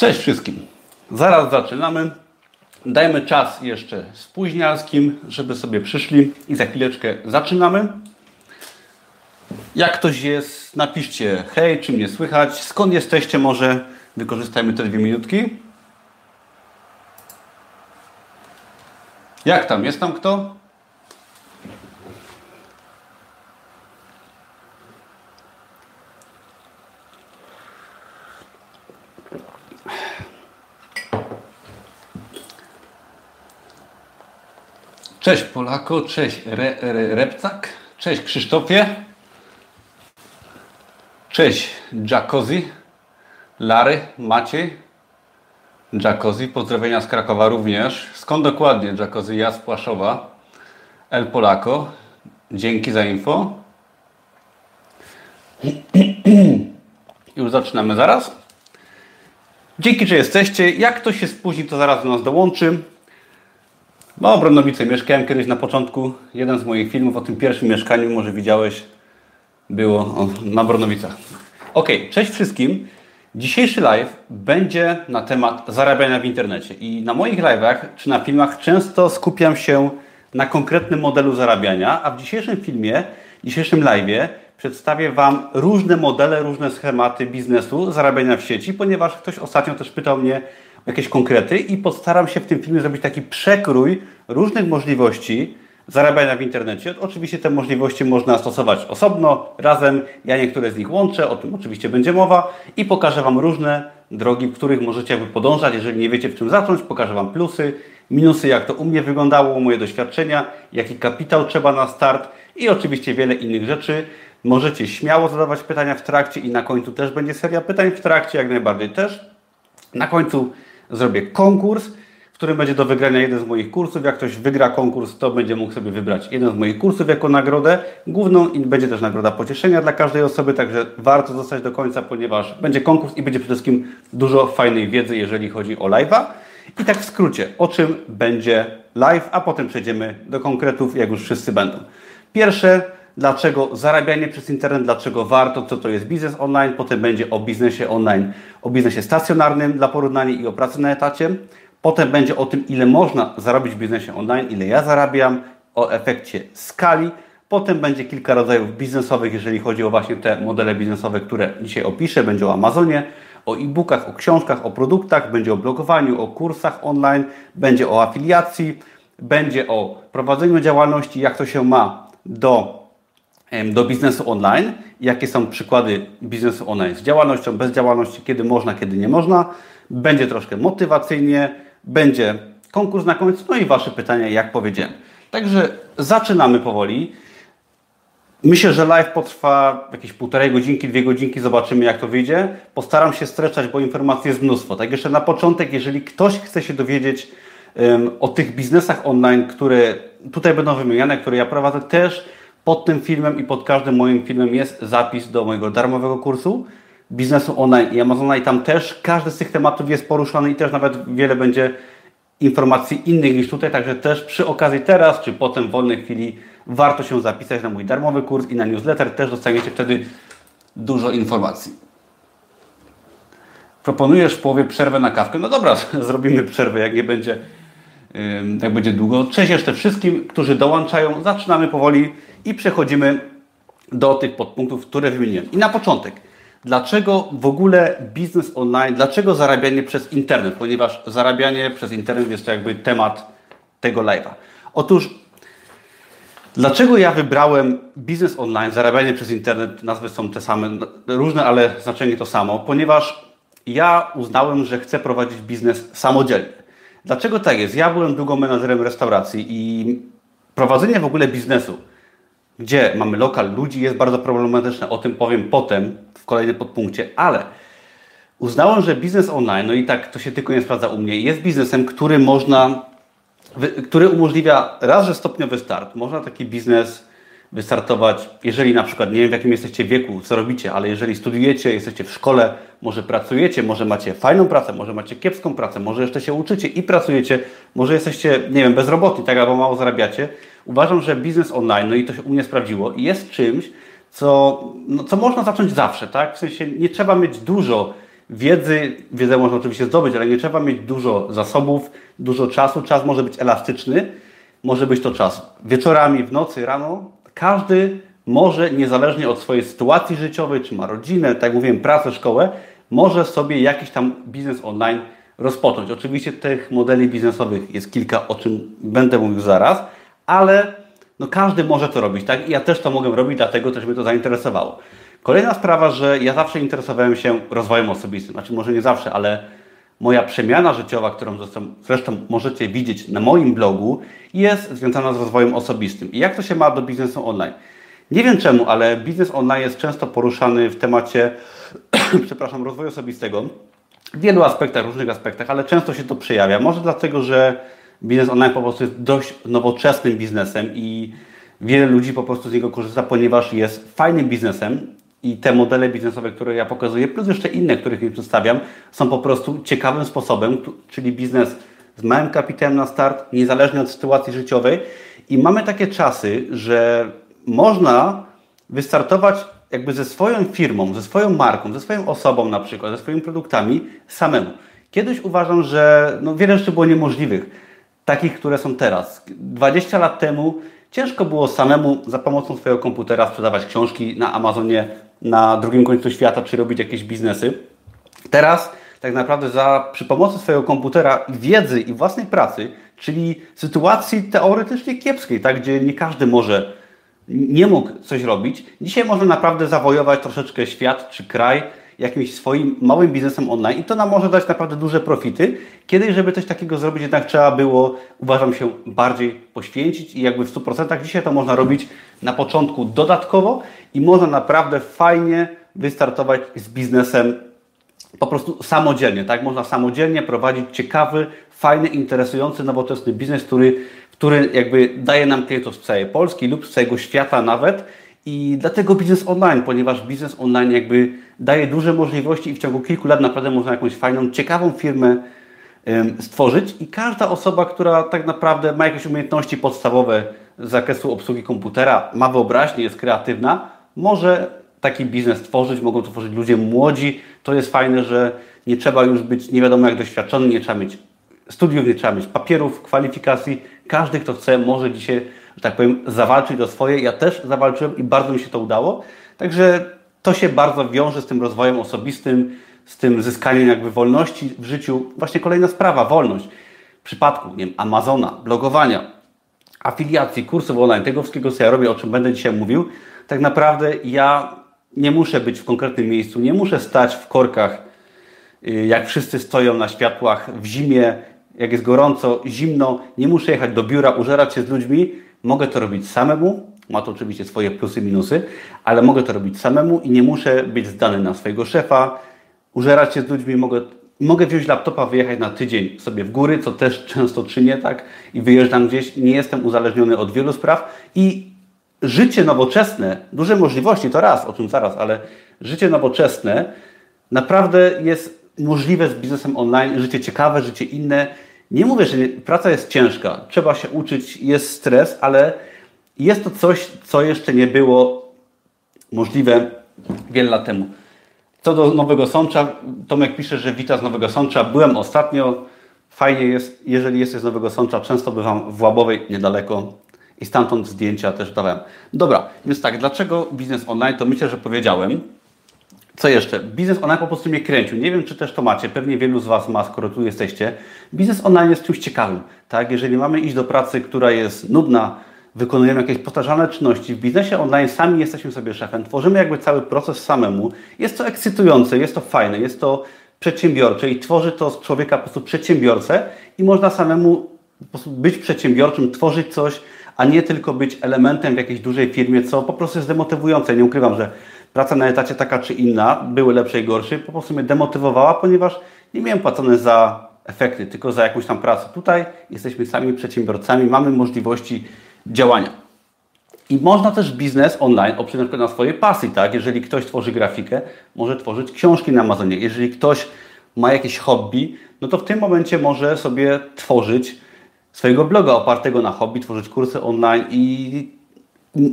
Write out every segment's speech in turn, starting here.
Cześć wszystkim. Zaraz zaczynamy. Dajmy czas jeszcze spóźnialskim, żeby sobie przyszli i za chwileczkę zaczynamy. Jak ktoś jest, napiszcie hej, czy mnie słychać, skąd jesteście, może wykorzystajmy te dwie minutki. Jak tam, jest tam kto? Cześć Polako, cześć Re, Re, Repcak, cześć Krzysztofie, cześć Jacuzzi, Lary, Maciej, Jacuzzi, pozdrowienia z Krakowa również. Skąd dokładnie Jacuzzi? Ja z Płaszowa, El Polako, dzięki za info. Już zaczynamy zaraz. Dzięki, że jesteście. Jak ktoś się spóźni, to zaraz do nas dołączy. No, Brąnowice. Mieszkałem kiedyś na początku. Jeden z moich filmów o tym pierwszym mieszkaniu, może widziałeś, było na Brąnowicach. Ok, cześć wszystkim. Dzisiejszy live będzie na temat zarabiania w internecie. I na moich live'ach czy na filmach często skupiam się na konkretnym modelu zarabiania, a w dzisiejszym filmie, dzisiejszym live'ie przedstawię Wam różne modele, różne schematy biznesu zarabiania w sieci, ponieważ ktoś ostatnio też pytał mnie jakieś konkrety i postaram się w tym filmie zrobić taki przekrój różnych możliwości zarabiania w internecie. Oczywiście te możliwości można stosować osobno, razem. Ja niektóre z nich łączę, o tym oczywiście będzie mowa i pokażę Wam różne drogi, w których możecie jakby podążać. Jeżeli nie wiecie w czym zacząć, pokażę Wam plusy, minusy, jak to u mnie wyglądało, moje doświadczenia, jaki kapitał trzeba na start i oczywiście wiele innych rzeczy. Możecie śmiało zadawać pytania w trakcie i na końcu też będzie seria pytań w trakcie, jak najbardziej też. Na końcu zrobię konkurs, w którym będzie do wygrania jeden z moich kursów. Jak ktoś wygra konkurs, to będzie mógł sobie wybrać jeden z moich kursów jako nagrodę główną i będzie też nagroda pocieszenia dla każdej osoby, także warto zostać do końca, ponieważ będzie konkurs i będzie przede wszystkim dużo fajnej wiedzy, jeżeli chodzi o live'a. I tak w skrócie, o czym będzie live, a potem przejdziemy do konkretów, jak już wszyscy będą. Pierwsze, dlaczego zarabianie przez internet, dlaczego warto, co to jest biznes online, potem będzie o biznesie online, o biznesie stacjonarnym dla porównania i o pracy na etacie. Potem będzie o tym, ile można zarobić w biznesie online, ile ja zarabiam, o efekcie skali. Potem będzie kilka rodzajów biznesowych, jeżeli chodzi o właśnie te modele biznesowe, które dzisiaj opiszę. Będzie o Amazonie, o e-bookach, o książkach, o produktach, będzie o blogowaniu, o kursach online, będzie o afiliacji, będzie o prowadzeniu działalności, jak to się ma do do biznesu online. Jakie są przykłady biznesu online z działalnością, bez działalności, kiedy można, kiedy nie można. Będzie troszkę motywacyjnie, będzie konkurs na końcu, no i Wasze pytania, jak powiedziałem. Także zaczynamy powoli. Myślę, że live potrwa jakieś półtorej godzinki, dwie godzinki, zobaczymy jak to wyjdzie. Postaram się streszczać, bo informacji jest mnóstwo. Tak jeszcze na początek, jeżeli ktoś chce się dowiedzieć um, o tych biznesach online, które tutaj będą wymieniane, które ja prowadzę, też pod tym filmem i pod każdym moim filmem jest zapis do mojego darmowego kursu biznesu online i Amazona i tam też każdy z tych tematów jest poruszany i też nawet wiele będzie informacji innych niż tutaj, także też przy okazji teraz czy potem w wolnej chwili warto się zapisać na mój darmowy kurs i na newsletter, też dostaniecie wtedy dużo informacji. Proponujesz w połowie przerwę na kawkę? No dobra, zrobimy przerwę, jak nie będzie, jak będzie długo. Cześć jeszcze wszystkim, którzy dołączają. Zaczynamy powoli i przechodzimy do tych podpunktów, które wymieniłem. I na początek, dlaczego w ogóle biznes online, dlaczego zarabianie przez internet? Ponieważ zarabianie przez internet jest to jakby temat tego live'a. Otóż, dlaczego ja wybrałem biznes online, zarabianie przez internet, nazwy są te same, różne, ale znaczenie to samo, ponieważ ja uznałem, że chcę prowadzić biznes samodzielnie. Dlaczego tak jest? Ja byłem długo menadżerem restauracji i prowadzenie w ogóle biznesu gdzie mamy lokal ludzi, jest bardzo problematyczne. O tym powiem potem w kolejnym podpunkcie, ale uznałem, że biznes online, no i tak to się tylko nie sprawdza u mnie, jest biznesem, który można, który umożliwia raz, że stopniowy start. Można taki biznes wystartować, jeżeli na przykład, nie wiem w jakim jesteście wieku, co robicie, ale jeżeli studiujecie, jesteście w szkole, może pracujecie, może macie fajną pracę, może macie kiepską pracę, może jeszcze się uczycie i pracujecie, może jesteście, nie wiem, bezrobotni, tak albo mało zarabiacie, uważam, że biznes online, no i to się u mnie sprawdziło, jest czymś, co, no, co można zacząć zawsze, tak? W sensie nie trzeba mieć dużo wiedzy, wiedzę można oczywiście zdobyć, ale nie trzeba mieć dużo zasobów, dużo czasu. Czas może być elastyczny, może być to czas wieczorami, w nocy, rano. Każdy może, niezależnie od swojej sytuacji życiowej, czy ma rodzinę, tak jak mówiłem, pracę, szkołę, może sobie jakiś tam biznes online rozpocząć. Oczywiście tych modeli biznesowych jest kilka, o czym będę mówił zaraz, ale no każdy może to robić, tak? I ja też to mogę robić, dlatego też mnie to zainteresowało. Kolejna sprawa, że ja zawsze interesowałem się rozwojem osobistym. Znaczy może nie zawsze, ale moja przemiana życiowa, którą zresztą, możecie widzieć na moim blogu, jest związana z rozwojem osobistym. I jak to się ma do biznesu online? Nie wiem czemu, ale biznes online jest często poruszany w temacie, przepraszam, rozwoju osobistego w wielu aspektach, różnych aspektach, ale często się to przejawia. Może dlatego, że biznes online po prostu jest dość nowoczesnym biznesem i wiele ludzi po prostu z niego korzysta, ponieważ jest fajnym biznesem i te modele biznesowe, które ja pokazuję, plus jeszcze inne, których nie przedstawiam, są po prostu ciekawym sposobem, czyli biznes z małym kapitałem na start, niezależnie od sytuacji życiowej. I mamy takie czasy, że można wystartować jakby ze swoją firmą, ze swoją marką, ze swoją osobą na przykład, ze swoimi produktami samemu. Kiedyś uważam, że no, wiele rzeczy było niemożliwych, takich, które są teraz. 20 lat temu ciężko było samemu za pomocą swojego komputera sprzedawać książki na Amazonie na drugim końcu świata, czy robić jakieś biznesy. Teraz tak naprawdę za, przy pomocy swojego komputera, wiedzy i własnej pracy, czyli sytuacji teoretycznie kiepskiej, tak, gdzie nie każdy może nie mógł coś robić. Dzisiaj można naprawdę zawojować troszeczkę świat czy kraj jakimś swoim małym biznesem online i to nam może dać naprawdę duże profity. Kiedyś, żeby coś takiego zrobić, jednak trzeba było, uważam się, bardziej poświęcić i jakby w 100%. Dzisiaj to można robić na początku dodatkowo i można naprawdę fajnie wystartować z biznesem po prostu samodzielnie, tak? Można samodzielnie prowadzić ciekawy, fajny, interesujący, nowoczesny biznes, który który jakby daje nam klientów z całej Polski lub z całego świata nawet. I dlatego biznes online, ponieważ biznes online jakby daje duże możliwości i w ciągu kilku lat naprawdę można jakąś fajną, ciekawą firmę stworzyć i każda osoba, która tak naprawdę ma jakieś umiejętności podstawowe z zakresu obsługi komputera, ma wyobraźnię, jest kreatywna, może taki biznes tworzyć, mogą to tworzyć ludzie młodzi. To jest fajne, że nie trzeba już być nie wiadomo jak doświadczony, nie trzeba mieć studiów, nie trzeba mieć papierów, kwalifikacji. Każdy, kto chce, może dzisiaj, że tak powiem, zawalczyć o swoje. Ja też zawalczyłem i bardzo mi się to udało. Także to się bardzo wiąże z tym rozwojem osobistym, z tym zyskaniem jakby wolności w życiu. Właśnie kolejna sprawa, wolność. W przypadku nie wiem, Amazona, blogowania, afiliacji, kursów online, tego wszystkiego, co ja robię, o czym będę dzisiaj mówił, tak naprawdę ja nie muszę być w konkretnym miejscu, nie muszę stać w korkach, y, jak wszyscy stoją na światłach w zimie, jak jest gorąco, zimno, nie muszę jechać do biura, użerać się z ludźmi, mogę to robić samemu. Ma to oczywiście swoje plusy, minusy, ale mogę to robić samemu i nie muszę być zdany na swojego szefa, użerać się z ludźmi, mogę, mogę wziąć laptopa, wyjechać na tydzień sobie w góry, co też często czynię, tak? I wyjeżdżam gdzieś, nie jestem uzależniony od wielu spraw i życie nowoczesne, duże możliwości, to raz, o czym zaraz, ale życie nowoczesne naprawdę jest możliwe z biznesem online, życie ciekawe, życie inne. Nie mówię, że praca jest ciężka, trzeba się uczyć, jest stres, ale jest to coś, co jeszcze nie było możliwe wiele lat temu. Co do Nowego Sącza, Tomek pisze, że wita z Nowego Sącza. Byłem ostatnio. Fajnie jest, jeżeli jesteś z Nowego Sącza, często bywam w Łabowej, niedaleko i stamtąd zdjęcia też dawałem. Dobra, więc tak, dlaczego biznes online? To myślę, że powiedziałem. Co jeszcze? Biznes online po prostu mnie kręcił. Nie wiem, czy też to macie. Pewnie wielu z Was ma, skoro tu jesteście. Biznes online jest czymś ciekawym. Tak? Jeżeli mamy iść do pracy, która jest nudna, wykonujemy jakieś powtarzalne czynności. W biznesie online sami jesteśmy sobie szefem. Tworzymy jakby cały proces samemu. Jest to ekscytujące, jest to fajne, jest to przedsiębiorcze i tworzy to z człowieka po prostu przedsiębiorcę i można samemu być przedsiębiorczym, tworzyć coś, a nie tylko być elementem w jakiejś dużej firmie, co po prostu jest demotywujące. Nie ukrywam, że praca na etacie taka czy inna, były lepsze i gorsze, po prostu mnie demotywowała, ponieważ nie miałem płacone za efekty, tylko za jakąś tam pracę. Tutaj jesteśmy sami przedsiębiorcami, mamy możliwości działania. I można też biznes online oprzeć na na swojej pasji, tak? Jeżeli ktoś tworzy grafikę, może tworzyć książki na Amazonie. Jeżeli ktoś ma jakieś hobby, no to w tym momencie może sobie tworzyć swojego bloga opartego na hobby, tworzyć kursy online i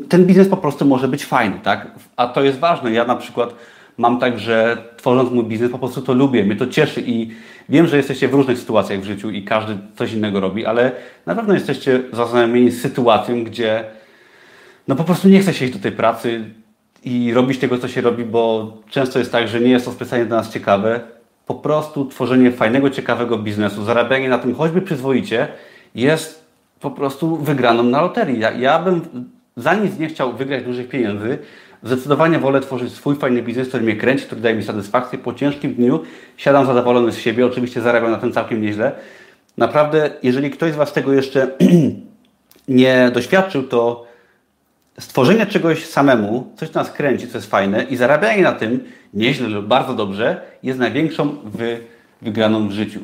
ten biznes po prostu może być fajny, tak? A to jest ważne. Ja na przykład mam tak, że tworząc mój biznes po prostu to lubię, mnie to cieszy i wiem, że jesteście w różnych sytuacjach w życiu i każdy coś innego robi, ale na pewno jesteście zaznajomieni z sytuacją, gdzie no po prostu nie chce się iść do tej pracy i robić tego, co się robi, bo często jest tak, że nie jest to specjalnie dla nas ciekawe. Po prostu tworzenie fajnego, ciekawego biznesu, zarabianie na tym choćby przyzwoicie jest po prostu wygraną na loterii. Ja, ja bym za nic nie chciał wygrać dużych pieniędzy. Zdecydowanie wolę tworzyć swój fajny biznes, który mnie kręci, który daje mi satysfakcję. Po ciężkim dniu siadam zadowolony z siebie, oczywiście zarabiam na tym całkiem nieźle. Naprawdę, jeżeli ktoś z Was tego jeszcze nie doświadczył, to stworzenie czegoś samemu, coś nas kręci, co jest fajne i zarabianie na tym nieźle lub bardzo dobrze jest największą wy, wygraną w życiu.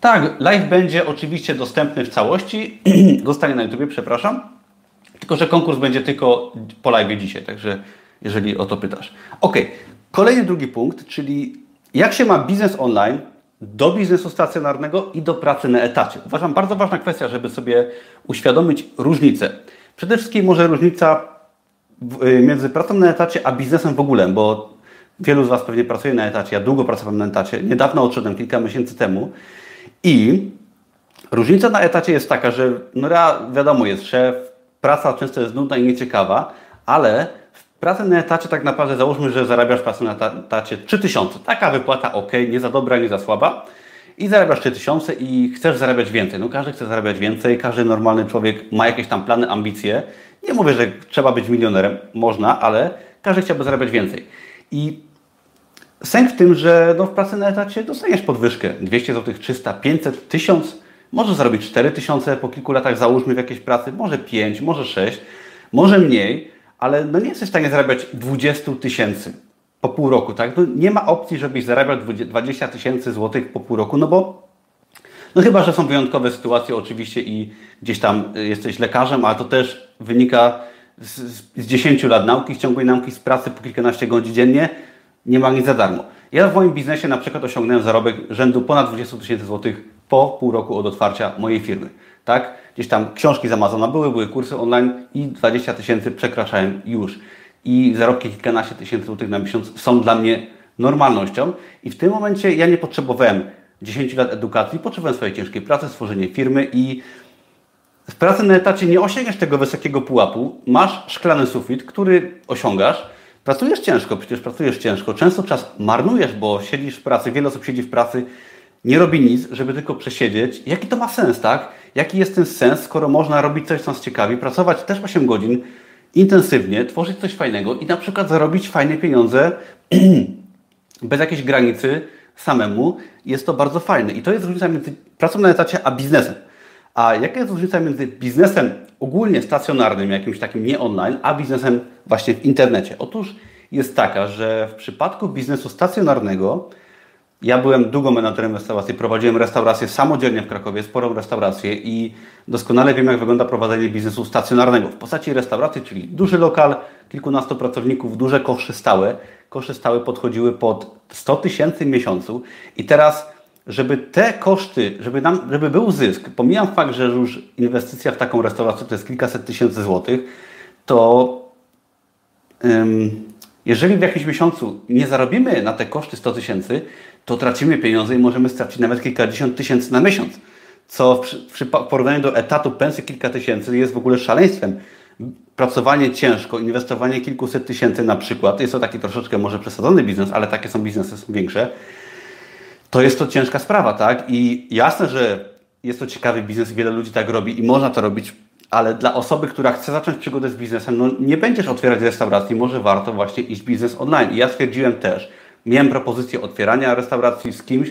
Tak, live będzie oczywiście dostępny w całości. Zostanie na YouTube, przepraszam. Tylko, że konkurs będzie tylko po live dzisiaj, także jeżeli o to pytasz. Ok, kolejny drugi punkt, czyli jak się ma biznes online do biznesu stacjonarnego i do pracy na etacie. Uważam bardzo ważna kwestia, żeby sobie uświadomić różnicę. Przede wszystkim może różnica y, między pracą na etacie a biznesem w ogóle, bo wielu z Was pewnie pracuje na etacie. Ja długo pracowałem na etacie. Niedawno odszedłem, kilka miesięcy temu. I różnica na etacie jest taka, że no wiadomo, jest szef, praca często jest nudna i nieciekawa, ale w pracy na etacie tak naprawdę załóżmy, że zarabiasz pracę na etacie 3000. Taka wypłata ok, nie za dobra, nie za słaba i zarabiasz 3000 i chcesz zarabiać więcej. No każdy chce zarabiać więcej, każdy normalny człowiek ma jakieś tam plany, ambicje. Nie mówię, że trzeba być milionerem, można, ale każdy chciałby zarabiać więcej. I sęk w tym, że no w pracy na etacie dostaniesz podwyżkę 200 zł, 300, 500, 1000, może zarobić 4000 po kilku latach, załóżmy w jakiejś pracy, może 5, może 6, może mniej, ale no nie jesteś w stanie zarabiać 20 tysięcy po pół roku, tak? No nie ma opcji, żebyś zarabiał 20 tysięcy złotych po pół roku, no bo no chyba, że są wyjątkowe sytuacje oczywiście i gdzieś tam y, jesteś lekarzem, ale to też wynika z, z 10 lat nauki, ciągłej nauki, z pracy po kilkanaście godzin dziennie. Nie ma nic za darmo. Ja w moim biznesie na przykład osiągnąłem zarobek rzędu ponad 20 tysięcy złotych po pół roku od otwarcia mojej firmy. Tak? Gdzieś tam książki z Amazona były, były kursy online i 20 tysięcy przekraczałem już i zarobki kilkanaście tysięcy złotych na miesiąc są dla mnie normalnością. I w tym momencie ja nie potrzebowałem 10 lat edukacji, potrzebowałem swojej ciężkiej pracy, stworzenia firmy i w pracy na etacie nie osiągniesz tego wysokiego pułapu. Masz szklany sufit, który osiągasz. Pracujesz ciężko, przecież pracujesz ciężko. Często czas marnujesz, bo siedzisz w pracy, wiele osób siedzi w pracy, nie robi nic, żeby tylko przesiedzieć. Jaki to ma sens, tak? Jaki jest ten sens, skoro można robić coś, co nas ciekawi, pracować też 8 godzin, intensywnie, tworzyć coś fajnego i na przykład zarobić fajne pieniądze bez jakiejś granicy samemu. Jest to bardzo fajne. I to jest różnica między pracą na etacie a biznesem. A jaka jest różnica między biznesem ogólnie stacjonarnym, jakimś takim nie online, a biznesem właśnie w internecie? Otóż jest taka, że w przypadku biznesu stacjonarnego ja byłem długo menadżerem restauracji, prowadziłem restaurację samodzielnie w Krakowie, sporą restaurację i doskonale wiem, jak wygląda prowadzenie biznesu stacjonarnego w postaci restauracji, czyli duży lokal, kilkunastu pracowników, duże kosze stałe. Kosze stałe podchodziły pod 100 tysięcy miesiącu i teraz, żeby te koszty, żeby, nam, żeby był zysk, pomijam fakt, że już inwestycja w taką restaurację to jest kilkaset tysięcy złotych, to jeżeli w jakimś miesiącu nie zarobimy na te koszty 100 tysięcy, to tracimy pieniądze i możemy stracić nawet kilkadziesiąt tysięcy na miesiąc. Co w, przy, porównaniu do etatu pensji kilka tysięcy jest w ogóle szaleństwem. Pracowanie ciężko, inwestowanie kilkuset tysięcy na przykład, jest to taki troszeczkę może przesadzony biznes, ale takie są biznesy, są większe, to jest to ciężka sprawa, tak? I jasne, że jest to ciekawy biznes, wiele ludzi tak robi i można to robić, ale dla osoby, która chce zacząć przygodę z biznesem, no nie będziesz otwierać restauracji, może warto właśnie iść biznes online. I ja stwierdziłem też, miałem propozycję otwierania restauracji z kimś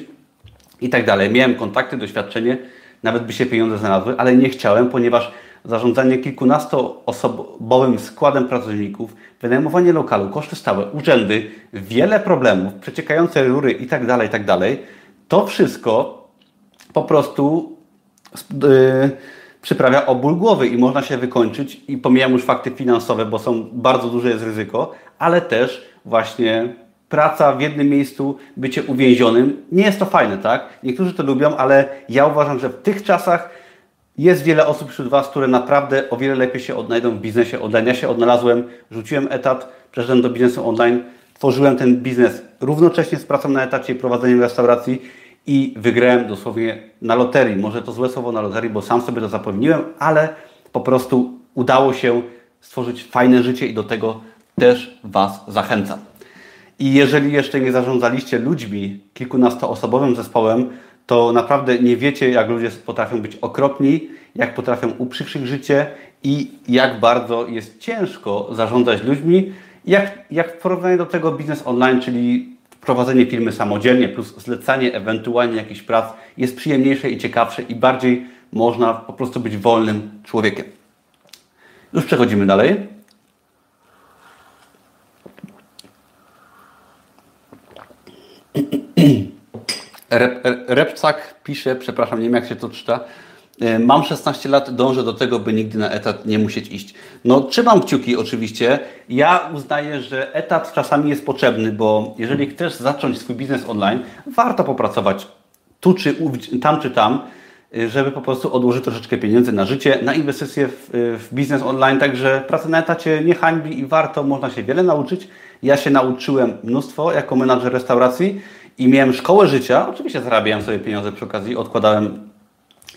i tak dalej. Miałem kontakty, doświadczenie, nawet by się pieniądze znalazły, ale nie chciałem, ponieważ zarządzanie kilkunastoosobowym składem pracowników, wynajmowanie lokalu, koszty stałe, urzędy, wiele problemów, przeciekające rury i tak dalej, i tak dalej, to wszystko po prostu yy, przyprawia o ból głowy i można się wykończyć i pomijam już fakty finansowe, bo są bardzo duże jest ryzyko, ale też właśnie praca w jednym miejscu, bycie uwięzionym. Nie jest to fajne, tak? Niektórzy to lubią, ale ja uważam, że w tych czasach jest wiele osób wśród Was, które naprawdę o wiele lepiej się odnajdą w biznesie online. Ja się odnalazłem, rzuciłem etat, przeszedłem do biznesu online. tworzyłem ten biznes równocześnie z pracą na etacie i prowadzeniem restauracji i wygrałem dosłownie na loterii. Może to złe słowo na loterii, bo sam sobie to zapewniłem, ale po prostu udało się stworzyć fajne życie i do tego też Was zachęcam. I jeżeli jeszcze nie zarządzaliście ludźmi, kilkunastoosobowym zespołem, to naprawdę nie wiecie, jak ludzie potrafią być okropni, jak potrafią uprzykrzyć życie i jak bardzo jest ciężko zarządzać ludźmi, jak, jak w porównaniu do tego biznes online, czyli prowadzenie firmy samodzielnie plus zlecanie ewentualnie jakichś prac jest przyjemniejsze i ciekawsze i bardziej można po prostu być wolnym człowiekiem. Już przechodzimy dalej. Rep, Repcak pisze, przepraszam, nie wiem jak się to czyta. E, mam 16 lat, dążę do tego, by nigdy na etat nie musieć iść. No, trzymam kciuki oczywiście. Ja uznaję, że etat czasami jest potrzebny, bo jeżeli chcesz zacząć swój biznes online, warto popracować tu czy tam czy tam, e, żeby po prostu odłożyć troszeczkę pieniędzy na życie, na inwestycje w, w biznes online. Także praca na etacie nie hańbi i warto, można się wiele nauczyć. Ja się nauczyłem mnóstwo jako menadżer restauracji i miałem szkołę życia. Oczywiście zarabiałem sobie pieniądze przy okazji, odkładałem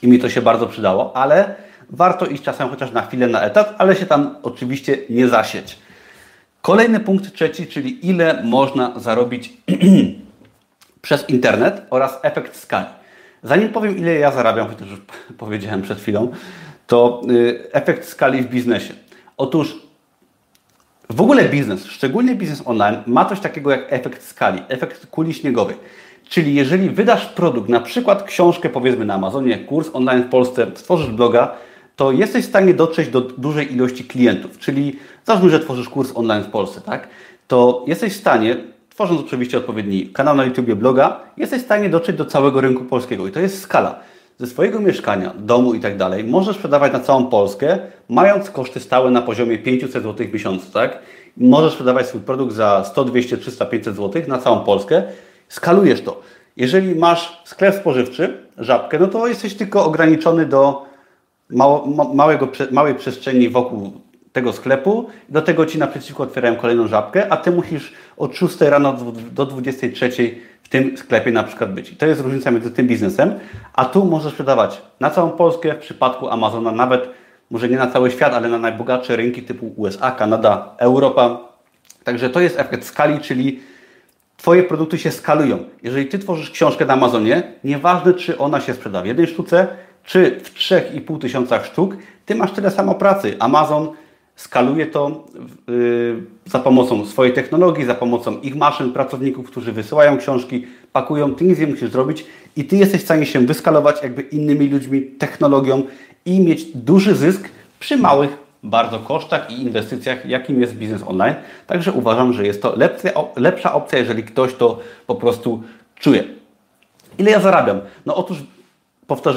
i mi to się bardzo przydało, ale warto iść czasem chociaż na chwilę na etat, ale się tam oczywiście nie zasieć. Kolejny punkt trzeci, czyli ile można zarobić przez internet oraz efekt skali. Zanim powiem, ile ja zarabiam, chociaż już powiedziałem przed chwilą, to y, efekt skali w biznesie. Otóż w ogóle biznes, szczególnie biznes online, ma coś takiego jak efekt skali, efekt kuli śniegowej. Czyli jeżeli wydasz produkt, na przykład książkę powiedzmy na Amazonie, kurs online w Polsce, stworzysz bloga, to jesteś w stanie dotrzeć do dużej ilości klientów. Czyli załóżmy, że tworzysz kurs online w Polsce, tak? To jesteś w stanie, tworząc oczywiście odpowiedni kanał na YouTube, bloga, jesteś w stanie dotrzeć do całego rynku polskiego. I to jest skala. Ze swojego mieszkania, domu i tak możesz sprzedawać na całą Polskę, mając koszty stałe na poziomie 500 zł miesiącu, tak? Możesz sprzedawać swój produkt za 100, 200, 300, 500 zł na całą Polskę skalujesz to. Jeżeli masz sklep spożywczy, żabkę, no to jesteś tylko ograniczony do mało, małego, małej przestrzeni wokół tego sklepu. Do tego Ci naprzeciwko otwierają kolejną żabkę, a Ty musisz od 6 rano do 23 w tym sklepie na przykład być. I to jest różnica między tym biznesem, a tu możesz sprzedawać na całą Polskę, w przypadku Amazona nawet, może nie na cały świat, ale na najbogatsze rynki typu USA, Kanada, Europa. Także to jest efekt skali, czyli Twoje produkty się skalują. Jeżeli Ty tworzysz książkę na Amazonie, nieważne czy ona się sprzeda w jednej sztuce, czy w 3,5 tysiącach sztuk, Ty masz tyle samo pracy. Amazon skaluje to yy, za pomocą swojej technologii, za pomocą ich maszyn, pracowników, którzy wysyłają książki, pakują, Ty nic nie musisz zrobić i Ty jesteś w stanie się wyskalować jakby innymi ludźmi, technologią i mieć duży zysk przy małych bardzo kosztach i inwestycjach, jakim jest biznes online. Także uważam, że jest to lepsza opcja, jeżeli ktoś to po prostu czuje. Ile ja zarabiam? No otóż,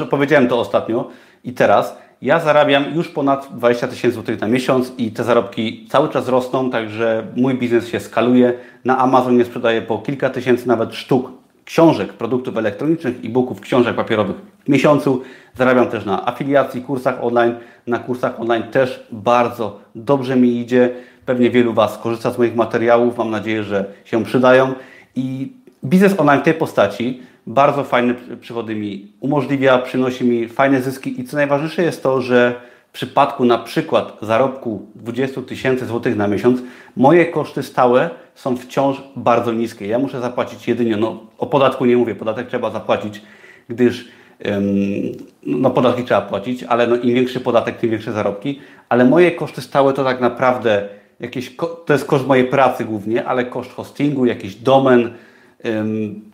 powiedziałem to ostatnio i teraz, ja zarabiam już ponad 20 tysięcy złotych na miesiąc i te zarobki cały czas rosną, także mój biznes się skaluje. Na Amazonie sprzedaję po kilka tysięcy nawet sztuk książek, produktów elektronicznych, e-booków, książek papierowych w miesiącu. Zarabiam też na afiliacji, kursach online. Na kursach online też bardzo dobrze mi idzie. Pewnie wielu Was korzysta z moich materiałów. Mam nadzieję, że się przydają. I biznes online w tej postaci bardzo fajne przychody mi umożliwia, przynosi mi fajne zyski i co najważniejsze jest to, że w przypadku na przykład zarobku 20 tysięcy złotych na miesiąc, moje koszty stałe są wciąż bardzo niskie. Ja muszę zapłacić jedynie, no o podatku nie mówię, podatek trzeba zapłacić, gdyż no podatki trzeba płacić, ale no, im większy podatek, tym większe zarobki, ale moje koszty stałe to tak naprawdę jakieś, to jest koszt mojej pracy głównie, ale koszt hostingu, jakiś domen,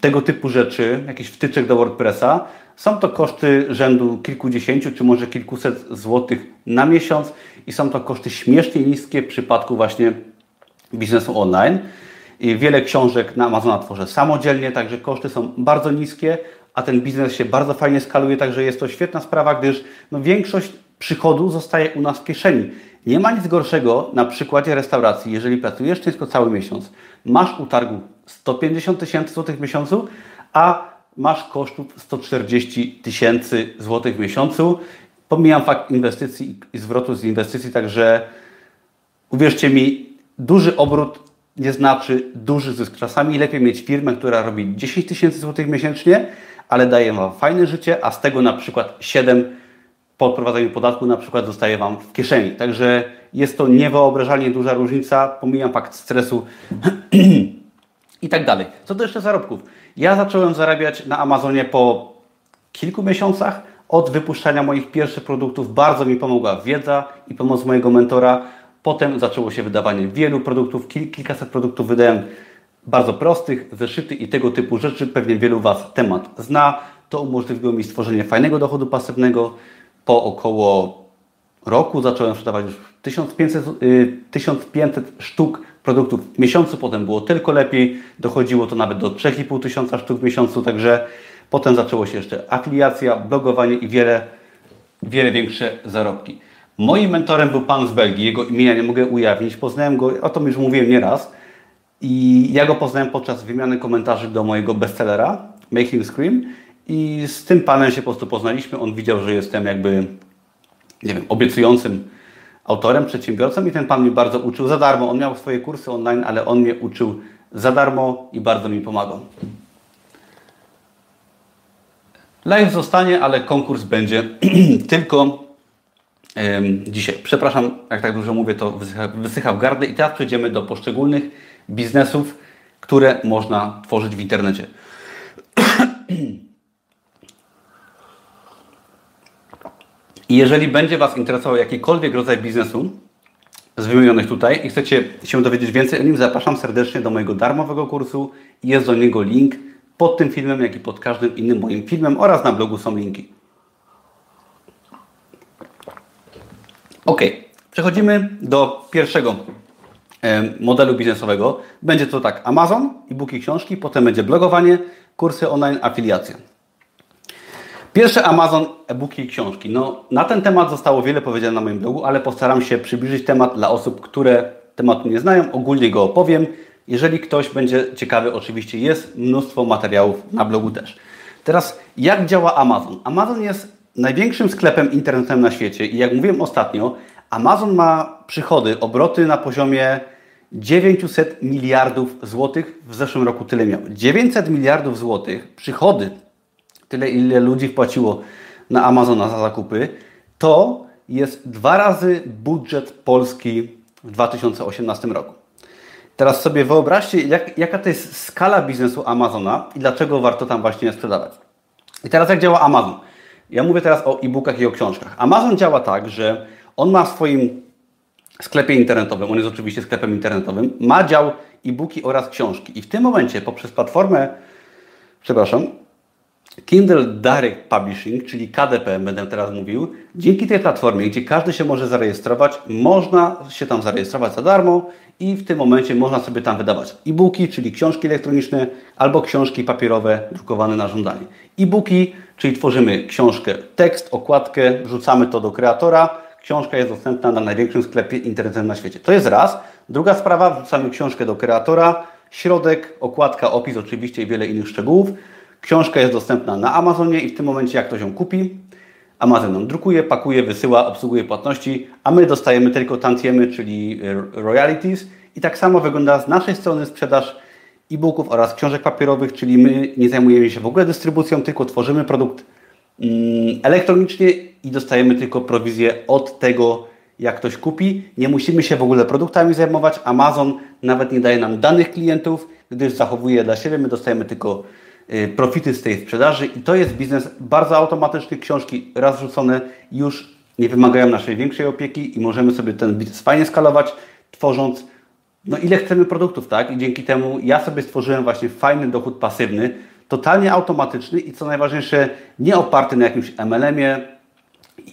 tego typu rzeczy, jakiś wtyczek do WordPressa, są to koszty rzędu kilkudziesięciu czy może kilkuset złotych na miesiąc i są to koszty śmiesznie niskie w przypadku właśnie biznesu online. I wiele książek na Amazona tworzę samodzielnie, także koszty są bardzo niskie, a ten biznes się bardzo fajnie skaluje, także jest to świetna sprawa, gdyż no, większość przychodu zostaje u nas w kieszeni. Nie ma nic gorszego na przykładzie restauracji, jeżeli pracujesz tylko cały miesiąc, masz utargu 150 tysięcy złotych w miesiącu, a masz kosztów 140 tysięcy złotych w miesiącu. Pomijam fakt inwestycji i zwrotu z inwestycji, także uwierzcie mi, duży obrót nie znaczy duży zysk. Czasami lepiej mieć firmę, która robi 10 tysięcy złotych miesięcznie, ale daje Wam fajne życie, a z tego na przykład 7 po odprowadzeniu podatku na przykład zostaje Wam w kieszeni. Także jest to niewyobrażalnie duża różnica. Pomijam fakt stresu i tak dalej. Co do jeszcze zarobków. Ja zacząłem zarabiać na Amazonie po kilku miesiącach od wypuszczania moich pierwszych produktów. Bardzo mi pomogła wiedza i pomoc mojego mentora. Potem zaczęło się wydawanie wielu produktów, kil, kilkaset produktów wydałem bardzo prostych, zeszyty i tego typu rzeczy. Pewnie wielu Was temat zna. To umożliwiło mi stworzenie fajnego dochodu pasywnego. Po około roku zacząłem sprzedawać już 1500, 1500 y, sztuk produktów w miesiącu, potem było tylko lepiej, dochodziło to nawet do 3500 tysiąca sztuk w miesiącu, także potem zaczęło się jeszcze afiliacja, blogowanie i wiele, wiele większe zarobki. Moim mentorem był pan z Belgii, jego imienia nie mogę ujawnić, poznałem go, o tym już mówiłem nieraz i ja go poznałem podczas wymiany komentarzy do mojego bestsellera Making Scream i z tym panem się po prostu poznaliśmy, on widział, że jestem jakby, nie wiem, obiecującym autorem, przedsiębiorcą i ten pan mnie bardzo uczył za darmo. On miał swoje kursy online, ale on mnie uczył za darmo i bardzo mi pomagał. Live zostanie, ale konkurs będzie tylko um, dzisiaj. Przepraszam, jak tak dużo mówię, to wysycha, wysycha w gardę i teraz przejdziemy do poszczególnych biznesów, które można tworzyć w internecie. I jeżeli będzie Was interesował jakikolwiek rodzaj biznesu z wymienionych tutaj i chcecie się dowiedzieć więcej o nim, zapraszam serdecznie do mojego darmowego kursu. Jest do niego link pod tym filmem, jak i pod każdym innym moim filmem oraz na blogu są linki. Ok, przechodzimy do pierwszego modelu biznesowego. Będzie to tak Amazon, e-booki, książki, potem będzie blogowanie, kursy online, afiliacja. Pierwsze Amazon, e-booki i książki. No, na ten temat zostało wiele powiedziane na moim blogu, ale postaram się przybliżyć temat dla osób, które tematu nie znają. Ogólnie go opowiem. Jeżeli ktoś będzie ciekawy, oczywiście jest mnóstwo materiałów na blogu też. Teraz, jak działa Amazon? Amazon jest największym sklepem internetowym na świecie i jak mówiłem ostatnio, Amazon ma przychody, obroty na poziomie 900 miliardów złotych. W zeszłym roku tyle miał. 900 miliardów złotych przychody tyle ile ludzi wpłaciło na Amazona za zakupy, to jest dwa razy budżet Polski w 2018 roku. Teraz sobie wyobraźcie, jak, jaka to jest skala biznesu Amazona i dlaczego warto tam właśnie sprzedawać. I teraz jak działa Amazon? Ja mówię teraz o e-bookach i o książkach. Amazon działa tak, że on ma w swoim sklepie internetowym, on jest oczywiście sklepem internetowym, ma dział e-booki oraz książki. I w tym momencie poprzez platformę, przepraszam, Kindle Direct Publishing, czyli KDP, będę teraz mówił, dzięki tej platformie, gdzie każdy się może zarejestrować, można się tam zarejestrować za darmo i w tym momencie można sobie tam wydawać e-booki, czyli książki elektroniczne, albo książki papierowe drukowane na żądanie. E-booki, czyli tworzymy książkę, tekst, okładkę, wrzucamy to do kreatora, książka jest dostępna na największym sklepie internetowym na świecie. To jest raz. Druga sprawa, wrzucamy książkę do kreatora, środek, okładka, opis oczywiście i wiele innych szczegółów. Książka jest dostępna na Amazonie i w tym momencie jak ktoś ją kupi, Amazon ją drukuje, pakuje, wysyła, obsługuje płatności, a my dostajemy tylko tantiemy, czyli royalties. I tak samo wygląda z naszej strony sprzedaż e-booków oraz książek papierowych, czyli my nie zajmujemy się w ogóle dystrybucją, tylko tworzymy produkt mm, elektronicznie i dostajemy tylko prowizję od tego, jak ktoś kupi. Nie musimy się w ogóle produktami zajmować. Amazon nawet nie daje nam danych klientów, gdyż zachowuje dla siebie. My dostajemy tylko profity z tej sprzedaży i to jest biznes bardzo automatyczny. Książki raz rzucone już nie wymagają naszej większej opieki i możemy sobie ten biznes fajnie skalować, tworząc no ile chcemy produktów, tak? I dzięki temu ja sobie stworzyłem właśnie fajny dochód pasywny, totalnie automatyczny i co najważniejsze, nie oparty na jakimś MLM-ie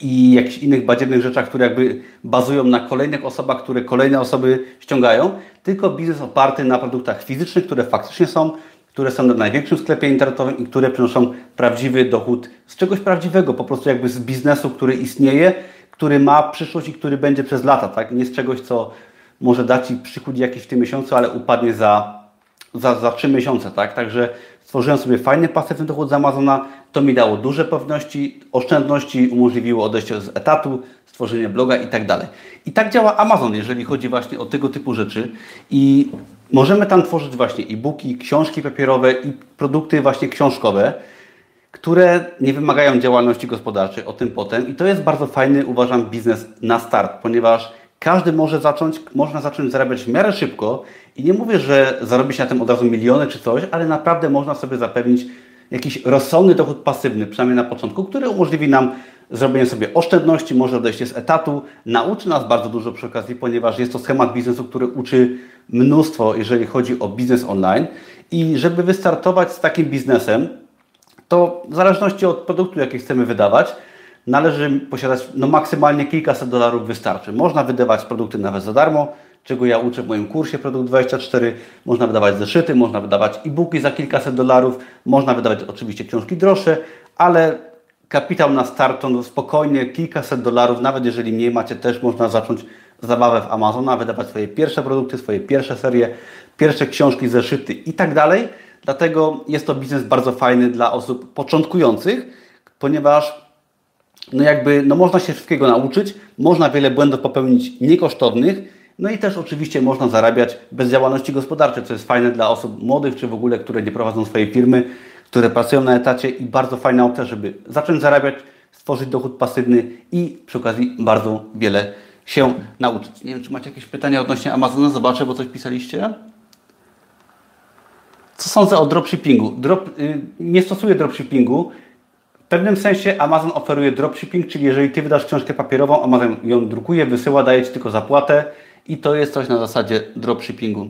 i jakichś innych badziewnych rzeczach, które jakby bazują na kolejnych osobach, które kolejne osoby ściągają, tylko biznes oparty na produktach fizycznych, które faktycznie są które są na największym sklepie internetowym i które przynoszą prawdziwy dochód z czegoś prawdziwego, po prostu jakby z biznesu, który istnieje, który ma przyszłość i który będzie przez lata, tak? Nie z czegoś, co może dać Ci przychód jakiś w tym miesiącu, ale upadnie za za, za 3 miesiące, tak? Także stworzyłem sobie fajny pasywny dochód z Amazona, to mi dało duże pewności, oszczędności, umożliwiło odejście z etatu, stworzenie bloga i tak dalej. I tak działa Amazon, jeżeli chodzi właśnie o tego typu rzeczy i możemy tam tworzyć właśnie e-booki, książki papierowe i produkty właśnie książkowe, które nie wymagają działalności gospodarczej, o tym potem. I to jest bardzo fajny, uważam, biznes na start, ponieważ każdy może zacząć, można zacząć zarabiać w miarę szybko i nie mówię, że zarobić na tym od razu miliony czy coś, ale naprawdę można sobie zapewnić jakiś rozsądny dochód pasywny, przynajmniej na początku, który umożliwi nam zrobienie sobie oszczędności, może odejście z etatu, nauczy nas bardzo dużo przy okazji, ponieważ jest to schemat biznesu, który uczy mnóstwo, jeżeli chodzi o biznes online. I żeby wystartować z takim biznesem, to w zależności od produktu, jaki chcemy wydawać, należy posiadać no, maksymalnie kilkaset dolarów wystarczy. Można wydawać produkty nawet za darmo, czego ja uczę w moim kursie Produkt 24. Można wydawać zeszyty, można wydawać e-booki za kilkaset dolarów, można wydawać oczywiście książki droższe, ale kapitał na start to no, spokojnie kilkaset dolarów, nawet jeżeli nie macie, też można zacząć zabawę w Amazona, wydawać swoje pierwsze produkty, swoje pierwsze serie, pierwsze książki, zeszyty i tak dalej. Dlatego jest to biznes bardzo fajny dla osób początkujących, ponieważ no jakby, no można się wszystkiego nauczyć, można wiele błędów popełnić niekosztownych, no i też oczywiście można zarabiać bez działalności gospodarczej, co jest fajne dla osób młodych, czy w ogóle, które nie prowadzą swojej firmy, które pracują na etacie i bardzo fajna opcja, żeby zacząć zarabiać, stworzyć dochód pasywny i przy okazji bardzo wiele się nauczyć. Nie wiem, czy macie jakieś pytania odnośnie Amazona? Zobaczę, bo coś pisaliście. Co sądzę o dropshippingu? Drop, y, nie stosuję dropshippingu. W pewnym sensie Amazon oferuje dropshipping, czyli jeżeli Ty wydasz książkę papierową, Amazon ją drukuje, wysyła, daje Ci tylko zapłatę i to jest coś na zasadzie dropshippingu.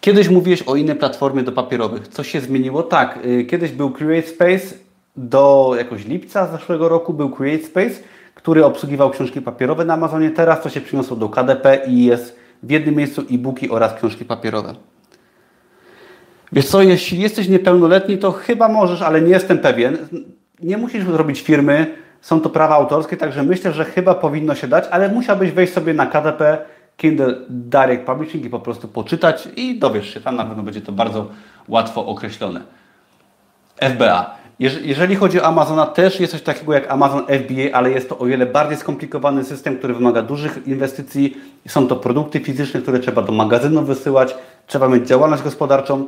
Kiedyś mówiłeś o innej platformie do papierowych. Co się zmieniło? Tak, y, kiedyś był CreateSpace, do jakoś lipca zeszłego roku był CreateSpace, który obsługiwał książki papierowe na Amazonie. Teraz to się przyniosło do KDP i jest w jednym miejscu e-booki oraz książki papierowe. Wiesz co, jeśli jesteś niepełnoletni, to chyba możesz, ale nie jestem pewien. Nie musisz zrobić firmy, są to prawa autorskie, także myślę, że chyba powinno się dać, ale musiałbyś wejść sobie na KDP, Kindle Direct Publishing i po prostu poczytać i dowiesz się, tam na pewno będzie to bardzo łatwo określone. FBA. Jeżeli chodzi o Amazona, też jest coś takiego jak Amazon FBA, ale jest to o wiele bardziej skomplikowany system, który wymaga dużych inwestycji. Są to produkty fizyczne, które trzeba do magazynu wysyłać, trzeba mieć działalność gospodarczą.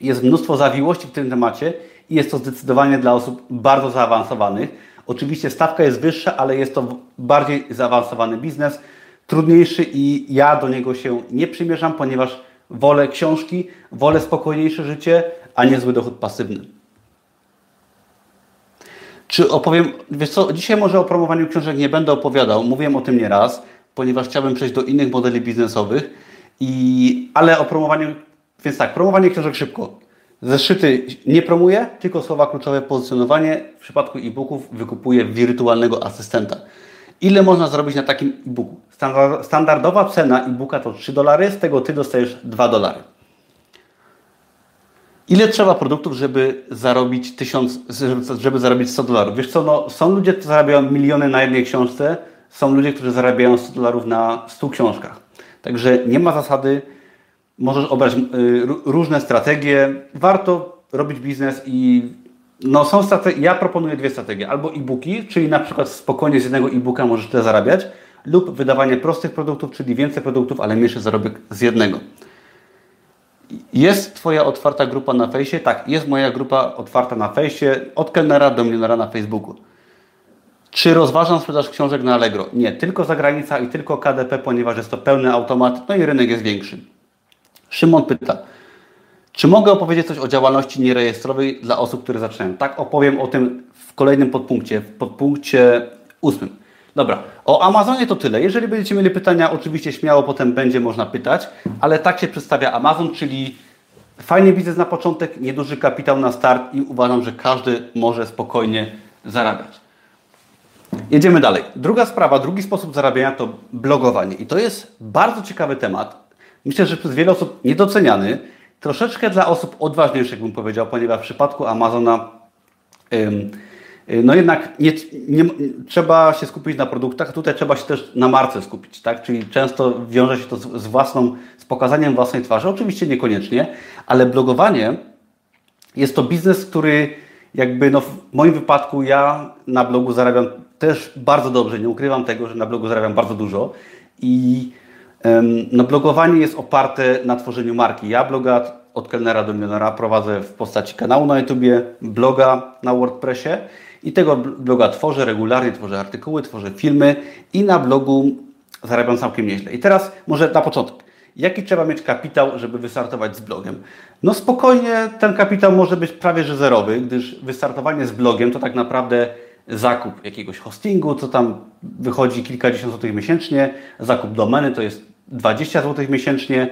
Jest mnóstwo zawiłości w tym temacie i jest to zdecydowanie dla osób bardzo zaawansowanych. Oczywiście stawka jest wyższa, ale jest to bardziej zaawansowany biznes, trudniejszy i ja do niego się nie przymierzam, ponieważ wolę książki, wolę spokojniejsze życie, a nie zły dochód pasywny. Czy opowiem, wiesz co, dzisiaj może o promowaniu książek nie będę opowiadał, mówiłem o tym nieraz, ponieważ chciałbym przejść do innych modeli biznesowych, i, ale o promowaniu, więc tak, promowanie książek szybko. Zeszyty nie promuję, tylko słowa kluczowe pozycjonowanie. W przypadku e-booków wykupuję wirtualnego asystenta. Ile można zrobić na takim e-booku? Standardowa cena e-booka to 3 dolary, z tego Ty dostajesz 2 dolary. Ile trzeba produktów, żeby zarobić 1000, żeby zarobić 100 dolarów? Wiesz co, no, są ludzie, którzy zarabiają miliony na jednej książce, są ludzie, którzy zarabiają 100 dolarów na 100 książkach. Także nie ma zasady, możesz obrać y, różne strategie. Warto robić biznes i no są strategie, ja proponuję dwie strategie. Albo e-booki, czyli na przykład spokojnie z jednego e-booka możesz tyle zarabiać, lub wydawanie prostych produktów, czyli więcej produktów, ale mniejszy zarobek z jednego. Jest Twoja otwarta grupa na fejsie? Tak, jest moja grupa otwarta na fejsie, od kelnera do milionera na Facebooku. Czy rozważam sprzedaż książek na Allegro? Nie, tylko zagranica i tylko KDP, ponieważ jest to pełny automat, no i rynek jest większy. Szymon pyta, czy mogę opowiedzieć coś o działalności nierejestrowej dla osób, które zaczynają? Tak, opowiem o tym w kolejnym podpunkcie, w podpunkcie ósmym. Dobra, o Amazonie to tyle. Jeżeli będziecie mieli pytania, oczywiście śmiało potem będzie można pytać, ale tak się przedstawia Amazon, czyli fajny biznes na początek, nieduży kapitał na start i uważam, że każdy może spokojnie zarabiać. Jedziemy dalej. Druga sprawa, drugi sposób zarabiania to blogowanie. I to jest bardzo ciekawy temat. Myślę, że przez wiele osób niedoceniany. Troszeczkę dla osób odważniejszych bym powiedział, ponieważ w przypadku Amazona y, no jednak nie, nie, trzeba się skupić na produktach, tutaj trzeba się też na marce skupić, tak? Czyli często wiąże się to z, z własną, z pokazaniem własnej twarzy. Oczywiście niekoniecznie, ale blogowanie jest to biznes, który jakby no w moim wypadku ja na blogu zarabiam też bardzo dobrze, nie ukrywam tego, że na blogu zarabiam bardzo dużo i no, blogowanie jest oparte na tworzeniu marki. Ja bloga od kelnera do milionera prowadzę w postaci kanału na YouTubie, bloga na WordPressie i tego bloga tworzę regularnie, tworzę artykuły, tworzę filmy i na blogu zarabiam całkiem nieźle. I teraz może na początek. Jaki trzeba mieć kapitał, żeby wystartować z blogiem? No spokojnie, ten kapitał może być prawie że zerowy, gdyż wystartowanie z blogiem to tak naprawdę zakup jakiegoś hostingu, co tam wychodzi kilkadziesiąt złotych miesięcznie, zakup domeny to jest 20 zł miesięcznie,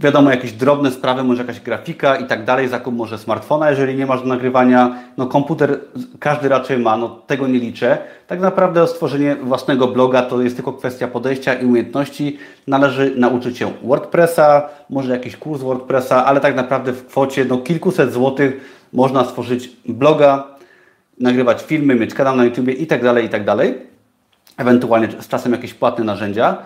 wiadomo, jakieś drobne sprawy, może jakaś grafika i tak dalej, zakup może smartfona, jeżeli nie masz do nagrywania, no komputer każdy raczej ma, no tego nie liczę. Tak naprawdę stworzenie własnego bloga to jest tylko kwestia podejścia i umiejętności. Należy nauczyć się WordPressa, może jakiś kurs WordPressa, ale tak naprawdę w kwocie no, kilkuset złotych można stworzyć bloga, nagrywać filmy, mieć kanał na YouTube i tak dalej, i tak dalej. Ewentualnie z czasem jakieś płatne narzędzia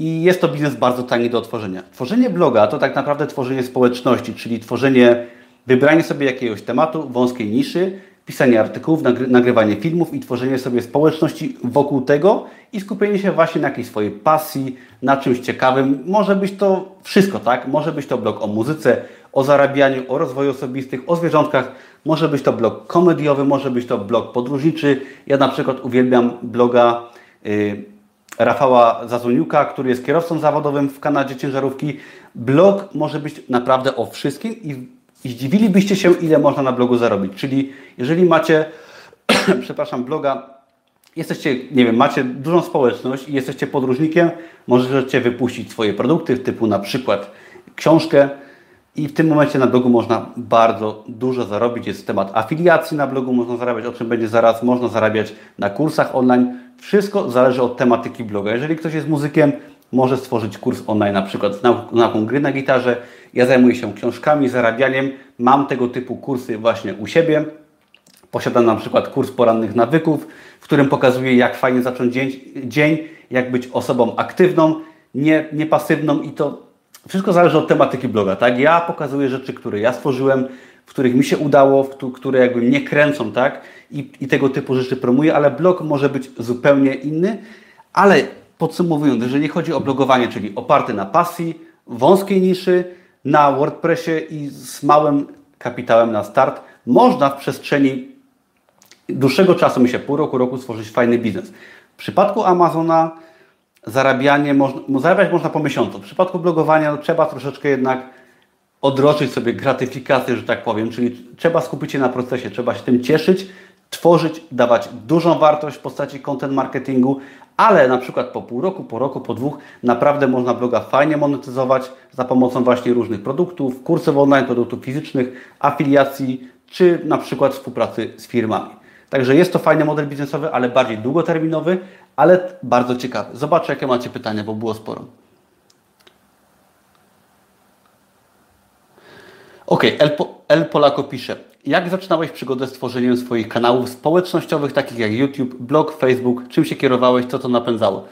i jest to biznes bardzo tani do otworzenia. Tworzenie bloga to tak naprawdę tworzenie społeczności, czyli tworzenie, wybranie sobie jakiegoś tematu, wąskiej niszy, pisanie artykułów, nagry nagrywanie filmów i tworzenie sobie społeczności wokół tego i skupienie się właśnie na jakiejś swojej pasji, na czymś ciekawym. Może być to wszystko, tak? Może być to blog o muzyce, o zarabianiu, o rozwoju osobistych, o zwierzątkach. Może być to blog komediowy, może być to blog podróżniczy. Ja na przykład uwielbiam bloga yy, Rafała Zazuniuka, który jest kierowcą zawodowym w Kanadzie ciężarówki. Blog może być naprawdę o wszystkim i, i zdziwilibyście się, ile można na blogu zarobić. Czyli jeżeli macie, przepraszam, bloga, jesteście, nie wiem, macie dużą społeczność i jesteście podróżnikiem, możecie wypuścić swoje produkty, typu na przykład książkę, i w tym momencie na blogu można bardzo dużo zarobić. Jest temat afiliacji na blogu, można zarabiać, o czym będzie zaraz. Można zarabiać na kursach online. Wszystko zależy od tematyki bloga. Jeżeli ktoś jest muzykiem, może stworzyć kurs online, na przykład z nauką gry na gitarze. Ja zajmuję się książkami, zarabianiem. Mam tego typu kursy właśnie u siebie. Posiadam na przykład kurs porannych nawyków, w którym pokazuję, jak fajnie zacząć dzień, dzień jak być osobą aktywną, nie, nie pasywną i to wszystko zależy od tematyki bloga, tak? Ja pokazuję rzeczy, które ja stworzyłem, w których mi się udało, które jakby mnie kręcą, tak? I, I tego typu rzeczy promuję, ale blog może być zupełnie inny. Ale podsumowując, jeżeli chodzi o blogowanie, czyli oparte na pasji, wąskiej niszy, na WordPressie i z małym kapitałem na start, można w przestrzeni dłuższego czasu, myślę pół roku, roku, stworzyć fajny biznes. W przypadku Amazona zarabianie, można, zarabiać można po miesiącu. W przypadku blogowania no, trzeba troszeczkę jednak odroczyć sobie gratyfikację, że tak powiem, czyli trzeba skupić się na procesie, trzeba się tym cieszyć, tworzyć, dawać dużą wartość w postaci content marketingu, ale na przykład po pół roku, po roku, po dwóch naprawdę można bloga fajnie monetyzować za pomocą właśnie różnych produktów, kursów online, produktów fizycznych, afiliacji, czy na przykład współpracy z firmami. Także jest to fajny model biznesowy, ale bardziej długoterminowy, ale bardzo ciekawy. Zobaczę, jakie macie pytania, bo było sporo. Ok, El, El Polako pisze. Jak zaczynałeś przygodę z tworzeniem swoich kanałów społecznościowych, takich jak YouTube, blog, Facebook? Czym się kierowałeś? Co to napędzało?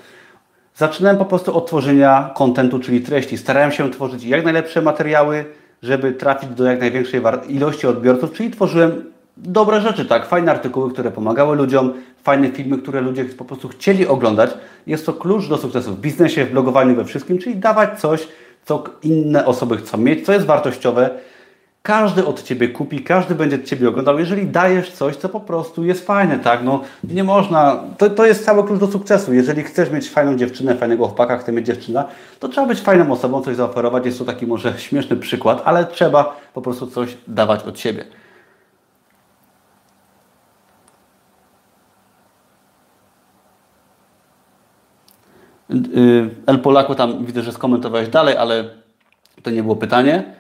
Zaczynałem po prostu od tworzenia kontentu, czyli treści. Starałem się tworzyć jak najlepsze materiały, żeby trafić do jak największej ilości odbiorców, czyli tworzyłem dobre rzeczy, tak? Fajne artykuły, które pomagały ludziom, fajne filmy, które ludzie po prostu chcieli oglądać. Jest to klucz do sukcesu w biznesie, w blogowaniu, we wszystkim, czyli dawać coś, co inne osoby chcą mieć, co jest wartościowe. Każdy od Ciebie kupi, każdy będzie Ciebie oglądał, jeżeli dajesz coś, co po prostu jest fajne, tak? No, nie można, to, to jest cały klucz do sukcesu. Jeżeli chcesz mieć fajną dziewczynę, fajnego chłopaka, chce mieć dziewczyna, to trzeba być fajną osobą, coś zaoferować. Jest to taki może śmieszny przykład, ale trzeba po prostu coś dawać od siebie. Y, El Polaku tam widzę, że skomentowałeś dalej, ale to nie było pytanie.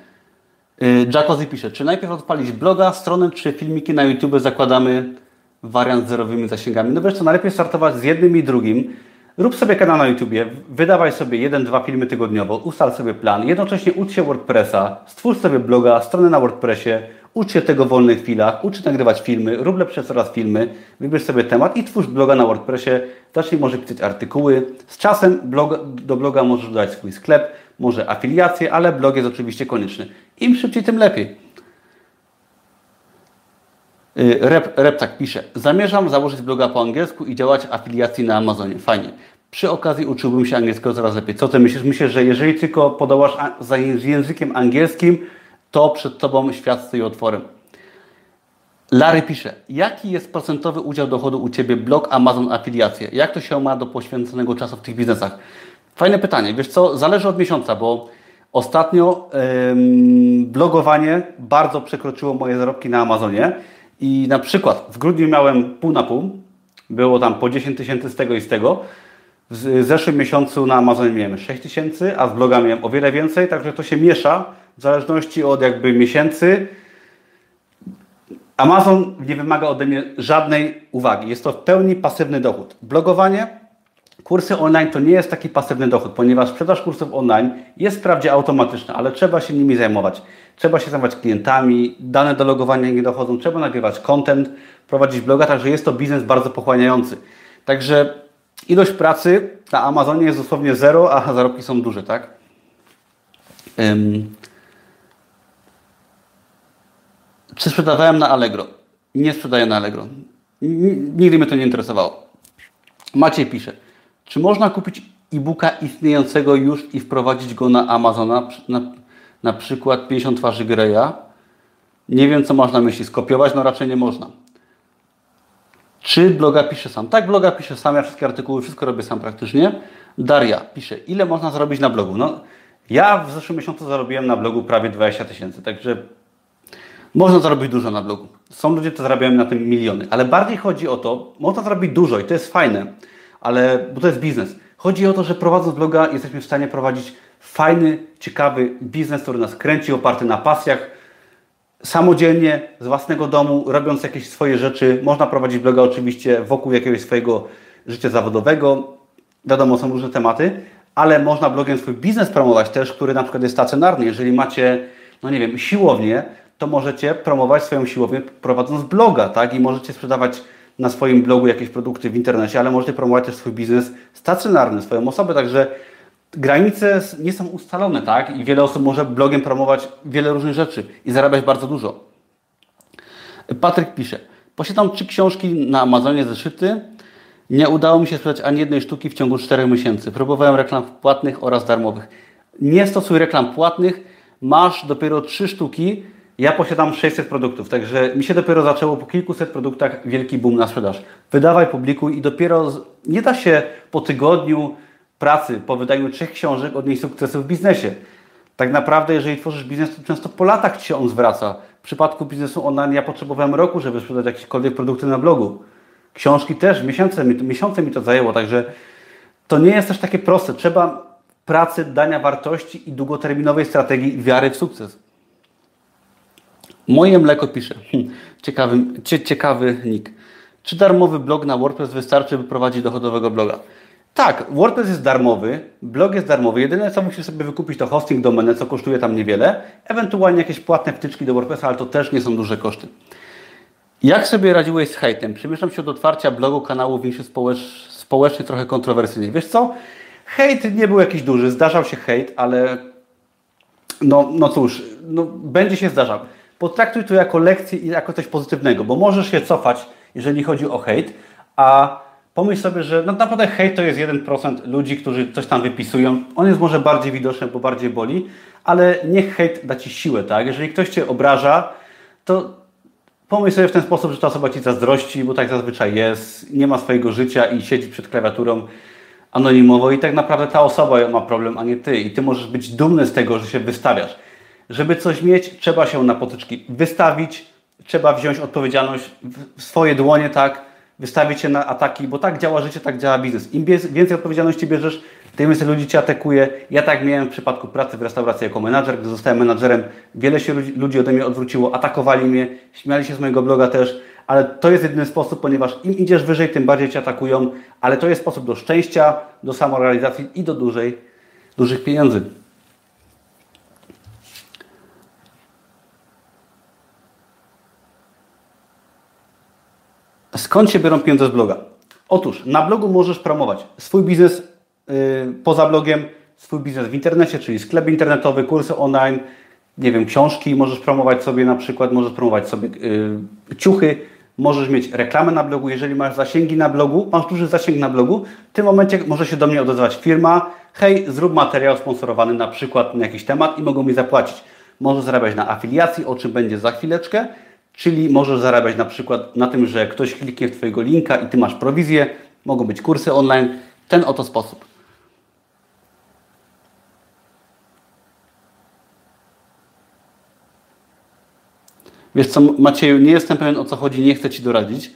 Y, Jackozy pisze, czy najpierw odpalić bloga, stronę, czy filmiki na YouTube zakładamy wariant z zerowymi zasięgami? No wiesz co, najlepiej startować z jednym i drugim. Rób sobie kanał na YouTubie, wydawaj sobie jeden, dwa filmy tygodniowo, ustal sobie plan, jednocześnie ucz się WordPressa, stwórz sobie bloga, stronę na WordPressie, Ucz się tego w wolnych chwilach, ucz nagrywać filmy, rób lepsze coraz filmy, wybierz sobie temat i twórz bloga na WordPressie, zacznij może pisać artykuły. Z czasem blog, do bloga możesz dodać swój sklep, może afiliacje, ale blog jest oczywiście konieczny. Im szybciej, tym lepiej. Y, rep, Rep tak pisze. Zamierzam założyć bloga po angielsku i działać afiliacji na Amazonie. Fajnie. Przy okazji uczyłbym się angielskiego coraz lepiej. Co ty myślisz? Myślę, że jeżeli tylko podołasz za językiem angielskim, to przed Tobą świat stoi otworem. Larry pisze, jaki jest procentowy udział dochodu u Ciebie blog Amazon afiliacje? Jak to się ma do poświęconego czasu w tych biznesach? Fajne pytanie. Wiesz co, zależy od miesiąca, bo ostatnio blogowanie bardzo przekroczyło moje zarobki na Amazonie i na przykład w grudniu miałem pół na pół, było tam po 10 tysięcy z tego i z tego. W zeszłym miesiącu na Amazonie miałem 6 tysięcy, a z bloga miałem o wiele więcej, także to się miesza w zależności od jakby miesięcy. Amazon nie wymaga ode mnie żadnej uwagi. Jest to w pełni pasywny dochód. Blogowanie, kursy online to nie jest taki pasywny dochód, ponieważ sprzedaż kursów online jest wprawdzie automatyczna, ale trzeba się nimi zajmować. Trzeba się zajmować klientami, dane do logowania nie dochodzą, trzeba nagrywać content, prowadzić bloga, także jest to biznes bardzo pochłaniający. Także ilość pracy na Amazonie jest dosłownie zero, a zarobki są duże, tak? Czy sprzedawałem na Allegro? Nie sprzedaję na Allegro. Nigdy mnie to nie interesowało. Maciej pisze, czy można kupić e-booka istniejącego już i wprowadzić go na Amazona, na, na przykład 50 twarzy Greya? Nie wiem, co można myśli. Skopiować? No raczej nie można. Czy bloga piszę sam? Tak, bloga piszę sam, ja wszystkie artykuły, wszystko robię sam praktycznie. Daria pisze, ile można zarobić na blogu? No, ja w zeszłym miesiącu zarobiłem na blogu prawie 20 tysięcy, także można zarobić dużo na blogu. Są ludzie, którzy zarabiają na tym miliony, ale bardziej chodzi o to, można zarobić dużo i to jest fajne, ale, bo to jest biznes. Chodzi o to, że prowadząc bloga jesteśmy w stanie prowadzić fajny, ciekawy biznes, który nas kręci, oparty na pasjach, samodzielnie, z własnego domu, robiąc jakieś swoje rzeczy. Można prowadzić bloga oczywiście wokół jakiegoś swojego życia zawodowego. Wiadomo, są różne tematy, ale można blogiem swój biznes promować też, który na przykład jest stacjonarny. Jeżeli macie, no nie wiem, siłownię, to możecie promować swoją siłownię prowadząc bloga, tak? I możecie sprzedawać na swoim blogu jakieś produkty w internecie, ale możecie promować też swój biznes stacjonarny, swoją osobę, także granice nie są ustalone, tak? I wiele osób może blogiem promować wiele różnych rzeczy i zarabiać bardzo dużo. Patryk pisze, posiadam trzy książki na Amazonie zeszyty, nie udało mi się sprzedać ani jednej sztuki w ciągu 4 miesięcy. Próbowałem reklam płatnych oraz darmowych. Nie stosuj reklam płatnych, masz dopiero trzy sztuki, ja posiadam 600 produktów, także mi się dopiero zaczęło po kilkuset produktach wielki boom na sprzedaż. Wydawaj, publikuj i dopiero nie da się po tygodniu pracy, po wydaniu trzech książek odnieść sukcesu w biznesie. Tak naprawdę, jeżeli tworzysz biznes, to często po latach Ci się on zwraca. W przypadku biznesu online ja potrzebowałem roku, żeby sprzedać jakiekolwiek produkty na blogu. Książki też, miesiące mi, miesiące mi to zajęło, także to nie jest też takie proste. Trzeba pracy, dania wartości i długoterminowej strategii wiary w sukces. Moje mleko pisze. Ciekawy, ciekawy nick. Czy darmowy blog na WordPress wystarczy, by prowadzić dochodowego bloga? Tak, WordPress jest darmowy, blog jest darmowy. Jedyne co musisz sobie wykupić to hosting domenę, co kosztuje tam niewiele, ewentualnie jakieś płatne wtyczki do WordPressa, ale to też nie są duże koszty. Jak sobie radziłeś z hejtem? Przemieszczam się od otwarcia blogu, kanału większy społecz, społecznie trochę kontrowersyjny. Wiesz co? Hejt nie był jakiś duży, zdarzał się hejt, ale no, no cóż, no, będzie się zdarzał. Potraktuj to jako lekcję i jako coś pozytywnego, bo możesz się cofać, jeżeli chodzi o hejt, a pomyśl sobie, że no naprawdę hejt to jest 1% ludzi, którzy coś tam wypisują. On jest może bardziej widoczny, bo bardziej boli, ale niech hejt da Ci siłę, tak? Jeżeli ktoś Cię obraża, to pomyśl sobie w ten sposób, że ta osoba Ci zazdrości, bo tak zazwyczaj jest, nie ma swojego życia i siedzi przed klawiaturą anonimowo i tak naprawdę ta osoba ma problem, a nie Ty. I Ty możesz być dumny z tego, że się wystawiasz. Żeby coś mieć, trzeba się na potyczki wystawić, trzeba wziąć odpowiedzialność w swoje dłonie, tak, wystawić się na ataki, bo tak działa życie, tak działa biznes. Im więcej odpowiedzialności bierzesz, tym więcej ludzi Cię atakuje. Ja tak miałem w przypadku pracy w restauracji jako menadżer. Gdy zostałem menadżerem, wiele się ludzi ode mnie odwróciło, atakowali mnie, śmiali się z mojego bloga też, ale to jest jedyny sposób, ponieważ im idziesz wyżej, tym bardziej Cię atakują, ale to jest sposób do szczęścia, do samorealizacji i do dużej, dużych pieniędzy. Skąd się biorą pieniądze z bloga? Otóż na blogu możesz promować swój biznes yy, poza blogiem, swój biznes w internecie, czyli sklep internetowy, kursy online, nie wiem, książki możesz promować sobie na przykład, możesz promować sobie yy, ciuchy, możesz mieć reklamę na blogu, jeżeli masz zasięgi na blogu, masz duży zasięg na blogu, w tym momencie może się do mnie odezwać firma, hej, zrób materiał sponsorowany na przykład na jakiś temat i mogą mi zapłacić. Możesz zarabiać na afiliacji, o czym będzie za chwileczkę, czyli możesz zarabiać na przykład na tym, że ktoś kliknie w Twojego linka i Ty masz prowizję, mogą być kursy online, ten oto sposób. Wiesz co, Macieju, nie jestem pewien o co chodzi, nie chcę Ci doradzić.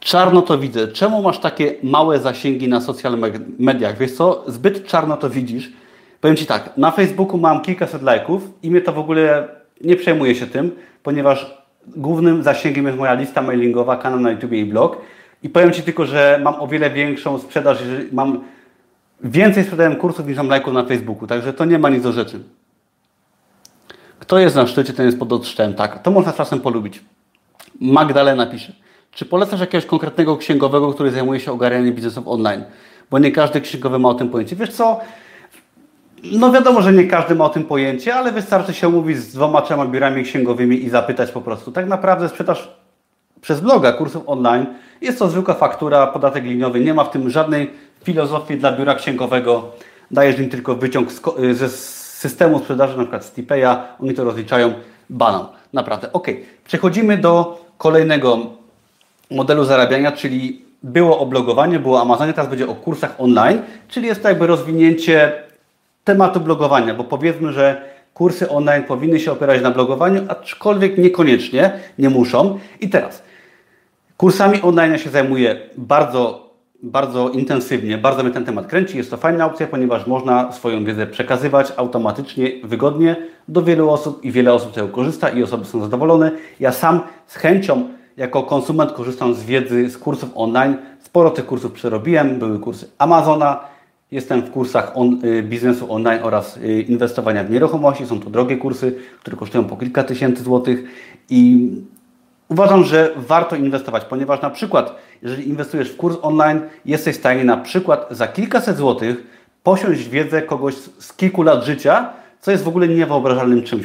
Czarno to widzę. Czemu masz takie małe zasięgi na social mediach? Wiesz co, zbyt czarno to widzisz. Powiem Ci tak, na Facebooku mam kilkaset lajków i mnie to w ogóle nie przejmuje się tym, ponieważ głównym zasięgiem jest moja lista mailingowa, kanał na YouTube i blog. I powiem Ci tylko, że mam o wiele większą sprzedaż, mam więcej sprzedałem kursów niż mam lajków na Facebooku, także to nie ma nic do rzeczy. Kto jest na szczycie, ten jest pod odszczem. Tak, to można czasem polubić. Magdalena pisze. Czy polecasz jakiegoś konkretnego księgowego, który zajmuje się ogarnianiem biznesów online? Bo nie każdy księgowy ma o tym pojęcie. Wiesz co? No wiadomo, że nie każdy ma o tym pojęcie, ale wystarczy się umówić z dwoma, trzema biurami księgowymi i zapytać po prostu. Tak naprawdę sprzedaż przez bloga kursów online jest to zwykła faktura, podatek liniowy. Nie ma w tym żadnej filozofii dla biura księgowego. Dajesz im tylko wyciąg ze systemu sprzedaży, na przykład Stipeya, oni to rozliczają, banał. Naprawdę. Ok, przechodzimy do kolejnego modelu zarabiania, czyli było o blogowaniu, było o Amazonie, teraz będzie o kursach online, czyli jest to jakby rozwinięcie tematu blogowania, bo powiedzmy, że kursy online powinny się opierać na blogowaniu, aczkolwiek niekoniecznie, nie muszą. I teraz, kursami online się zajmuję bardzo bardzo intensywnie, bardzo mnie ten temat kręci. Jest to fajna opcja, ponieważ można swoją wiedzę przekazywać automatycznie, wygodnie do wielu osób i wiele osób z tego korzysta i osoby są zadowolone. Ja sam z chęcią jako konsument korzystam z wiedzy z kursów online. Sporo tych kursów przerobiłem. Były kursy Amazona, jestem w kursach on, y, biznesu online oraz y, inwestowania w nieruchomości. Są to drogie kursy, które kosztują po kilka tysięcy złotych i uważam, że warto inwestować, ponieważ na przykład, jeżeli inwestujesz w kurs online, jesteś w stanie na przykład za kilkaset złotych posiąść wiedzę kogoś z kilku lat życia, co jest w ogóle niewyobrażalnym czymś.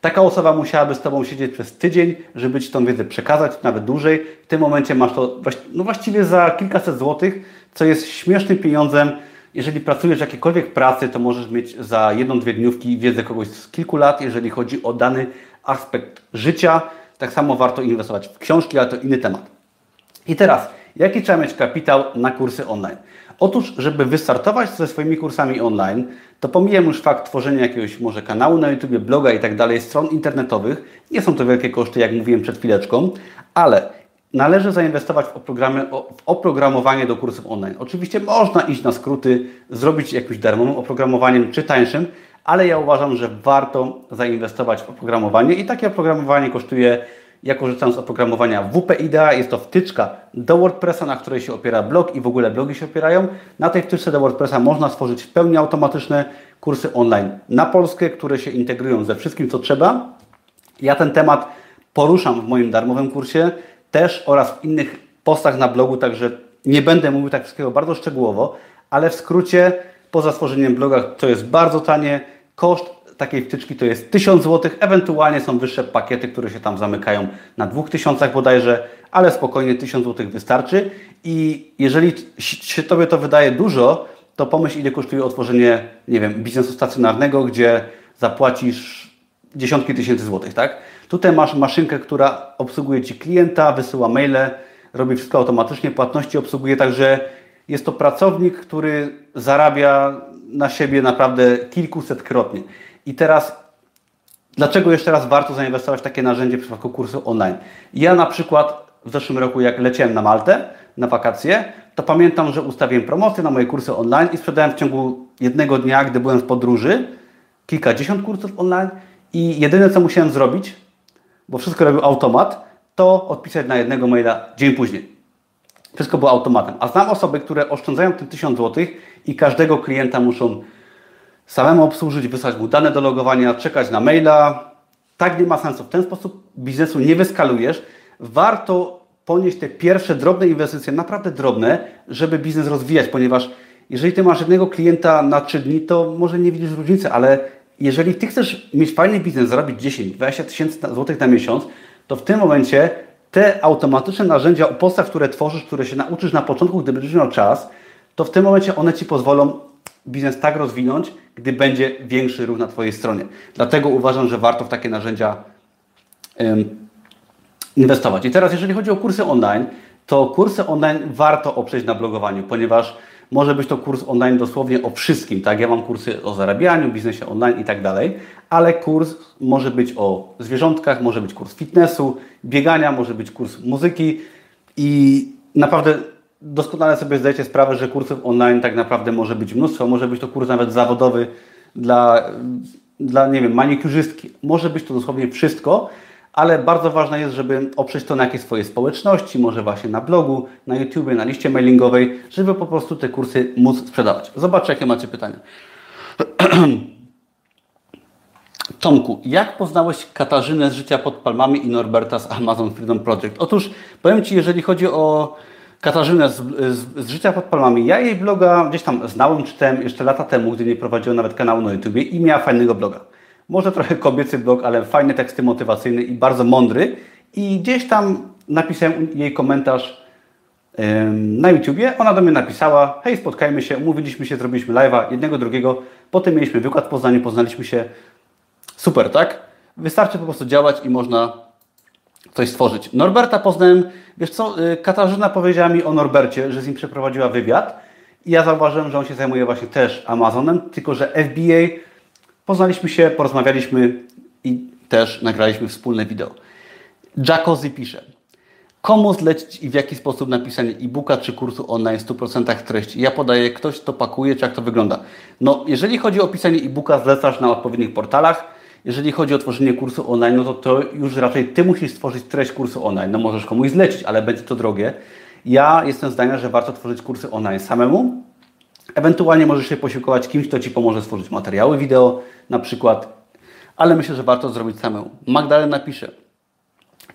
Taka osoba musiałaby z Tobą siedzieć przez tydzień, żeby Ci tą wiedzę przekazać, nawet dłużej. W tym momencie masz to no właściwie za kilkaset złotych, co jest śmiesznym pieniądzem. Jeżeli pracujesz w jakiejkolwiek pracy, to możesz mieć za jedną, dwie dniówki wiedzę kogoś z kilku lat, jeżeli chodzi o dany aspekt życia. Tak samo warto inwestować w książki, ale to inny temat. I teraz, jaki trzeba mieć kapitał na kursy online? Otóż, żeby wystartować ze swoimi kursami online, to pomijam już fakt tworzenia jakiegoś może kanału na YouTube, bloga i tak dalej, stron internetowych. Nie są to wielkie koszty, jak mówiłem przed chwileczką, ale należy zainwestować w, w oprogramowanie do kursów online. Oczywiście można iść na skróty, zrobić jakimś darmowym oprogramowaniem czy tańszym, ale ja uważam, że warto zainwestować w oprogramowanie i takie oprogramowanie kosztuje, ja korzystam z oprogramowania WP Idea, jest to wtyczka do WordPressa, na której się opiera blog i w ogóle blogi się opierają. Na tej wtyczce do WordPressa można stworzyć w pełni automatyczne kursy online na Polskę, które się integrują ze wszystkim, co trzeba. Ja ten temat poruszam w moim darmowym kursie też oraz w innych postach na blogu, także nie będę mówił tak wszystkiego bardzo szczegółowo, ale w skrócie poza stworzeniem bloga to jest bardzo tanie, Koszt takiej wtyczki to jest 1000 zł, ewentualnie są wyższe pakiety, które się tam zamykają na 2000 bodajże, ale spokojnie 1000 zł wystarczy. I jeżeli się Tobie to wydaje dużo, to pomyśl ile kosztuje otworzenie, nie wiem, biznesu stacjonarnego, gdzie zapłacisz dziesiątki tysięcy złotych, tak? Tutaj masz maszynkę, która obsługuje Ci klienta, wysyła maile, robi wszystko automatycznie, płatności obsługuje, także jest to pracownik, który zarabia na siebie naprawdę kilkusetkrotnie. I teraz, dlaczego jeszcze raz warto zainwestować w takie narzędzie w przypadku kursu online? Ja na przykład w zeszłym roku, jak leciałem na Maltę na wakacje, to pamiętam, że ustawiłem promocję na moje kursy online i sprzedałem w ciągu jednego dnia, gdy byłem w podróży, kilkadziesiąt kursów online i jedyne, co musiałem zrobić, bo wszystko robił automat, to odpisać na jednego maila dzień później. Wszystko było automatem. A znam osoby, które oszczędzają te 1000 zł i każdego klienta muszą samemu obsłużyć, wysłać mu dane do logowania, czekać na maila. tak nie ma sensu. W ten sposób biznesu nie wyskalujesz. Warto ponieść te pierwsze drobne inwestycje, naprawdę drobne, żeby biznes rozwijać, ponieważ jeżeli ty masz jednego klienta na 3 dni, to może nie widzisz różnicy, ale jeżeli ty chcesz mieć fajny biznes, zarobić 10-20 tysięcy złotych na miesiąc, to w tym momencie te automatyczne narzędzia, podstaw, które tworzysz, które się nauczysz na początku, gdy będziesz miał czas, to w tym momencie one Ci pozwolą biznes tak rozwinąć, gdy będzie większy ruch na Twojej stronie. Dlatego uważam, że warto w takie narzędzia um, inwestować. I teraz, jeżeli chodzi o kursy online, to kursy online warto oprzeć na blogowaniu, ponieważ może być to kurs online dosłownie o wszystkim, tak? Ja mam kursy o zarabianiu, biznesie online i tak dalej, ale kurs może być o zwierzątkach, może być kurs fitnessu, biegania, może być kurs muzyki i naprawdę doskonale sobie zdajecie sprawę, że kursów online tak naprawdę może być mnóstwo, może być to kurs nawet zawodowy dla, dla nie wiem, manikurzystki, może być to dosłownie wszystko, ale bardzo ważne jest, żeby oprzeć to na jakiejś swojej społeczności, może właśnie na blogu, na YouTubie, na liście mailingowej, żeby po prostu te kursy móc sprzedawać. Zobaczcie, jakie macie pytania. Tomku, jak poznałeś Katarzynę z życia pod palmami i Norberta z Amazon Freedom Project? Otóż powiem Ci, jeżeli chodzi o Katarzynę z, z, z, życia pod palmami, ja jej bloga gdzieś tam znałem, czytałem jeszcze lata temu, gdy nie prowadziłem nawet kanału na YouTube i miała fajnego bloga. Może trochę kobiecy blog, ale fajne teksty motywacyjne i bardzo mądry. I gdzieś tam napisałem jej komentarz na YouTubie. Ona do mnie napisała, hej, spotkajmy się, umówiliśmy się, zrobiliśmy live'a, jednego, drugiego. Potem mieliśmy wykład w Poznaniu, poznaliśmy się. Super, tak? Wystarczy po prostu działać i można coś stworzyć. Norberta poznałem, wiesz co, y, Katarzyna powiedziała mi o Norbercie, że z nim przeprowadziła wywiad i ja zauważyłem, że on się zajmuje właśnie też Amazonem, tylko że FBA Poznaliśmy się, porozmawialiśmy i też nagraliśmy wspólne wideo. Jackozy pisze, komu zlecić i w jaki sposób napisanie e-booka czy kursu online w 100% treści. Ja podaję, ktoś to pakuje, czy jak to wygląda. No, jeżeli chodzi o pisanie e-booka, zlecasz na odpowiednich portalach. Jeżeli chodzi o tworzenie kursu online, no to, to już raczej Ty musisz stworzyć treść kursu online. No możesz komuś zlecić, ale będzie to drogie. Ja jestem zdania, że warto tworzyć kursy online samemu, Ewentualnie możesz się posiłkować kimś, kto Ci pomoże stworzyć materiały wideo na przykład, ale myślę, że warto zrobić samemu. Magdalena pisze,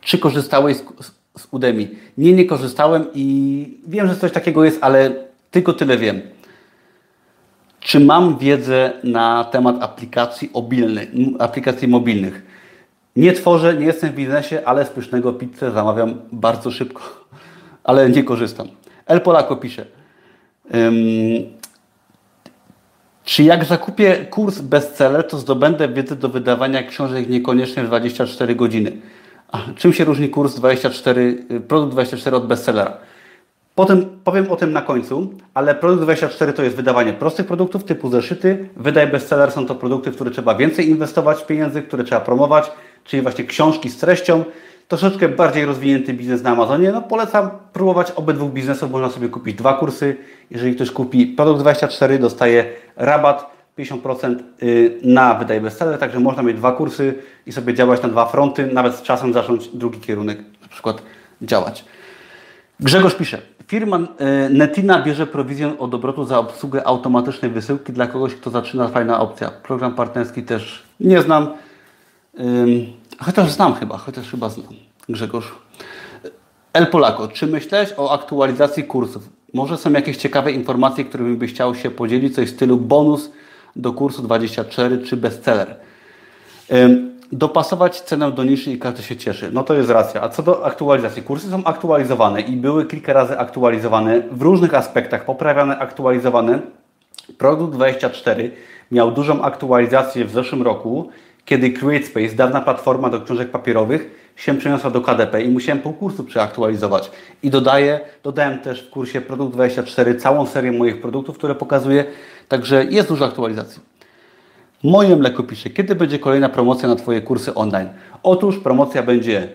czy korzystałeś z, Udemy? Nie, nie korzystałem i wiem, że coś takiego jest, ale tylko tyle wiem. Czy mam wiedzę na temat aplikacji, aplikacji mobilnych? Nie tworzę, nie jestem w biznesie, ale z pysznego pizzę zamawiam bardzo szybko, ale nie korzystam. El Polako pisze. Czy jak zakupię kurs bestseller, to zdobędę wiedzę do wydawania książek niekoniecznie w 24 godziny? A czym się różni kurs 24, y, produkt 24 od bestsellera? Potem powiem o tym na końcu, ale produkt 24 to jest wydawanie prostych produktów typu zeszyty. Wydaj bestseller są to produkty, w które trzeba więcej inwestować pieniędzy, które trzeba promować, czyli właśnie książki z treścią troszeczkę bardziej rozwinięty biznes na Amazonie, no polecam próbować obydwu biznesów. Można sobie kupić dwa kursy. Jeżeli ktoś kupi produkt 24, dostaje rabat 50% y, na wydaje bestseller, także można mieć dwa kursy i sobie działać na dwa fronty, nawet z czasem zacząć drugi kierunek na przykład działać. Grzegorz pisze, firma y, Netina bierze prowizję od obrotu za obsługę automatycznej wysyłki dla kogoś, kto zaczyna, fajna opcja. Program partnerski też nie znam. Chociaż znam chyba, chociaż chyba znam. Grzegorz. El Polako, czy myślałeś o aktualizacji kursów? Może są jakieś ciekawe informacje, którymi byś chciał się podzielić, coś w stylu bonus do kursu 24 czy bestseller? Dopasować cenę do niszy i każdy się cieszy. No to jest racja. A co do aktualizacji? Kursy są aktualizowane i były kilka razy aktualizowane w różnych aspektach, poprawiane, aktualizowane. Produkt 24 miał dużą aktualizację w zeszłym roku kiedy CreateSpace, dawna platforma do książek papierowych, się przeniosła do KDP i musiałem pół kursu przeaktualizować. I dodaję, dodałem też w kursie Produkt 24 całą serię moich produktów, które pokazuję, także jest dużo aktualizacji. Moje mleko pisze, kiedy będzie kolejna promocja na Twoje kursy online? Otóż promocja będzie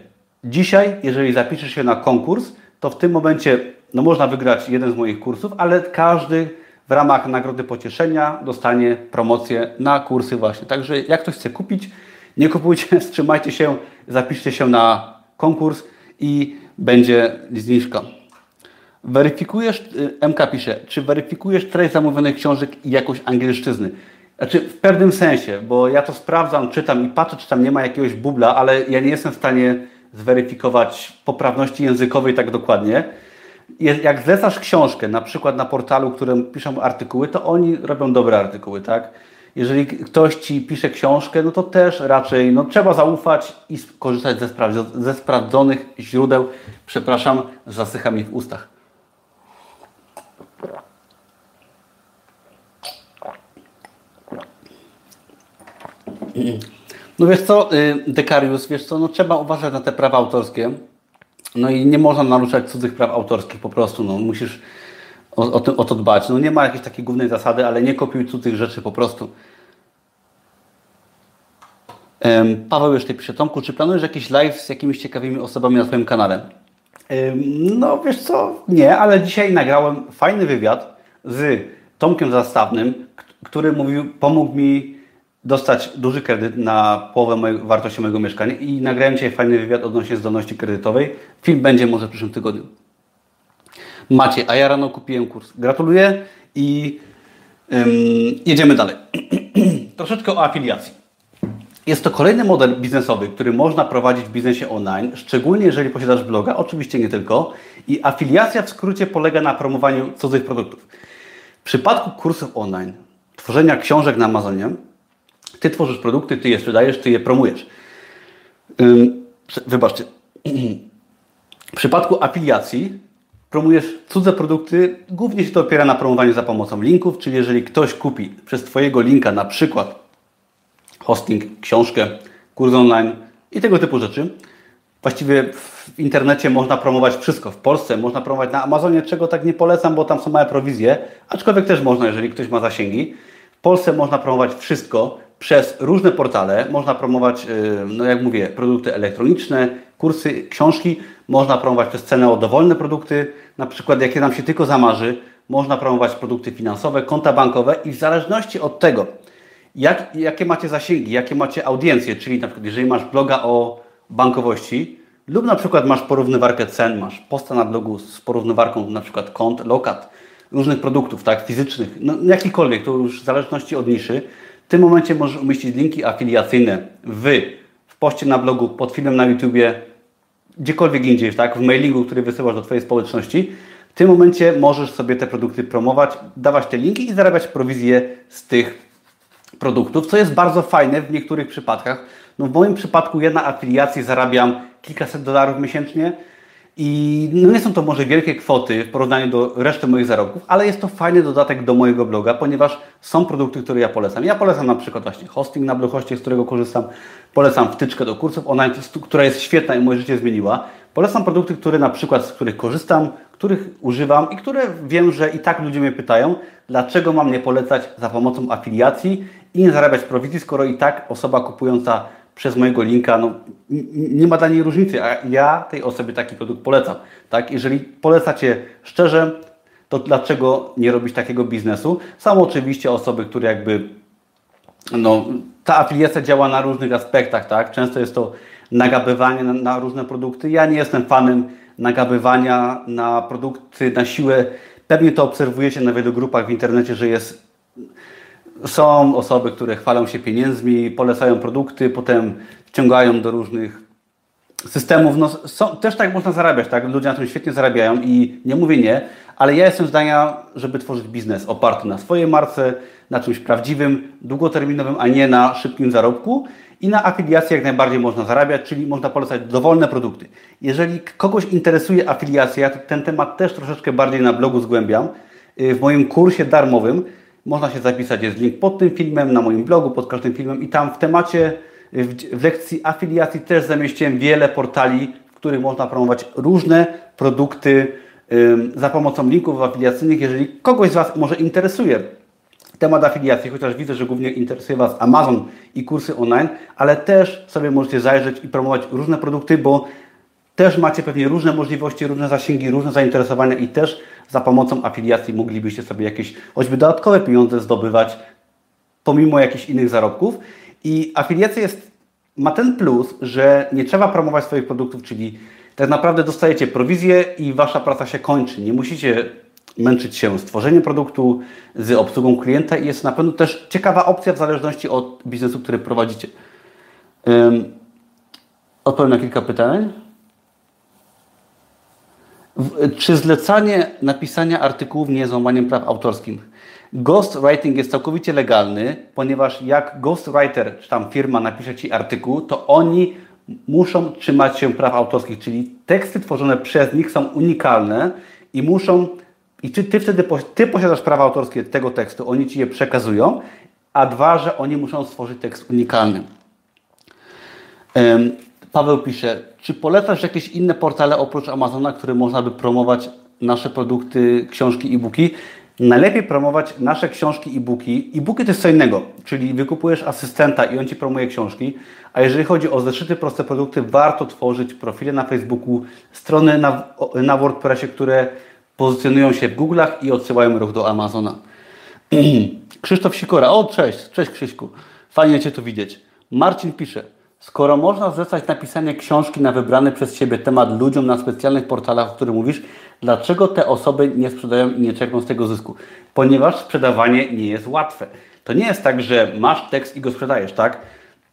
dzisiaj, jeżeli zapiszesz się na konkurs, to w tym momencie no, można wygrać jeden z moich kursów, ale każdy w ramach Nagrody Pocieszenia dostanie promocję na kursy właśnie. Także jak ktoś chce kupić, nie kupujcie, wstrzymajcie się, zapiszcie się na konkurs i będzie zniżka. Weryfikujesz, y, MK pisze, czy weryfikujesz treść zamówionych książek i jakość angielszczyzny? Znaczy w pewnym sensie, bo ja to sprawdzam, czytam i patrzę, czy tam nie ma jakiegoś bubla, ale ja nie jestem w stanie zweryfikować poprawności językowej tak dokładnie. Jak zlecasz książkę, na przykład na portalu, którym piszą artykuły, to oni robią dobre artykuły, tak? Jeżeli ktoś Ci pisze książkę, no to też raczej no, trzeba zaufać i korzystać ze, ze sprawdzonych źródeł. Przepraszam, zasycha mi w ustach. No wiesz co, y, Dekarius, wiesz co, no trzeba uważać na te prawa autorskie. No i nie można naruszać cudzych praw autorskich po prostu, no musisz o, o, to, o to dbać. No nie ma jakiejś takiej głównej zasady, ale nie kopiuj cudzych rzeczy po prostu. Paweł jeszcze pisze, Tomku, czy planujesz jakiś live z jakimiś ciekawymi osobami na Twoim kanale? No wiesz co, nie, ale dzisiaj nagrałem fajny wywiad z Tomkiem Zastawnym, który mówił, pomógł mi dostać duży kredyt na połowę mojej, wartości mojego mieszkania i nagrałem dzisiaj fajny wywiad odnośnie zdolności kredytowej. Film będzie może w przyszłym tygodniu. Macie, a ja rano kupiłem kurs. Gratuluję i jedziemy dalej. Troszeczkę o afiliacji. Jest to kolejny model biznesowy, który można prowadzić w biznesie online, szczególnie jeżeli posiadasz bloga, oczywiście nie tylko. I afiliacja w skrócie polega na promowaniu cudzych produktów. W przypadku kursów online, tworzenia książek na Amazonie, ty tworzysz produkty, ty je sprzedajesz, ty je promujesz. Wybaczcie. W przypadku afiliacji promujesz cudze produkty, głównie się to opiera na promowaniu za pomocą linków, czyli jeżeli ktoś kupi przez Twojego linka na przykład hosting, książkę, kurs online i tego typu rzeczy. Właściwie w internecie można promować wszystko. W Polsce można promować na Amazonie, czego tak nie polecam, bo tam są małe prowizje, aczkolwiek też można, jeżeli ktoś ma zasięgi. W Polsce można promować wszystko przez różne portale. Można promować, y, no jak mówię, produkty elektroniczne, kursy, książki. Można promować przez cenę o dowolne produkty, na przykład jakie nam się tylko zamarzy. Można promować produkty finansowe, konta bankowe i w zależności od tego, jak, jakie macie zasięgi, jakie macie audiencje, czyli na przykład jeżeli masz bloga o bankowości lub na przykład masz porównywarkę cen, masz posta na blogu z porównywarką na przykład kont, lokat, różnych produktów, tak, fizycznych, no jakikolwiek, to już w zależności od niszy, w tym momencie możesz umieścić linki afiliacyjne w, w poście na blogu, pod filmem na YouTubie, gdziekolwiek indziej, tak, w mailingu, który wysyłasz do Twojej społeczności. W tym momencie możesz sobie te produkty promować, dawać te linki i zarabiać prowizję z tych produktów, co jest bardzo fajne w niektórych przypadkach. No w moim przypadku ja na afiliacji zarabiam kilkaset dolarów miesięcznie i no nie są to może wielkie kwoty w porównaniu do reszty moich zarobków, ale jest to fajny dodatek do mojego bloga, ponieważ są produkty, które ja polecam. Ja polecam na przykład właśnie hosting na Bluehoście, z którego korzystam. Polecam wtyczkę do kursów online, która jest świetna i moje życie zmieniła. Polecam produkty, które na przykład, z których korzystam, których używam i które wiem, że i tak ludzie mnie pytają, dlaczego mam nie polecać za pomocą afiliacji i nie zarabiać prowizji, skoro i tak osoba kupująca przez mojego linka, no, nie ma dla niej różnicy, a ja tej osobie taki produkt polecam. Tak? Jeżeli polecacie szczerze, to dlaczego nie robić takiego biznesu? Są oczywiście osoby, które jakby, no, ta afiliacja działa na różnych aspektach, tak? Często jest to nagabywanie na, na różne produkty. Ja nie jestem fanem nagabywania na produkty na siłę. Pewnie to obserwujecie na wielu grupach w internecie, że jest są osoby, które chwalą się pieniędzmi, polecają produkty, potem wciągają do różnych systemów. No, są, też tak można zarabiać, tak? Ludzie na tym świetnie zarabiają i nie mówię nie, ale ja jestem zdania, żeby tworzyć biznes oparty na swojej marce, na czymś prawdziwym, długoterminowym, a nie na szybkim zarobku. I na afiliacji jak najbardziej można zarabiać, czyli można polecać dowolne produkty. Jeżeli kogoś interesuje afiliacja, to ten temat też troszeczkę bardziej na blogu zgłębiam. Y, w moim kursie darmowym można się zapisać, jest link pod tym filmem, na moim blogu, pod każdym filmem i tam w temacie, w, w lekcji afiliacji też zamieściłem wiele portali, w których można promować różne produkty ym, za pomocą linków afiliacyjnych. Jeżeli kogoś z Was może interesuje temat afiliacji, chociaż widzę, że głównie interesuje Was Amazon i kursy online, ale też sobie możecie zajrzeć i promować różne produkty, bo też macie pewnie różne możliwości, różne zasięgi, różne zainteresowania i też za pomocą afiliacji moglibyście sobie jakieś choćby dodatkowe pieniądze zdobywać pomimo jakichś innych zarobków. I afiliacja jest, ma ten plus, że nie trzeba promować swoich produktów, czyli tak naprawdę dostajecie prowizję i wasza praca się kończy. Nie musicie męczyć się z tworzeniem produktu, z obsługą klienta i jest na pewno też ciekawa opcja w zależności od biznesu, który prowadzicie. Um, odpowiem na kilka pytań. Czy zlecanie napisania artykułów nie jest łamaniem praw autorskich? Ghostwriting jest całkowicie legalny, ponieważ jak ghostwriter, czy tam firma napisze Ci artykuł, to oni muszą trzymać się praw autorskich, czyli teksty tworzone przez nich są unikalne i muszą, i czy Ty wtedy ty posiadasz prawa autorskie tego tekstu, oni Ci je przekazują, a dwa, że oni muszą stworzyć tekst unikalny. Paweł pisze, czy polecasz jakieś inne portale oprócz Amazona, które można by promować nasze produkty, książki, e-booki? Najlepiej promować nasze książki e-booki. E-booki to jest co innego, czyli wykupujesz asystenta i on Ci promuje książki, a jeżeli chodzi o zeszyty, proste produkty, warto tworzyć profile na Facebooku, strony na, na WordPressie, które pozycjonują się w Google'ach i odsyłają ruch do Amazona. Krzysztof Sikora, o cześć, cześć Krzyśku, fajnie Cię tu widzieć. Marcin pisze, Skoro można zlecać napisanie książki na wybrany przez Ciebie temat ludziom na specjalnych portalach, o których mówisz, dlaczego te osoby nie sprzedają i nie czerpią z tego zysku? Ponieważ sprzedawanie nie jest łatwe. To nie jest tak, że masz tekst i go sprzedajesz, tak?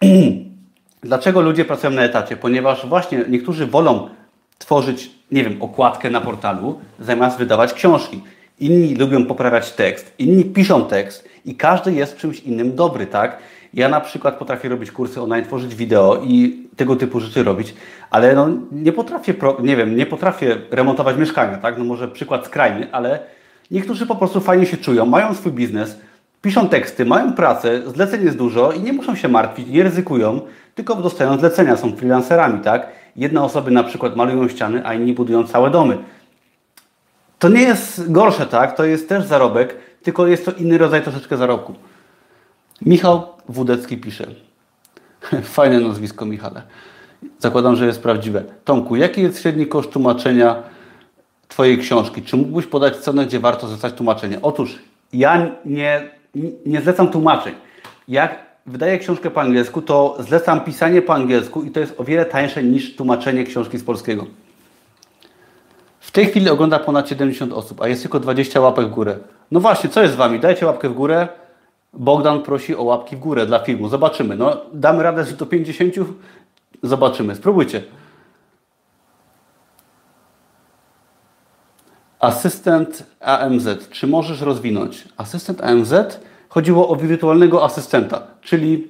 dlaczego ludzie pracują na etacie? Ponieważ właśnie niektórzy wolą tworzyć, nie wiem, okładkę na portalu, zamiast wydawać książki. Inni lubią poprawiać tekst, inni piszą tekst i każdy jest czymś innym dobry, tak? Ja na przykład potrafię robić kursy online, tworzyć wideo i tego typu rzeczy robić, ale no nie potrafię, nie wiem, nie potrafię remontować mieszkania, tak? No może przykład skrajny, ale niektórzy po prostu fajnie się czują, mają swój biznes, piszą teksty, mają pracę, zleceń jest dużo i nie muszą się martwić, nie ryzykują, tylko dostają zlecenia, są freelancerami, tak? Jedne osoby na przykład malują ściany, a inni budują całe domy. To nie jest gorsze, tak? To jest też zarobek, tylko jest to inny rodzaj troszeczkę zarobku. Michał Wódecki pisze. Fajne nazwisko, Michale. Zakładam, że jest prawdziwe. Tomku, jaki jest średni koszt tłumaczenia Twojej książki? Czy mógłbyś podać cenę, gdzie warto zlecać tłumaczenie? Otóż ja nie, nie zlecam tłumaczeń. Jak wydaję książkę po angielsku, to zlecam pisanie po angielsku i to jest o wiele tańsze niż tłumaczenie książki z polskiego. W tej chwili ogląda ponad 70 osób, a jest tylko 20 łapek w górę. No właśnie, co jest z Wami? Dajcie łapkę w górę. Bogdan prosi o łapki w górę dla filmu. Zobaczymy. No, damy radę że do 50? Zobaczymy. Spróbujcie. Asystent AMZ. Czy możesz rozwinąć? Asystent AMZ chodziło o wirtualnego asystenta, czyli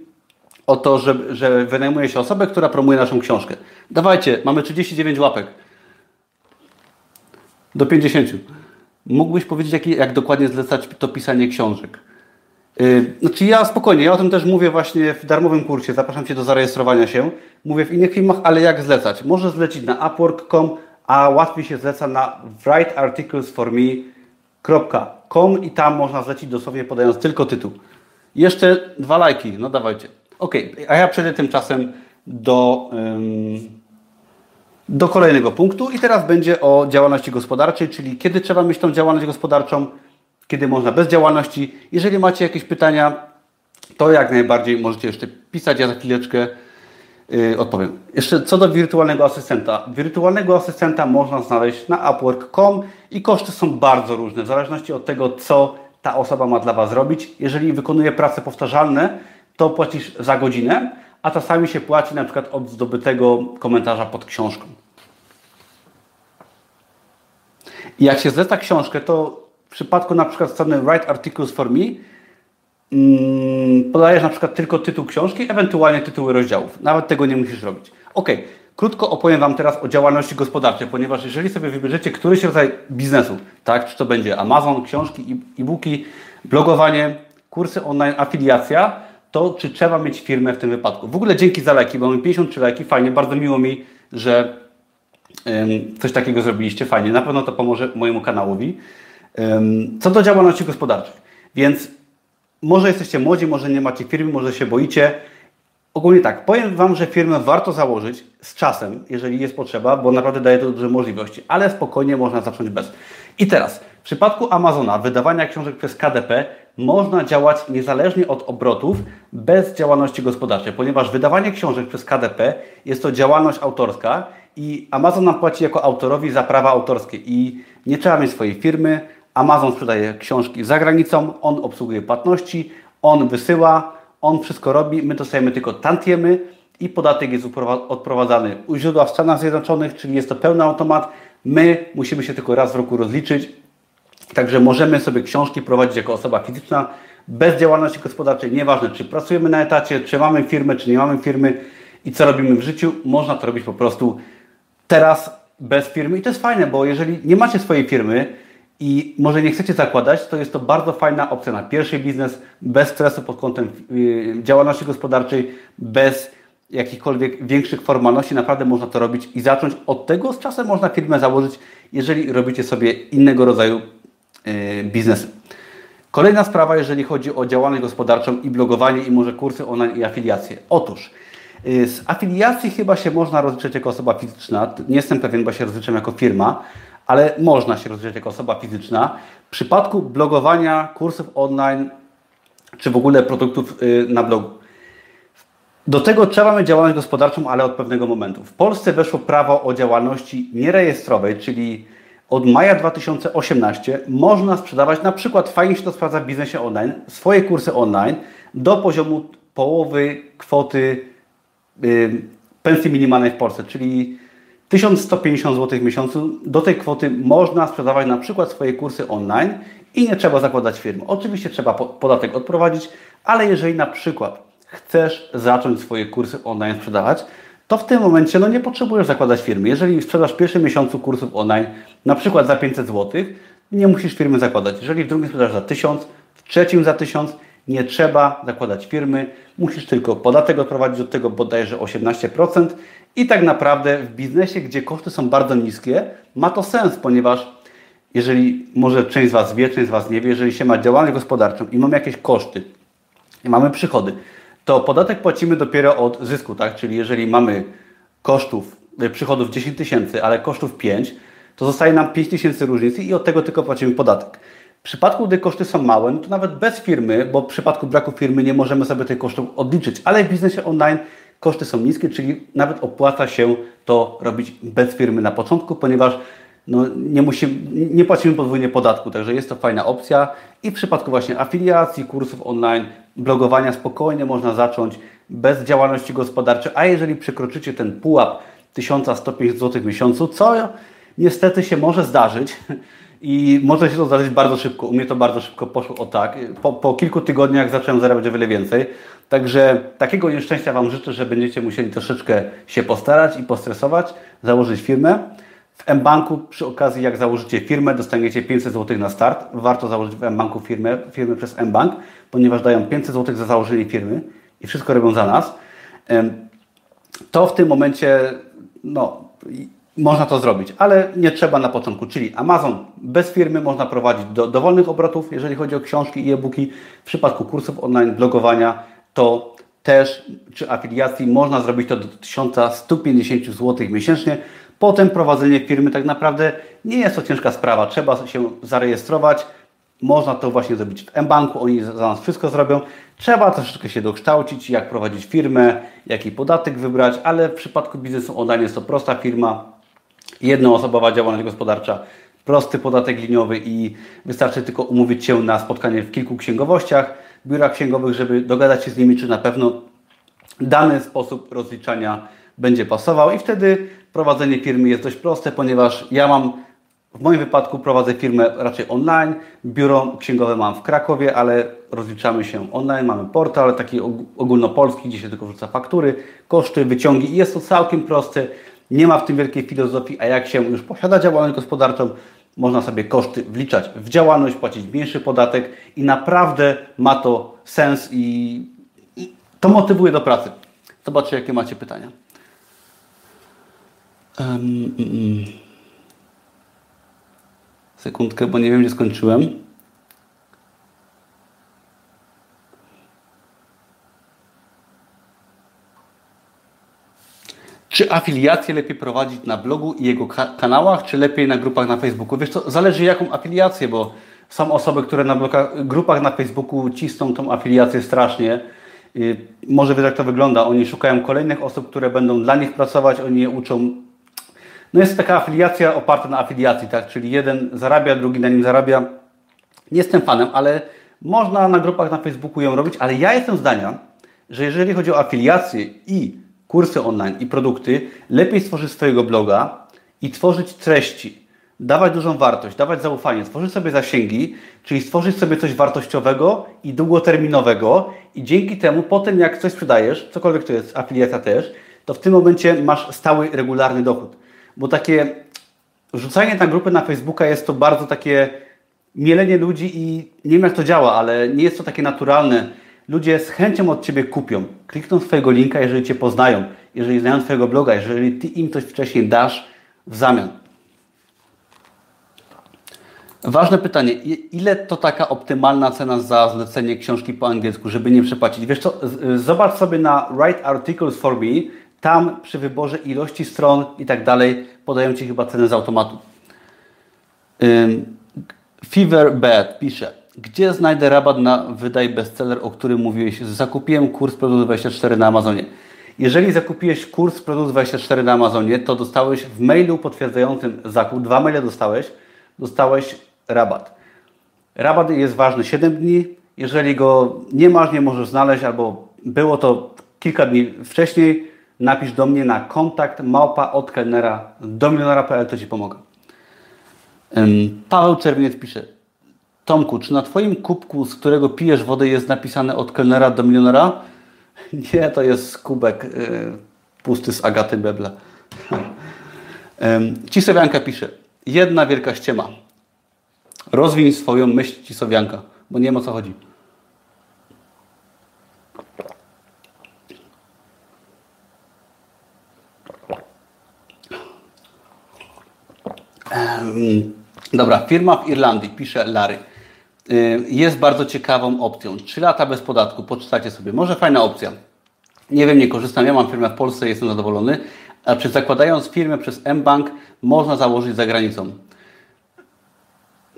o to, że, że wynajmuje się osobę, która promuje naszą książkę. Dawajcie, mamy 39 łapek. Do 50. Mógłbyś powiedzieć, jak, jak dokładnie zlecać to pisanie książek? Y, znaczy ja spokojnie, ja o tym też mówię właśnie w darmowym kursie, zapraszam Cię do zarejestrowania się. Mówię w innych filmach, ale jak zlecać? Może zlecić na upwork.com, a łatwiej się zleca na writearticlesforme.com i tam można zlecić dosłownie podając tylko tytuł. Jeszcze dwa lajki, no dawajcie. Ok, a ja przejdę tymczasem do, do kolejnego punktu i teraz będzie o działalności gospodarczej, czyli kiedy trzeba mieć tą działalność gospodarczą, kiedy można bez działalności. Jeżeli macie jakieś pytania, to jak najbardziej możecie jeszcze pisać, ja za chwileczkę yy, odpowiem. Jeszcze co do wirtualnego asystenta. Wirtualnego asystenta można znaleźć na upwork.com i koszty są bardzo różne, w zależności od tego, co ta osoba ma dla Was robić. Jeżeli wykonuje prace powtarzalne, to płacisz za godzinę, a czasami się płaci na przykład od zdobytego komentarza pod książką. I jak się zleca książkę, to w przypadku na przykład strony Write Articles for Me mm, podajesz na przykład tylko tytuł książki, ewentualnie tytuły rozdziałów. Nawet tego nie musisz robić. Ok, krótko opowiem Wam teraz o działalności gospodarczej, ponieważ jeżeli sobie wybierzecie któryś rodzaj biznesu, tak, czy to będzie Amazon, książki, e-booki, blogowanie, kursy online, afiliacja, to czy trzeba mieć firmę w tym wypadku. W ogóle dzięki za leki, bo mamy 53 leki, fajnie, bardzo miło mi, że coś takiego zrobiliście, fajnie, na pewno to pomoże mojemu kanałowi. Co do działalności gospodarczej. Więc może jesteście młodzi, może nie macie firmy, może się boicie. Ogólnie tak, powiem Wam, że firmę warto założyć z czasem, jeżeli jest potrzeba, bo naprawdę daje to duże możliwości, ale spokojnie można zacząć bez. I teraz, w przypadku Amazona, wydawania książek przez KDP, można działać niezależnie od obrotów, bez działalności gospodarczej, ponieważ wydawanie książek przez KDP jest to działalność autorska i Amazon nam płaci jako autorowi za prawa autorskie i nie trzeba mieć swojej firmy, Amazon sprzedaje książki za granicą, on obsługuje płatności, on wysyła, on wszystko robi, my dostajemy tylko tantiemy i podatek jest odprowadzany u źródła w Stanach Zjednoczonych, czyli jest to pełny automat. My musimy się tylko raz w roku rozliczyć, także możemy sobie książki prowadzić jako osoba fizyczna bez działalności gospodarczej, nieważne czy pracujemy na etacie, czy mamy firmę, czy nie mamy firmy i co robimy w życiu, można to robić po prostu teraz bez firmy i to jest fajne, bo jeżeli nie macie swojej firmy i może nie chcecie zakładać, to jest to bardzo fajna opcja na pierwszy biznes, bez stresu pod kątem y, działalności gospodarczej, bez jakichkolwiek większych formalności, naprawdę można to robić i zacząć od tego. Z czasem można firmę założyć, jeżeli robicie sobie innego rodzaju y, biznesy. Kolejna sprawa, jeżeli chodzi o działalność gospodarczą i blogowanie i może kursy online i afiliacje. Otóż y, z afiliacji chyba się można rozliczyć jako osoba fizyczna. Nie jestem pewien, bo się rozliczam jako firma, ale można się rozliczyć jako osoba fizyczna. W przypadku blogowania kursów online czy w ogóle produktów y, na blogu. Do tego trzeba mieć działalność gospodarczą, ale od pewnego momentu. W Polsce weszło prawo o działalności nierejestrowej, czyli od maja 2018 można sprzedawać, na przykład fajnie się to sprawdza w biznesie online, swoje kursy online do poziomu połowy kwoty yy, pensji minimalnej w Polsce, czyli 1150 zł w miesiącu. Do tej kwoty można sprzedawać na przykład swoje kursy online i nie trzeba zakładać firmy. Oczywiście trzeba podatek odprowadzić, ale jeżeli na przykład chcesz zacząć swoje kursy online sprzedawać, to w tym momencie no, nie potrzebujesz zakładać firmy. Jeżeli sprzedasz w pierwszym miesiącu kursów online, na przykład za 500 zł, nie musisz firmy zakładać. Jeżeli w drugim sprzedasz za 1000, w trzecim za 1000, nie trzeba zakładać firmy. Musisz tylko podatek odprowadzić od tego bodajże 18% i tak naprawdę w biznesie, gdzie koszty są bardzo niskie, ma to sens, ponieważ jeżeli może część z Was wie, część z Was nie wie, jeżeli się ma działalność gospodarczą i mamy jakieś koszty i mamy przychody, to podatek płacimy dopiero od zysku, tak? Czyli jeżeli mamy kosztów, e, przychodów 10 tysięcy, ale kosztów 5, to zostaje nam 5 tysięcy różnicy i od tego tylko płacimy podatek. W przypadku, gdy koszty są małe, no to nawet bez firmy, bo w przypadku braku firmy nie możemy sobie tych kosztów odliczyć, ale w biznesie online koszty są niskie, czyli nawet opłaca się to robić bez firmy na początku, ponieważ no, nie, musimy, nie płacimy podwójnie podatku, także jest to fajna opcja. I w przypadku właśnie afiliacji, kursów online, blogowania spokojnie można zacząć bez działalności gospodarczej, a jeżeli przekroczycie ten pułap 1105 zł w miesiącu, co niestety się może zdarzyć i może się to zdarzyć bardzo szybko. U mnie to bardzo szybko poszło o tak. Po, po kilku tygodniach zacząłem zarabiać o wiele więcej. Także takiego nieszczęścia Wam życzę, że będziecie musieli troszeczkę się postarać i postresować, założyć firmę. W mBanku przy okazji, jak założycie firmę, dostaniecie 500 zł na start. Warto założyć w mBanku firmę, firmę przez mBank, ponieważ dają 500 zł za założenie firmy i wszystko robią za nas. To w tym momencie no, można to zrobić, ale nie trzeba na początku. Czyli Amazon bez firmy można prowadzić do dowolnych obrotów, jeżeli chodzi o książki i e-booki. W przypadku kursów online, blogowania, to też czy afiliacji można zrobić to do 1150 zł miesięcznie. Potem prowadzenie firmy tak naprawdę nie jest to ciężka sprawa. Trzeba się zarejestrować. Można to właśnie zrobić w mBanku, oni za nas wszystko zrobią. Trzeba troszeczkę się dokształcić, jak prowadzić firmę, jaki podatek wybrać, ale w przypadku biznesu online jest to prosta firma, jednoosobowa działalność gospodarcza, prosty podatek liniowy i wystarczy tylko umówić się na spotkanie w kilku księgowościach, biurach księgowych, żeby dogadać się z nimi, czy na pewno dany sposób rozliczania będzie pasował i wtedy prowadzenie firmy jest dość proste, ponieważ ja mam w moim wypadku prowadzę firmę raczej online. Biuro księgowe mam w Krakowie, ale rozliczamy się online. Mamy portal taki ogólnopolski, gdzie się tylko wrzuca faktury, koszty, wyciągi i jest to całkiem proste. Nie ma w tym wielkiej filozofii, a jak się już posiada działalność gospodarczą, można sobie koszty wliczać w działalność, płacić mniejszy podatek i naprawdę ma to sens i to motywuje do pracy. Zobaczcie, jakie macie pytania. Um, um. Sekundkę, bo nie wiem, gdzie skończyłem. Czy afiliację lepiej prowadzić na blogu i jego kanałach, czy lepiej na grupach na Facebooku? Wiesz co, zależy jaką afiliację, bo są osoby, które na blogach, grupach na Facebooku cisną tą afiliację strasznie. Może wiesz, jak to wygląda. Oni szukają kolejnych osób, które będą dla nich pracować, oni je uczą no jest taka afiliacja oparta na afiliacji, tak? Czyli jeden zarabia, drugi na nim zarabia. Nie jestem fanem, ale można na grupach na Facebooku ją robić, ale ja jestem zdania, że jeżeli chodzi o afiliacje i kursy online i produkty, lepiej stworzyć swojego bloga i tworzyć treści, dawać dużą wartość, dawać zaufanie, stworzyć sobie zasięgi, czyli stworzyć sobie coś wartościowego i długoterminowego i dzięki temu potem jak coś sprzedajesz, cokolwiek to jest, afiliacja też, to w tym momencie masz stały, regularny dochód. Bo takie rzucanie na grupy na Facebooka jest to bardzo takie mielenie ludzi i nie wiem jak to działa, ale nie jest to takie naturalne. Ludzie z chęcią od Ciebie kupią, klikną swojego linka, jeżeli Cię poznają, jeżeli znają Twojego bloga, jeżeli Ty im coś wcześniej dasz w zamian. Ważne pytanie, ile to taka optymalna cena za zlecenie książki po angielsku, żeby nie przepłacić? Wiesz co, zobacz sobie na Write Articles for Me, tam przy wyborze ilości stron i tak dalej podają Ci chyba cenę z automatu. Fever Bad pisze, gdzie znajdę rabat na wydaj bestseller, o którym mówiłeś? Zakupiłem kurs Produkt 24 na Amazonie. Jeżeli zakupiłeś kurs Produkt 24 na Amazonie, to dostałeś w mailu potwierdzającym zakup, dwa maile dostałeś, dostałeś rabat. Rabat jest ważny 7 dni. Jeżeli go nie masz, nie możesz znaleźć, albo było to kilka dni wcześniej, napisz do mnie na kontakt małpa od kelnera do milionera.pl, to Ci pomogę. Paweł Czerwieniec pisze, Tomku, czy na Twoim kubku, z którego pijesz wodę, jest napisane od kelnera do milionera? Nie, to jest kubek y, pusty z Agaty Bebla. Cisowianka pisze, jedna wielka ściema. Rozwiń swoją myśl Cisowianka, bo nie wiem o co chodzi. Dobra, firma w Irlandii, pisze Larry, jest bardzo ciekawą opcją. 3 lata bez podatku, poczytajcie sobie. Może fajna opcja. Nie wiem, nie korzystam. Ja mam firmę w Polsce, jestem zadowolony. A czy zakładając firmę przez mBank można założyć za granicą?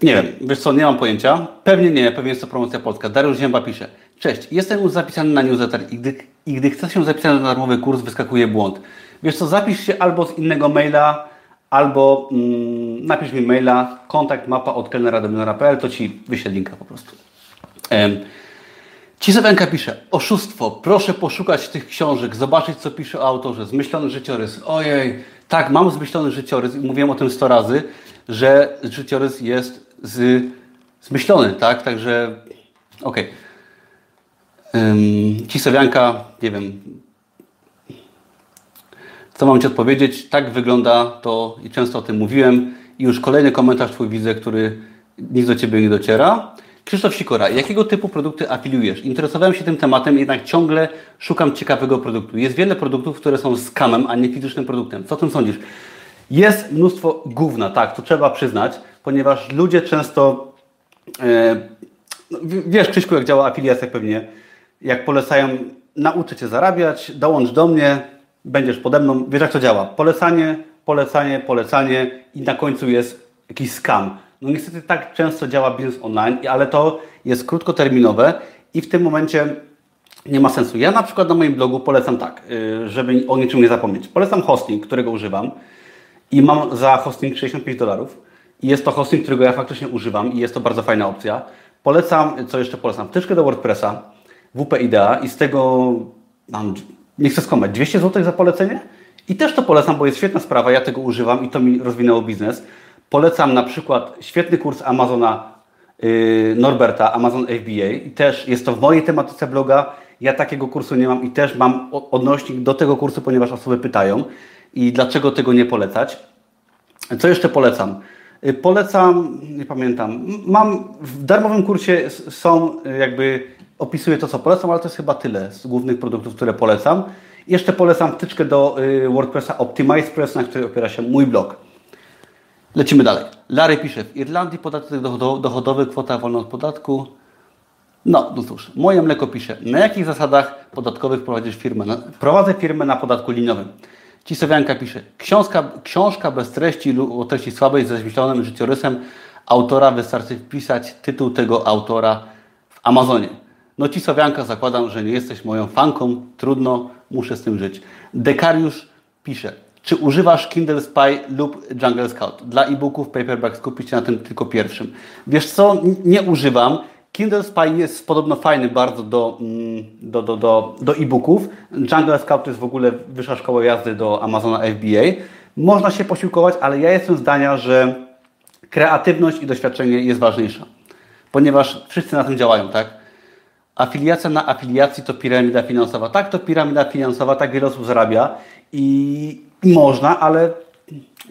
Nie wiem, wiesz co, nie mam pojęcia. Pewnie nie, pewnie jest to promocja polska. Dariusz Zięba pisze. Cześć, jestem już zapisany na newsletter i gdy, i gdy chcę się zapisać na darmowy kurs, wyskakuje błąd. Wiesz co, zapisz się albo z innego maila, albo mm, napisz mi maila kontakt mapa od kelnera do milionera.pl, to Ci wyślę linka po prostu. Um, Cisewenka pisze, oszustwo, proszę poszukać tych książek, zobaczyć co pisze o autorze, zmyślony życiorys. Ojej, tak, mam zmyślony życiorys i mówiłem o tym 100 razy, że życiorys jest z, zmyślony, tak, także okej. Okay. Um, nie wiem, co mam Ci odpowiedzieć? Tak wygląda to i często o tym mówiłem. I już kolejny komentarz Twój widzę, który nic do Ciebie nie dociera. Krzysztof Sikora, jakiego typu produkty afiliujesz? Interesowałem się tym tematem, jednak ciągle szukam ciekawego produktu. Jest wiele produktów, które są skamem, a nie fizycznym produktem. Co o tym sądzisz? Jest mnóstwo gówna, tak, to trzeba przyznać, ponieważ ludzie często, e, wiesz Krzyśku, jak działa afiliacja pewnie, jak polecają, nauczę Cię zarabiać, dołącz do mnie, będziesz pode mną, wiesz jak to działa. Polecanie, polecanie, polecanie i na końcu jest jakiś scam. No niestety tak często działa biznes online, ale to jest krótkoterminowe i w tym momencie nie ma sensu. Ja na przykład na moim blogu polecam tak, y, żeby o niczym nie zapomnieć. Polecam hosting, którego używam i mam za hosting 65 dolarów. I jest to hosting, którego ja faktycznie używam i jest to bardzo fajna opcja. Polecam, co jeszcze polecam? Wtyczkę do WordPressa, WP Idea i z tego mam nie chcę skłamać, 200 zł za polecenie? I też to polecam, bo jest świetna sprawa, ja tego używam i to mi rozwinęło biznes. Polecam na przykład świetny kurs Amazona yy, Norberta, Amazon FBA i też jest to w mojej tematyce bloga. Ja takiego kursu nie mam i też mam odnośnik do tego kursu, ponieważ osoby pytają i dlaczego tego nie polecać. Co jeszcze polecam? Y, polecam, nie pamiętam, mam w darmowym kursie są y, jakby opisuję to, co polecam, ale to jest chyba tyle z głównych produktów, które polecam. Jeszcze polecam wtyczkę do y, WordPressa OptimizePress, na której opiera się mój blog. Lecimy dalej. Larry pisze, w Irlandii podatek dochodowy, kwota wolna od podatku. No, no cóż, moje mleko pisze, na jakich zasadach podatkowych prowadzisz firmę? prowadzę firmę na podatku liniowym. Cisowianka pisze, książka, książka bez treści lub o treści słabej ze zmyślonym życiorysem autora wystarczy wpisać tytuł tego autora w Amazonie. No ci Sowianka zakładam, że nie jesteś moją fanką, trudno, muszę z tym żyć. Dekariusz pisze, czy używasz Kindle Spy lub Jungle Scout? Dla e-booków, paperback skupić się na tym tylko pierwszym. Wiesz co, nie używam. Kindle Spy jest podobno fajny bardzo do, mm, do, do, do, do e-booków. Jungle Scout to jest w ogóle wyższa szkoła jazdy do Amazona FBA. Można się posiłkować, ale ja jestem zdania, że kreatywność i doświadczenie jest ważniejsza. Ponieważ wszyscy na tym działają, tak? Afiliacja na afiliacji to piramida finansowa. Tak, to piramida finansowa, tak wiele osób zarabia i można, ale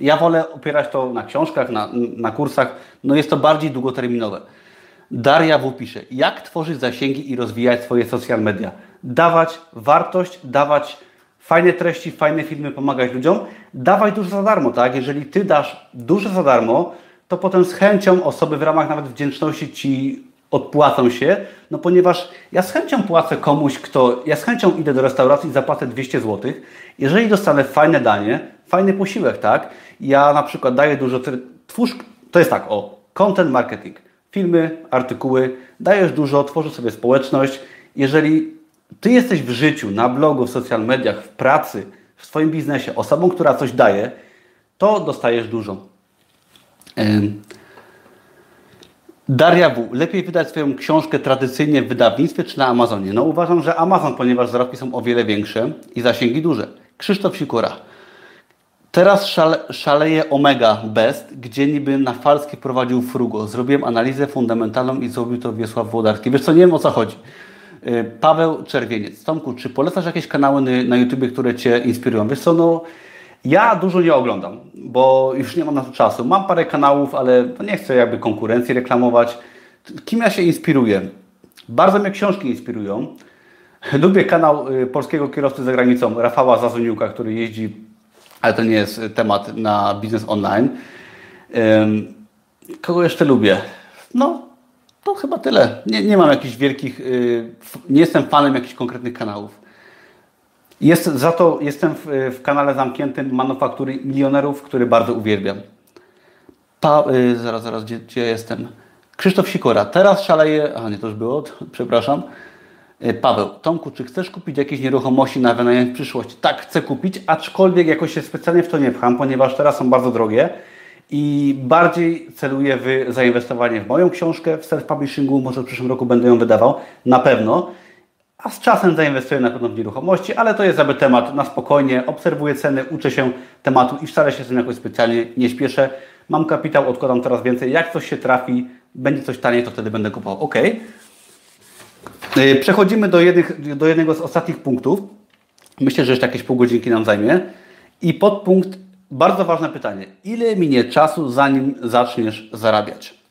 ja wolę opierać to na książkach, na, na kursach. No jest to bardziej długoterminowe. Daria W. pisze, jak tworzyć zasięgi i rozwijać swoje social media. Dawać wartość, dawać fajne treści, fajne filmy, pomagać ludziom. Dawaj dużo za darmo, tak? Jeżeli Ty dasz dużo za darmo, to potem z chęcią osoby w ramach nawet wdzięczności Ci odpłacą się, no ponieważ ja z chęcią płacę komuś, kto, ja z chęcią idę do restauracji i zapłacę 200 zł, jeżeli dostanę fajne danie, fajny posiłek, tak? Ja na przykład daję dużo, twórz, to jest tak, o, content marketing, filmy, artykuły, dajesz dużo, tworzysz sobie społeczność, jeżeli Ty jesteś w życiu, na blogu, w social mediach, w pracy, w swoim biznesie, osobą, która coś daje, to dostajesz dużo. Daria W. Lepiej wydać swoją książkę tradycyjnie w wydawnictwie czy na Amazonie? No uważam, że Amazon, ponieważ zarobki są o wiele większe i zasięgi duże. Krzysztof Sikora. Teraz szale, szaleje Omega Best, gdzie niby na Falskie prowadził Frugo. Zrobiłem analizę fundamentalną i zrobił to Wiesław Włodarski. Wiesz co, nie wiem o co chodzi. Y, Paweł Czerwieniec. Tomku, czy polecasz jakieś kanały na, YouTube, które Cię inspirują? Wiesz co, no ja dużo nie oglądam, bo już nie mam na to czasu. Mam parę kanałów, ale nie chcę jakby konkurencji reklamować. Kim ja się inspiruję? Bardzo mnie książki inspirują. Lubię kanał y, polskiego kierowcy za granicą, Rafała Zazoniuka, który jeździ, ale to nie jest temat na biznes online. Kogo jeszcze lubię? No, to chyba tyle. Nie, nie mam jakichś wielkich, y, nie jestem fanem jakichś konkretnych kanałów. Jest, za to jestem w, w kanale zamkniętym Manufaktury Milionerów, który bardzo uwielbiam. Pa, y, zaraz, zaraz, gdzie, gdzie jestem? Krzysztof Sikora. Teraz szaleje. A nie, to już było, przepraszam. Y, Paweł, Tomku, czy chcesz kupić jakieś nieruchomości na wynajem w przyszłości? Tak, chcę kupić, aczkolwiek jakoś się specjalnie w to nie pcham, ponieważ teraz są bardzo drogie i bardziej celuję w zainwestowanie w moją książkę w self-publishingu. Może w przyszłym roku będę ją wydawał, na pewno a z czasem zainwestuję na pewno w nieruchomości, ale to jest jakby temat na spokojnie, obserwuję ceny, uczę się tematu i wcale się z tym jakoś specjalnie nie śpieszę. Mam kapitał, odkładam coraz więcej. Jak coś się trafi, będzie coś taniej, to wtedy będę kupował. Ok. Przechodzimy do, jednych, do jednego z ostatnich punktów. Myślę, że jeszcze jakieś pół godzinki nam zajmie. I podpunkt, bardzo ważne pytanie. Ile minie czasu, zanim zaczniesz zarabiać?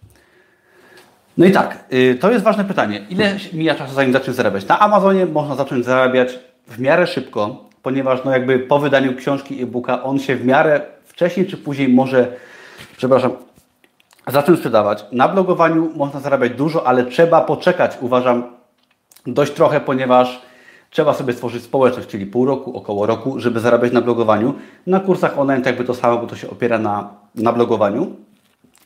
No i tak, y, to jest ważne pytanie. Ile mija czasu, zanim zaczniesz zarabiać? Na Amazonie można zacząć zarabiać w miarę szybko, ponieważ no jakby po wydaniu książki e-booka on się w miarę wcześniej czy później może, przepraszam, zacząć sprzedawać. Na blogowaniu można zarabiać dużo, ale trzeba poczekać, uważam, dość trochę, ponieważ trzeba sobie stworzyć społeczność, czyli pół roku, około roku, żeby zarabiać na blogowaniu. Na kursach online to jakby to samo, bo to się opiera na, na blogowaniu.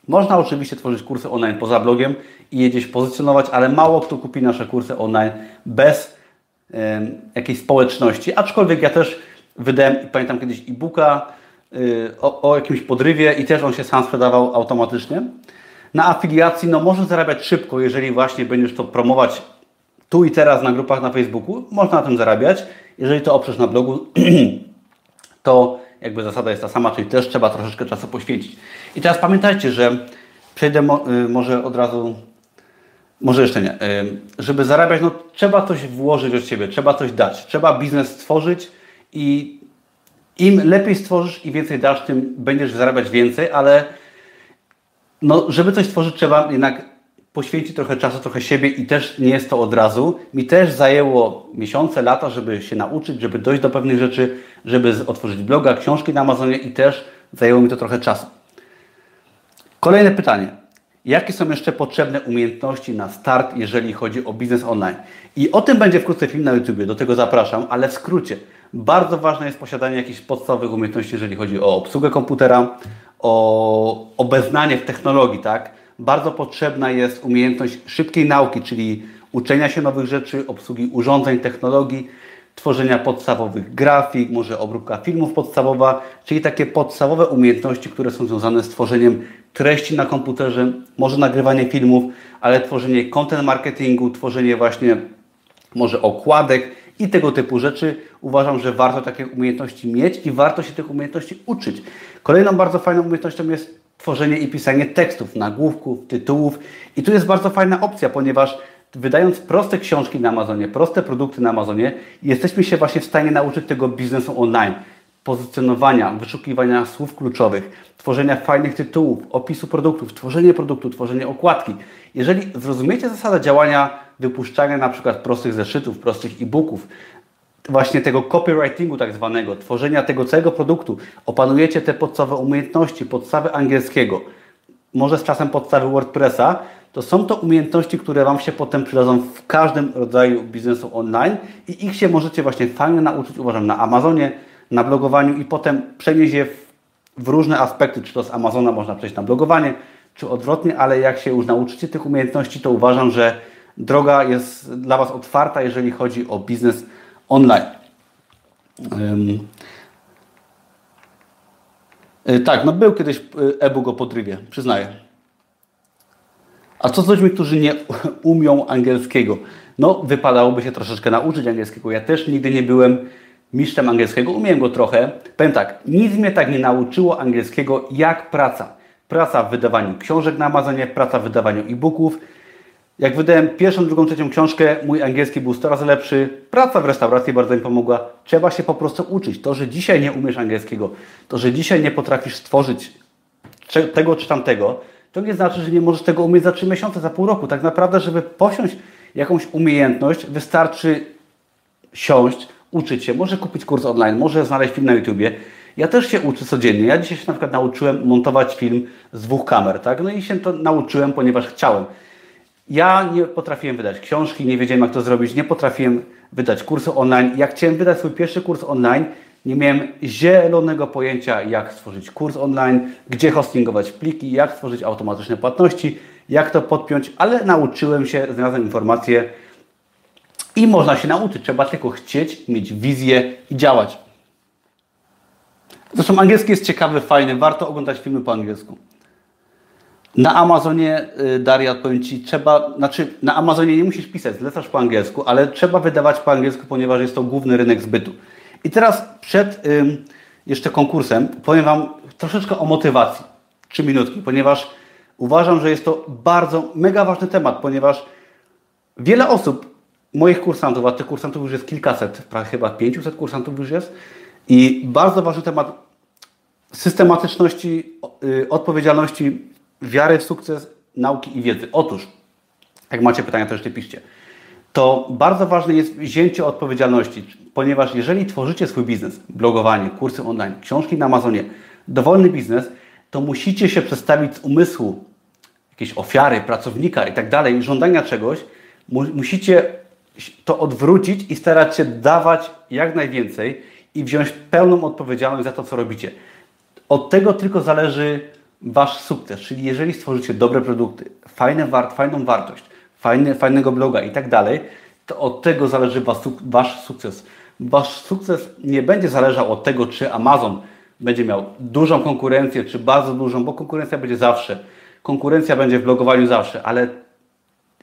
Można oczywiście tworzyć kursy online poza blogiem i je gdzieś pozycjonować, ale mało kto kupi nasze kursy online bez y, jakiejś społeczności. Aczkolwiek ja też wydałem, pamiętam kiedyś e-booka y, o, o, jakimś podrywie i też on się sam sprzedawał automatycznie. Na afiliacji no można zarabiać szybko, jeżeli właśnie będziesz to promować tu i teraz na grupach na Facebooku, można na tym zarabiać. Jeżeli to oprzesz na blogu, to jakby zasada jest ta sama, czyli też trzeba troszeczkę czasu poświęcić. I teraz pamiętajcie, że przejdę mo y, może od razu, może jeszcze nie, y, żeby zarabiać, no trzeba coś włożyć od siebie, trzeba coś dać, trzeba biznes stworzyć i im lepiej stworzysz i więcej dasz, tym będziesz zarabiać więcej, ale no, żeby coś stworzyć, trzeba jednak poświęcić trochę czasu, trochę siebie i też nie jest to od razu. Mi też zajęło miesiące, lata, żeby się nauczyć, żeby dojść do pewnych rzeczy, żeby otworzyć bloga, książki na Amazonie i też zajęło mi to trochę czasu. Kolejne pytanie. Jakie są jeszcze potrzebne umiejętności na start, jeżeli chodzi o biznes online? I o tym będzie wkrótce film na YouTube, do tego zapraszam, ale w skrócie. Bardzo ważne jest posiadanie jakichś podstawowych umiejętności, jeżeli chodzi o obsługę komputera, o obeznanie w technologii, tak? Bardzo potrzebna jest umiejętność szybkiej nauki, czyli uczenia się nowych rzeczy, obsługi urządzeń, technologii. tworzenia podstawowych grafik, może obróbka filmów podstawowa, czyli takie podstawowe umiejętności, które są związane z tworzeniem treści na komputerze, może nagrywanie filmów, ale tworzenie content marketingu, tworzenie właśnie może okładek i tego typu rzeczy. Uważam, że warto takie umiejętności mieć i warto się tych umiejętności uczyć. Kolejną bardzo fajną umiejętnością jest tworzenie i pisanie tekstów, nagłówków, tytułów. I tu jest bardzo fajna opcja, ponieważ wydając proste książki na Amazonie, proste produkty na Amazonie, jesteśmy się właśnie w stanie nauczyć tego biznesu online, pozycjonowania, wyszukiwania słów kluczowych, tworzenia fajnych tytułów, opisu produktów, tworzenie produktu, tworzenie okładki. Jeżeli zrozumiecie zasadę działania wypuszczania na przykład prostych zeszytów, prostych e-booków, właśnie tego copywritingu tak zwanego, tworzenia tego całego produktu, opanujecie te podstawowe umiejętności, podstawy angielskiego, może z czasem podstawy WordPressa, to są to umiejętności, które Wam się potem przydadzą w każdym rodzaju biznesu online i ich się możecie właśnie fajnie nauczyć, uważam, na Amazonie, na blogowaniu i potem przenieść je w, w różne aspekty, czy to z Amazona można przejść na blogowanie, czy odwrotnie, ale jak się już nauczycie tych umiejętności, to uważam, że droga jest dla Was otwarta, jeżeli chodzi o biznes online. Um, tak, no był kiedyś e, e-book o podrywie, przyznaję. A co z ludźmi, którzy nie umią angielskiego? No, wypadałoby się troszeczkę nauczyć angielskiego. Ja też nigdy nie byłem mistrzem angielskiego, umiem go trochę. Powiem tak, nic mnie tak nie nauczyło angielskiego jak praca. Praca w wydawaniu książek na Amazonie, praca w wydawaniu e-booków, jak wydałem pierwszą, drugą, trzecią książkę, mój angielski był 100 razy lepszy. Praca w restauracji bardzo mi pomogła. Trzeba się po prostu uczyć. To, że dzisiaj nie umiesz angielskiego, to, że dzisiaj nie potrafisz stworzyć tego czy tamtego, to nie znaczy, że nie możesz tego umieć za 3 miesiące, za pół roku. Tak naprawdę, żeby posiąść jakąś umiejętność, wystarczy siąść, uczyć się. Może kupić kurs online, może znaleźć film na YouTubie. Ja też się uczę codziennie. Ja dzisiaj się na przykład nauczyłem montować film z dwóch kamer, tak? No i się to nauczyłem, ponieważ chciałem. Ja nie potrafiłem wydać książki, nie wiedziałem jak to zrobić, nie potrafiłem wydać kursu online. Jak chciałem wydać swój pierwszy kurs online, nie miałem zielonego pojęcia, jak stworzyć kurs online, gdzie hostingować pliki, jak stworzyć automatyczne płatności, jak to podpiąć, ale nauczyłem się, znalazłem informacje i można się nauczyć. Trzeba tylko chcieć, mieć wizję i działać. Zresztą angielski jest ciekawy, fajny, warto oglądać filmy po angielsku. Na Amazonie, y, Daria, powiem Ci, trzeba, znaczy na Amazonie nie musisz pisać, zlecasz po angielsku, ale trzeba wydawać po angielsku, ponieważ jest to główny rynek zbytu. I teraz przed ym, jeszcze konkursem powiem Wam troszeczkę o motywacji. Trzy minutki, ponieważ uważam, że jest to bardzo, mega ważny temat, ponieważ wiele osób, moich kursantów, a tych kursantów już jest kilkaset, prawie chyba 500 kursantów już jest i bardzo ważny temat systematyczności, y, odpowiedzialności wiary w sukces nauki i wiedzy. Otóż, jak macie pytania, to jeszcze piszcie. To bardzo ważne jest wzięcie odpowiedzialności, ponieważ jeżeli tworzycie swój biznes, blogowanie, kursy online, książki na Amazonie, dowolny biznes, to musicie się przestawić z umysłu jakieś ofiary, pracownika i tak dalej, żądania czegoś, musicie to odwrócić i starać się dawać jak najwięcej i wziąć pełną odpowiedzialność za to, co robicie. Od tego tylko zależy Wasz sukces, czyli jeżeli stworzycie dobre produkty, fajne wart, fajną wartość, fajnego bloga i tak dalej, to od tego zależy was, Wasz sukces. Wasz sukces nie będzie zależał od tego, czy Amazon będzie miał dużą konkurencję, czy bardzo dużą, bo konkurencja będzie zawsze. Konkurencja będzie w blogowaniu zawsze, ale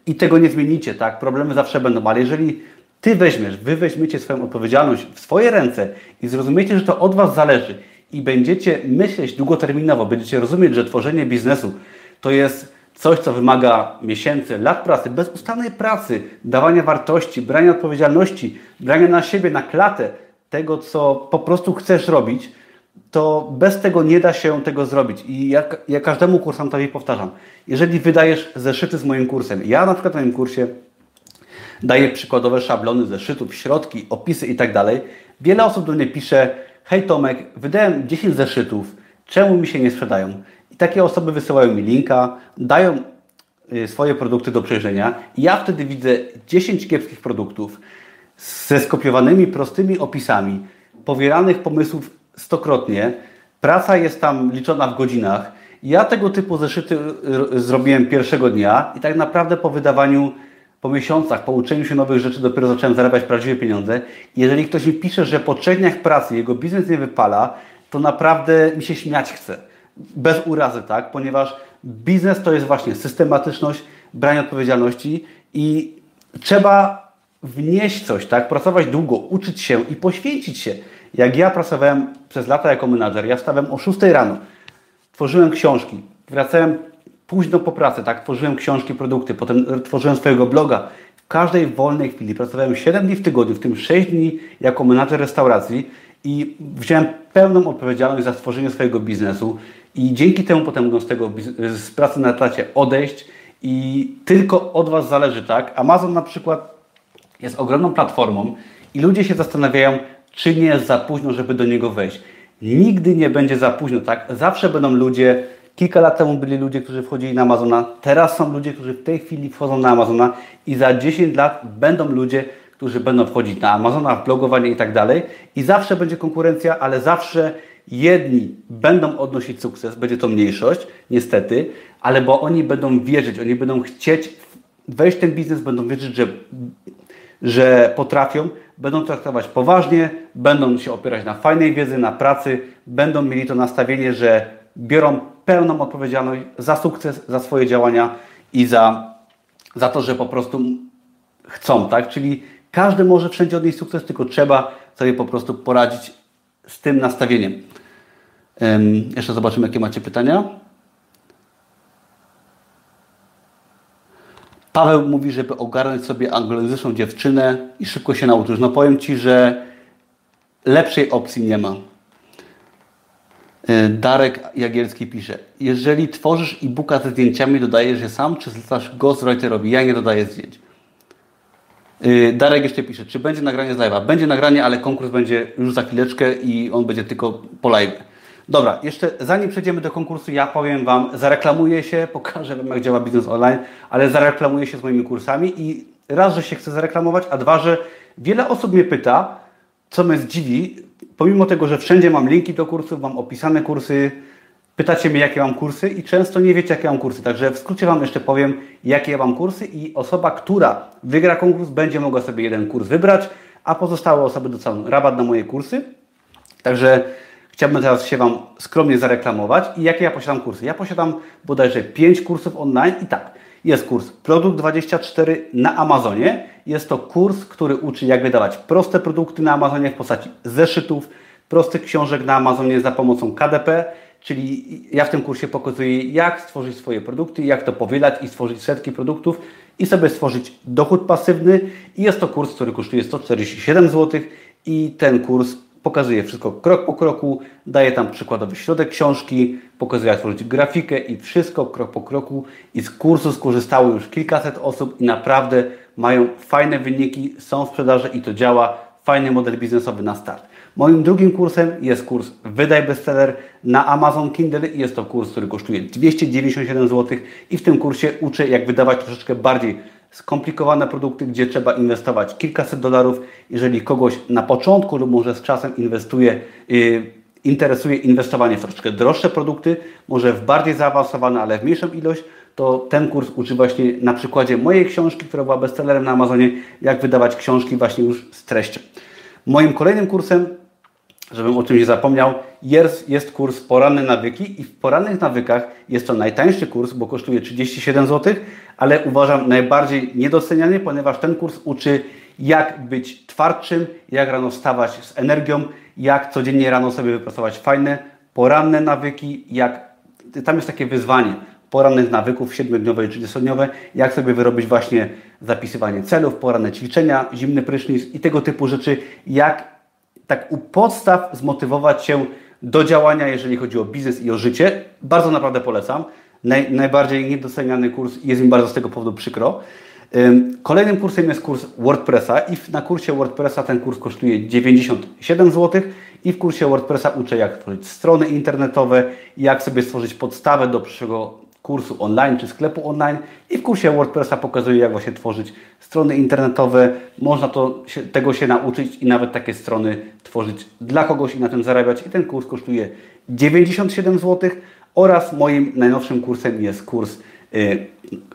i tego nie zmienicie, tak? Problemy zawsze będą, ale jeżeli Ty weźmiesz, Wy weźmiecie swoją odpowiedzialność w swoje ręce i zrozumiecie, że to od Was zależy i będziecie myśleć długoterminowo, będziecie rozumieć, że tworzenie biznesu to jest coś, co wymaga miesięcy, lat pracy, bezustannej pracy, dawania wartości, brania odpowiedzialności, brania na siebie, na klatę tego, co po prostu chcesz robić, to bez tego nie da się tego zrobić. I ja, ja każdemu kursantowi powtarzam, jeżeli wydajesz zeszyty z moim kursem, ja na przykład w moim kursie daję przykładowe szablony zeszytów, środki, opisy i tak dalej, wiele osób do mnie pisze, hej Tomek, wydałem 10 zeszytów, czemu mi się nie sprzedają? I takie osoby wysyłają mi linka, dają y, swoje produkty do przejrzenia i ja wtedy widzę 10 kiepskich produktów ze skopiowanymi prostymi opisami, powielanych pomysłów stokrotnie, praca jest tam liczona w godzinach. Ja tego typu zeszyty y, zrobiłem pierwszego dnia i tak naprawdę po wydawaniu po miesiącach, po uczeniu się nowych rzeczy dopiero zacząłem zarabiać prawdziwe pieniądze. Jeżeli ktoś mi pisze, że po trzech dniach pracy jego biznes nie wypala, to naprawdę mi się śmiać chce. Bez urazy, tak? Ponieważ biznes to jest właśnie systematyczność, branie odpowiedzialności i trzeba wnieść coś, tak? Pracować długo, uczyć się i poświęcić się. Jak ja pracowałem przez lata jako menadżer, ja wstawałem o 6 rano, tworzyłem książki, wracałem późno po pracy, tak? Tworzyłem książki, produkty, potem tworzyłem swojego bloga. W każdej wolnej chwili pracowałem 7 dni w tygodniu, w tym 6 dni jako menadżer restauracji i wziąłem pełną odpowiedzialność za stworzenie swojego biznesu i dzięki temu potem mogłem z tego z pracy na etacie odejść i tylko od Was zależy, tak? Amazon na przykład jest ogromną platformą i ludzie się zastanawiają, czy nie jest za późno, żeby do niego wejść. Nigdy nie będzie za późno, tak? Zawsze będą ludzie, kilka lat temu byli ludzie, którzy wchodzili na Amazona, teraz są ludzie, którzy w tej chwili wchodzą na Amazona i za 10 lat będą ludzie, którzy będą wchodzić na Amazona, w blogowanie i tak dalej. I zawsze będzie konkurencja, ale zawsze jedni będą odnosić sukces, będzie to mniejszość, niestety, ale bo oni będą wierzyć, oni będą chcieć wejść w ten biznes, będą wierzyć, że, że potrafią, będą traktować poważnie, będą się opierać na fajnej wiedzy, na pracy, będą mieli to nastawienie, że biorą pełną odpowiedzialność za sukces, za swoje działania i za, za to, że po prostu chcą, tak? Czyli każdy może wszędzie odnieść sukces, tylko trzeba sobie po prostu poradzić z tym nastawieniem. Um, jeszcze zobaczymy, jakie macie pytania. Paweł mówi, żeby ogarnąć sobie anglojęzyczną dziewczynę i szybko się nauczyć. No powiem Ci, że lepszej opcji nie ma. E, Darek Jagielski pisze, jeżeli tworzysz e-booka ze zdjęciami, dodajesz je sam, czy zlecasz ghostwriterowi? Ja nie dodaję zdjęć. E, Darek jeszcze pisze, czy będzie nagranie z live'a? Będzie nagranie, ale konkurs będzie już za chwileczkę i on będzie tylko po live. Dobra, jeszcze zanim przejdziemy do konkursu, ja powiem Wam, zareklamuję się, pokażę Wam, jak działa biznes online, ale zareklamuję się z moimi kursami i raz, że się chcę zareklamować, a dwa, że wiele osób mnie pyta, co mnie zdziwi, pomimo tego, że wszędzie mam linki do kursów, mam opisane kursy, pytacie mnie, jakie mam kursy i często nie wiecie, jakie mam kursy. Także w skrócie Wam jeszcze powiem, jakie ja mam kursy i osoba, która wygra konkurs, będzie mogła sobie jeden kurs wybrać, a pozostałe osoby dostaną rabat na moje kursy. Także Chciałbym teraz się Wam skromnie zareklamować. I jakie ja posiadam kursy? Ja posiadam bodajże 5 kursów online i tak. Jest kurs Produkt 24 na Amazonie. Jest to kurs, który uczy jak wydawać proste produkty na Amazonie w postaci zeszytów, prostych książek na Amazonie za pomocą KDP. Czyli ja w tym kursie pokazuję, jak stworzyć swoje produkty, jak to powielać i stworzyć setki produktów i sobie stworzyć dochód pasywny. I jest to kurs, który kosztuje 147 zł i ten kurs pokazuje wszystko krok po kroku, daje tam przykładowy środek książki, pokazuje jak tworzyć grafikę i wszystko krok po kroku. I z kursu skorzystało już kilkaset osób i naprawdę mają fajne wyniki, są w sprzedaży i to działa, fajny model biznesowy na start. Moim drugim kursem jest kurs Wydaj Bestseller na Amazon Kindle. Jest to kurs, który kosztuje 297 zł i w tym kursie uczę jak wydawać troszeczkę bardziej skomplikowane produkty, gdzie trzeba inwestować kilkaset dolarów. Jeżeli kogoś na początku lub może z czasem inwestuje, yy, interesuje inwestowanie w troszeczkę droższe produkty, może w bardziej zaawansowane, ale w mniejszą ilość, to ten kurs uczy właśnie na przykładzie mojej książki, która była bestsellerem na Amazonie, jak wydawać książki właśnie już z treścią. Moim kolejnym kursem żebym o czymś zapomniał, jest, jest kurs Poranne Nawyki i w Porannych Nawykach jest to najtańszy kurs, bo kosztuje 37 zł, ale uważam najbardziej niedoceniany, ponieważ ten kurs uczy jak być twardszym, jak rano wstawać z energią, jak codziennie rano sobie wypracować fajne poranne nawyki, jak tam jest takie wyzwanie porannych nawyków 7-dniowe i 30-dniowe, jak sobie wyrobić właśnie zapisywanie celów, poranne ćwiczenia, zimny prysznic i tego typu rzeczy, jak tak u podstaw zmotywować się do działania, jeżeli chodzi o biznes i o życie. Bardzo naprawdę polecam. Naj, najbardziej niedoceniany kurs jest mi bardzo z tego powodu przykro. Kolejnym kursem jest kurs WordPressa i na kursie WordPressa ten kurs kosztuje 97 zł i w kursie WordPressa uczę jak tworzyć strony internetowe, jak sobie stworzyć podstawę do przyszłego kursu online czy sklepu online i w kursie WordPressa pokazuję, jak właśnie tworzyć strony internetowe. Można to, tego się nauczyć i nawet takie strony tworzyć dla kogoś i na tym zarabiać. I ten kurs kosztuje 97 zł oraz moim najnowszym kursem jest kurs Y,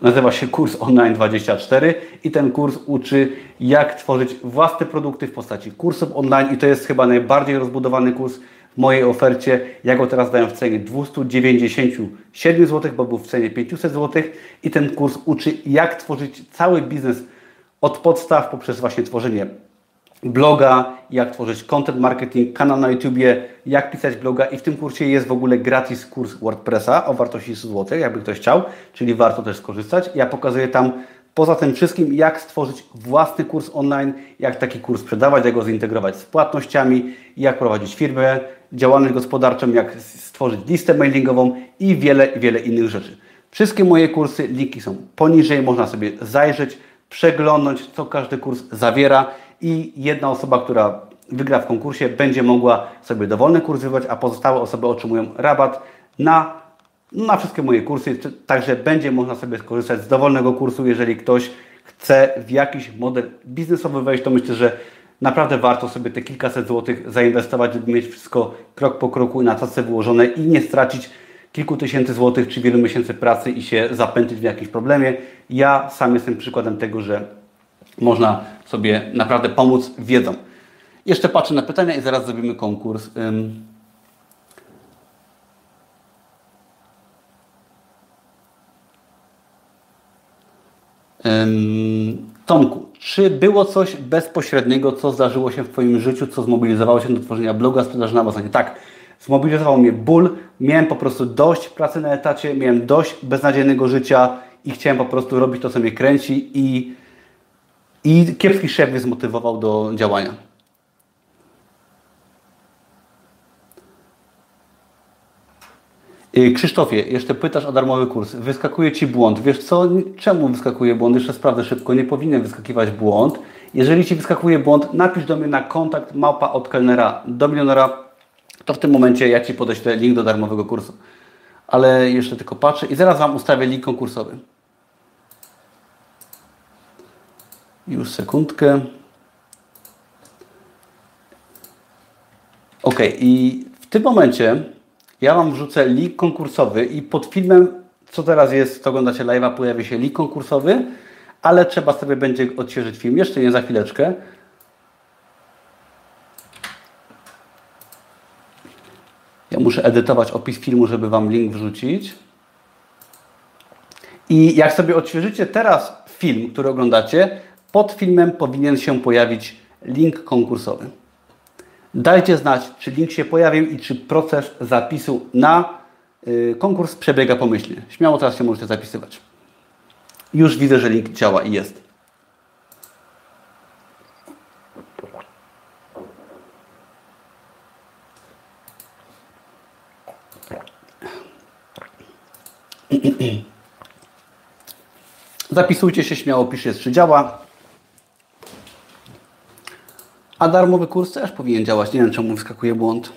nazywa się kurs Online 24 i ten kurs uczy, jak tworzyć własne produkty w postaci kursów online i to jest chyba najbardziej rozbudowany kurs mojej ofercie. Ja go teraz daję w cenie 297 zł, bo był w cenie 500 zł i ten kurs uczy, jak tworzyć cały biznes od podstaw poprzez właśnie tworzenie bloga, jak tworzyć content marketing, kanał na YouTubie, jak pisać bloga i w tym kursie jest w ogóle gratis kurs WordPressa o wartości 100 zł, jakby ktoś chciał, czyli warto też skorzystać. Ja pokazuję tam poza tym wszystkim, jak stworzyć własny kurs online, jak taki kurs sprzedawać, jak go zintegrować z płatnościami, jak prowadzić firmę, działalność gospodarczą, jak stworzyć listę mailingową i wiele, wiele innych rzeczy. Wszystkie moje kursy, linki są poniżej, można sobie zajrzeć, przeglądnąć, co każdy kurs zawiera i jedna osoba, która wygra w konkursie, będzie mogła sobie dowolny kurs wybrać, a pozostałe osoby otrzymują rabat na, na wszystkie moje kursy. Także będzie można sobie skorzystać z dowolnego kursu, jeżeli ktoś chce w jakiś model biznesowy wejść, to myślę, że naprawdę warto sobie te kilkaset złotych zainwestować, żeby mieć wszystko krok po kroku na tacy wyłożone i nie stracić kilku tysięcy złotych czy wielu miesięcy pracy i się zapętlić w jakimś problemie. Ja sam jestem przykładem tego, że można sobie naprawdę pomóc wiedzą. Jeszcze patrzę na pytania i zaraz zrobimy konkurs. Tomku, czy było coś bezpośredniego, co zdarzyło się w Twoim życiu, co zmobilizowało się do tworzenia bloga sprzedaży na Amazonie? Tak, zmobilizował mnie ból, miałem po prostu dość pracy na etacie, miałem dość beznadziejnego życia i chciałem po prostu robić to, co mnie kręci i i kiepski szef mnie zmotywował do działania. Krzysztofie, jeszcze pytasz o darmowy kurs. Wyskakuje Ci błąd. Wiesz co? Czemu wyskakuje błąd? Jeszcze sprawdzę szybko. Nie powinien wyskakiwać błąd. Jeżeli Ci wyskakuje błąd, napisz do mnie na kontakt małpa od kelnera do milionera. To w tym momencie ja Ci podeślę link do darmowego kursu. Ale jeszcze tylko patrzę i zaraz Wam ustawię link konkursowy. Już sekundkę. Ok, i w tym momencie ja Wam wrzucę link konkursowy i pod filmem, co teraz jest, to oglądacie live'a, pojawi się link konkursowy, ale trzeba sobie będzie odświeżyć film, jeszcze nie za chwileczkę. Ja muszę edytować opis filmu, żeby Wam link wrzucić. I jak sobie odświeżycie teraz film, który oglądacie, pod filmem powinien się pojawić link konkursowy. Dajcie znać, czy link się pojawił i czy proces zapisu na y, konkurs przebiega pomyślnie. Śmiało teraz się możecie zapisywać. Już widzę, że link działa i jest. Zapisujcie się śmiało, piszcie, czy działa. A darmowy kurs też powinien działać. Nie wiem, czemu wyskakuje błąd.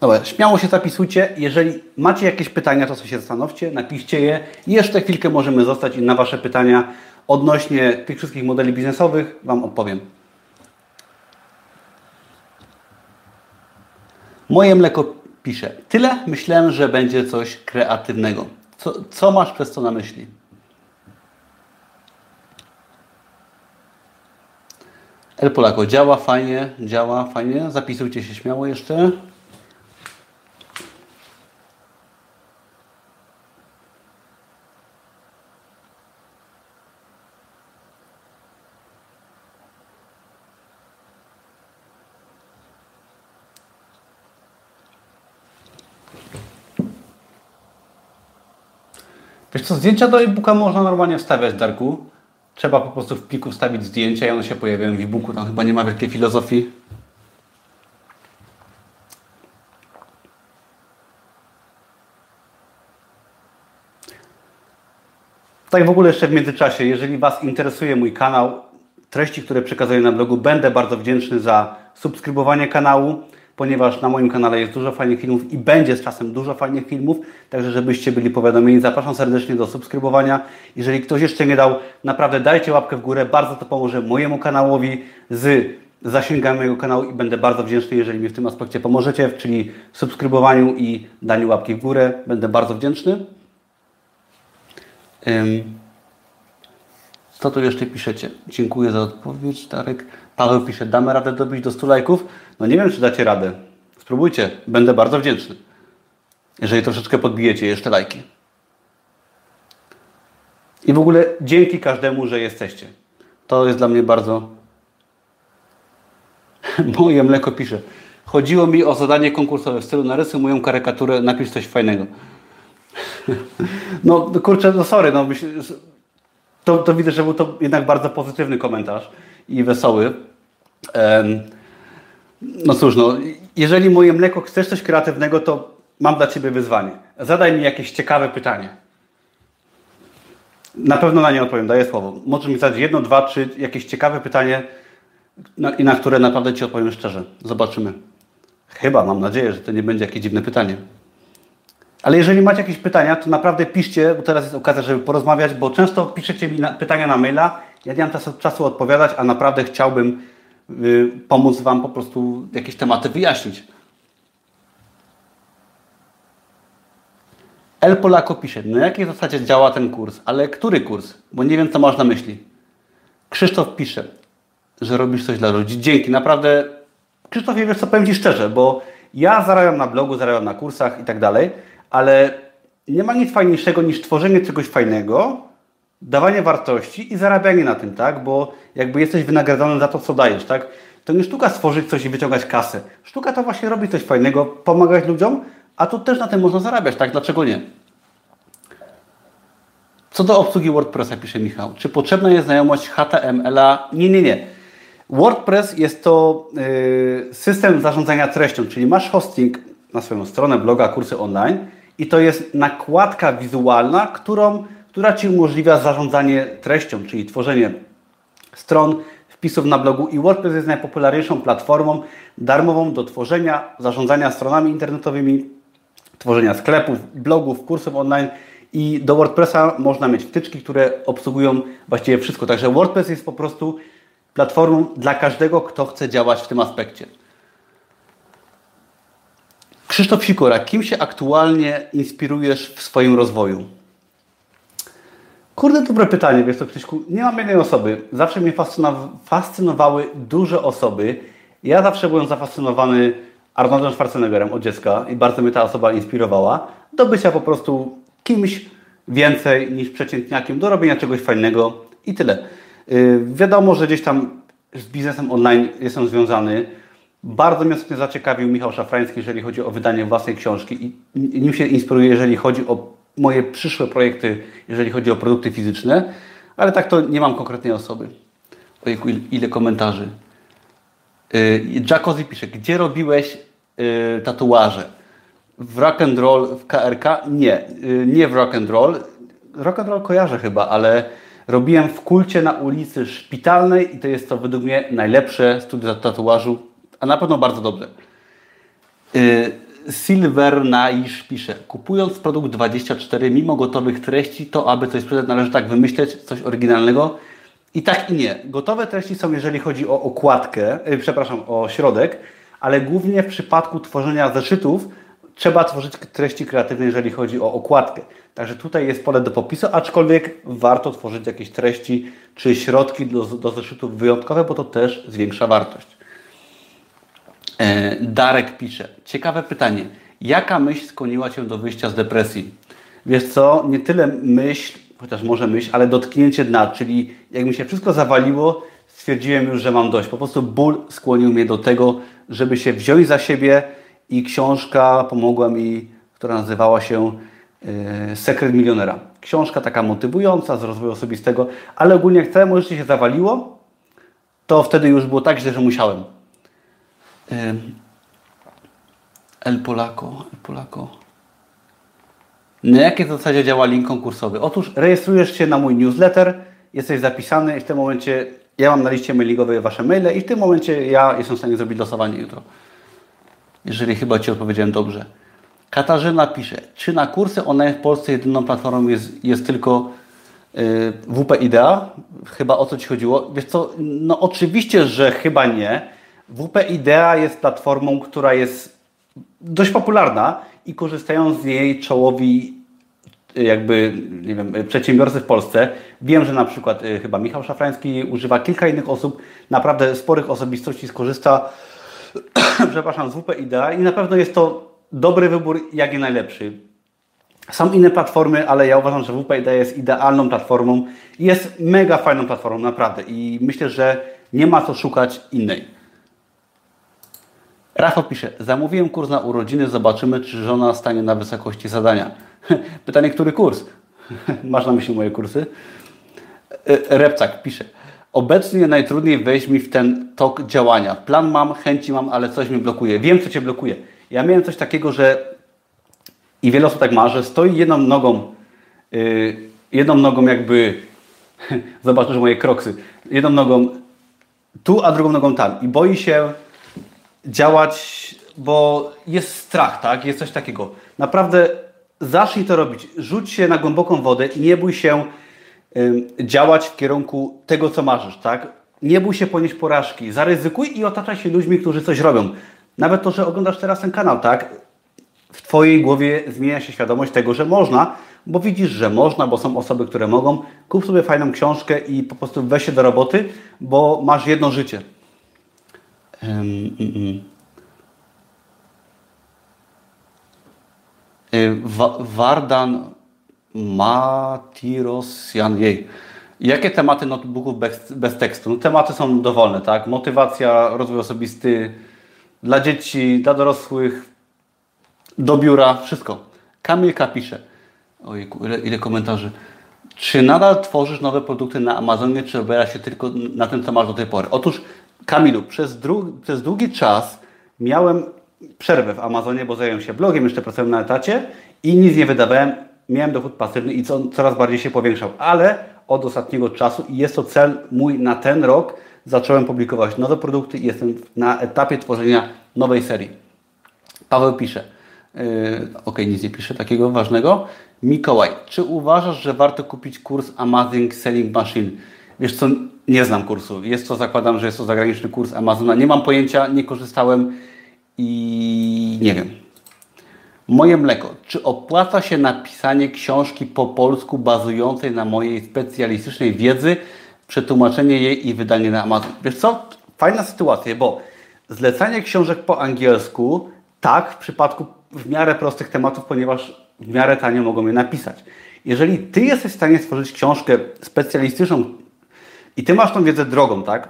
Dobra, śmiało się zapisujcie. Jeżeli macie jakieś pytania, to sobie się zastanówcie, napiszcie je. Jeszcze chwilkę możemy zostać i na Wasze pytania odnośnie tych wszystkich modeli biznesowych Wam odpowiem. Moje mleko pisze. Tyle myślałem, że będzie coś kreatywnego. Co, co masz przez to na myśli? El Polako działa fajnie, działa fajnie. Zapisujcie się śmiało jeszcze. Wiesz co, zdjęcia do e-booka można normalnie wstawiać, Darku. Trzeba po prostu w pliku wstawić zdjęcia i one się pojawiają w e-booku. Tam chyba nie ma wielkiej filozofii. Tak w ogóle jeszcze w międzyczasie, jeżeli Was interesuje mój kanał, treści, które przekazuję na blogu, będę bardzo wdzięczny za subskrybowanie kanału. Ponieważ na moim kanale jest dużo fajnych filmów i będzie z czasem dużo fajnych filmów, także żebyście byli powiadomieni, zapraszam serdecznie do subskrybowania. Jeżeli ktoś jeszcze nie dał, naprawdę dajcie łapkę w górę, bardzo to pomoże mojemu kanałowi z zasięgami mojego kanału i będę bardzo wdzięczny, jeżeli mi w tym aspekcie pomożecie, czyli subskrybowaniu i daniu łapki w górę. Będę bardzo wdzięczny. Co tu jeszcze piszecie? Dziękuję za odpowiedź, Darek. Paweł pisze, damy radę dobić do 100 lajków? No nie wiem, czy dacie radę. Spróbujcie, będę bardzo wdzięczny. Jeżeli troszeczkę podbijecie jeszcze lajki. I w ogóle dzięki każdemu, że jesteście. To jest dla mnie bardzo... Moje mleko pisze. Chodziło mi o zadanie konkursowe w stylu narysuj moją karykaturę, napisz coś fajnego. No kurczę, no sorry, no myślę, to, to widzę, że był to jednak bardzo pozytywny komentarz i wesoły. No cóż, no, jeżeli moje mleko chcesz coś kreatywnego, to mam dla Ciebie wyzwanie. Zadaj mi jakieś ciekawe pytanie. Na pewno na nie odpowiem, daję słowo. Możesz mi zadać jedno, dwa, trzy, jakieś ciekawe pytanie na, i na które naprawdę Ci odpowiem szczerze. Zobaczymy. Chyba, mam nadzieję, że to nie będzie jakieś dziwne pytanie. Ale jeżeli macie jakieś pytania, to naprawdę piszcie, bo teraz jest okazja, żeby porozmawiać, bo często piszecie mi na, pytania na maila, ja nie mam czasu, czasu odpowiadać, a naprawdę chciałbym pomóc Wam po prostu jakieś tematy wyjaśnić. El Polako pisze, na jakiej zasadzie działa ten kurs, ale który kurs? Bo nie wiem, co masz na myśli. Krzysztof pisze, że robisz coś dla ludzi. Dzięki, naprawdę. Krzysztof, wiesz co, powiem Ci szczerze, bo ja zarabiam na blogu, zarabiam na kursach i tak dalej, ale nie ma nic fajniejszego niż tworzenie czegoś fajnego, dawanie wartości i zarabianie na tym, tak? Bo jakby jesteś wynagradzany za to, co dajesz, tak? To nie sztuka stworzyć coś i wyciągać kasę. Sztuka to właśnie robić coś fajnego, pomagać ludziom, a tu też na tym można zarabiać, tak? Dlaczego nie? Co do obsługi WordPressa, pisze Michał. Czy potrzebna jest znajomość HTML-a? Nie, nie, nie. WordPress jest to yy, system zarządzania treścią, czyli masz hosting na swoją stronę, bloga, kursy online i to jest nakładka wizualna, którą, która Ci umożliwia zarządzanie treścią, czyli tworzenie stron, wpisów na blogu i WordPress jest najpopularniejszą platformą darmową do tworzenia, zarządzania stronami internetowymi, tworzenia sklepów, blogów, kursów online i do WordPressa można mieć wtyczki, które obsługują właściwie wszystko. Także WordPress jest po prostu platformą dla każdego, kto chce działać w tym aspekcie. Krzysztof Sikora, kim się aktualnie inspirujesz w swoim rozwoju? Kurde, dobre pytanie, wiesz co, Krzyśku, nie mam jednej osoby. Zawsze mnie fascynowały duże osoby. Ja zawsze byłem zafascynowany Arnoldem Schwarzeneggerem od dziecka i bardzo mnie ta osoba inspirowała do bycia po prostu kimś więcej niż przeciętniakiem, do robienia czegoś fajnego i tyle. Yy, wiadomo, że gdzieś tam z biznesem online jestem związany. Bardzo mnie zaciekawił Michał Szafrański, jeżeli chodzi o wydanie własnej książki i nim się inspiruję, jeżeli chodzi o moje przyszłe projekty, jeżeli chodzi o produkty fizyczne, ale tak to nie mam konkretnej osoby. Ojejku, ile komentarzy. Yy, Jackozy pisze, gdzie robiłeś yy, tatuaże? W rock and roll, w KRK? Nie, yy, nie w rock and roll. Rock and roll kojarzę chyba, ale robiłem w kulcie na ulicy Szpitalnej i to jest to według mnie najlepsze studio tatuażu, a na pewno bardzo dobrze. Silver Naish pisze, kupując produkt 24 mimo gotowych treści, to aby coś sprzedać należy tak wymyśleć, coś oryginalnego. I tak i nie. Gotowe treści są, jeżeli chodzi o okładkę, yy, przepraszam, o środek, ale głównie w przypadku tworzenia zeszytów trzeba tworzyć treści kreatywne, jeżeli chodzi o okładkę. Także tutaj jest pole do popisu, aczkolwiek warto tworzyć jakieś treści czy środki do, do zeszytów wyjątkowe, bo to też zwiększa wartość. E, Darek pisze, ciekawe pytanie. Jaka myśl skłoniła Cię do wyjścia z depresji? Wiesz co, nie tyle myśl, chociaż może myśl, ale dotknięcie dna, czyli jak mi się wszystko zawaliło, stwierdziłem już, że mam dość. Po prostu ból skłonił mnie do tego, żeby się wziąć za siebie i książka pomogła mi, która nazywała się yy, Sekret Milionera. Książka taka motywująca z rozwoju osobistego, ale ogólnie jak całe moje życie się zawaliło, to wtedy już było tak źle, że musiałem. El Polaco, El Polaco. Na jakiej zasadzie działa link konkursowy? Otóż rejestrujesz się na mój newsletter, jesteś zapisany i w tym momencie ja mam na liście mailingowej Wasze maile i w tym momencie ja jestem w stanie zrobić losowanie jutro. jeżeli chyba Ci odpowiedziałem dobrze. Katarzyna pisze, czy na kursy online w Polsce jedyną platformą jest, jest tylko yy, WP Idea? Chyba o co Ci chodziło? Wiesz co, no oczywiście, że chyba nie. WP Idea jest platformą, która jest dość popularna i korzystają z niej czołowi jakby, nie wiem, przedsiębiorcy w Polsce. Wiem, że na przykład y, chyba Michał Szafrański używa kilka innych osób, naprawdę sporych osobistości skorzysta, przepraszam, z WP Idea i na pewno jest to dobry wybór, jak i najlepszy. Są inne platformy, ale ja uważam, że WP Idea jest idealną platformą. Jest mega fajną platformą, naprawdę i myślę, że nie ma co szukać innej. Rafał pisze, zamówiłem kurs na urodziny, zobaczymy, czy żona stanie na wysokości zadania. Pytanie, który kurs? Masz na myśli moje kursy? E, Repcak pisze, obecnie najtrudniej wejść mi w ten tok działania. Plan mam, chęci mam, ale coś mi blokuje. Wiem, co Cię blokuje. Ja miałem coś takiego, że i wiele osób tak ma, że stoi jedną nogą, yy, jedną nogą jakby, zobaczysz moje kroksy, jedną nogą tu, a drugą nogą tam i boi się działać, bo jest strach, tak? Jest coś takiego. Naprawdę zacznij to robić. Rzuć się na głęboką wodę i nie bój się działać w kierunku tego, co marzysz, tak? Nie bój się ponieść porażki. Zaryzykuj i otaczaj się ludźmi, którzy coś robią. Nawet to, że oglądasz teraz ten kanał, tak? W Twojej głowie zmienia się świadomość tego, że można, bo widzisz, że można, bo są osoby, które mogą. Kup sobie fajną książkę i po prostu weź się do roboty, bo masz jedno życie. Um, um. Wardan Matirosjan. Jej. Jakie tematy notebooków bez, bez tekstu? No, tematy są dowolne, tak? Motywacja, rozwój osobisty, dla dzieci, dla dorosłych, do biura, wszystko. Kamilka pisze. Ojejku, ile, ile komentarzy. Czy nadal tworzysz nowe produkty na Amazonie, czy opierasz się tylko na tym, co masz do tej pory? Otóż, Kamilu, przez, przez długi czas miałem przerwę w Amazonie, bo zająłem się blogiem, jeszcze pracowałem na etacie i nic nie wydawałem. Miałem dochód pasywny i co, coraz bardziej się powiększał, ale od ostatniego czasu i jest to cel mój na ten rok. Zacząłem publikować nowe produkty i jestem na etapie tworzenia nowej serii. Paweł pisze, yy, ok, nic nie pisze takiego ważnego. Mikołaj, czy uważasz, że warto kupić kurs Amazing Selling Machine? Wiesz co, nie znam kursu. Jest to, zakładam, że jest to zagraniczny kurs Amazona. Nie mam pojęcia, nie korzystałem i nie wiem. Moje mleko. Czy opłaca się napisanie książki po polsku bazującej na mojej specjalistycznej wiedzy, przetłumaczenie jej i wydanie na Amazon? Wiesz co? Fajna sytuacja, bo zlecanie książek po angielsku tak w przypadku w miarę prostych tematów, ponieważ w miarę tanio mogą je napisać. Jeżeli Ty jesteś w stanie stworzyć książkę specjalistyczną i Ty masz tą wiedzę drogą, tak?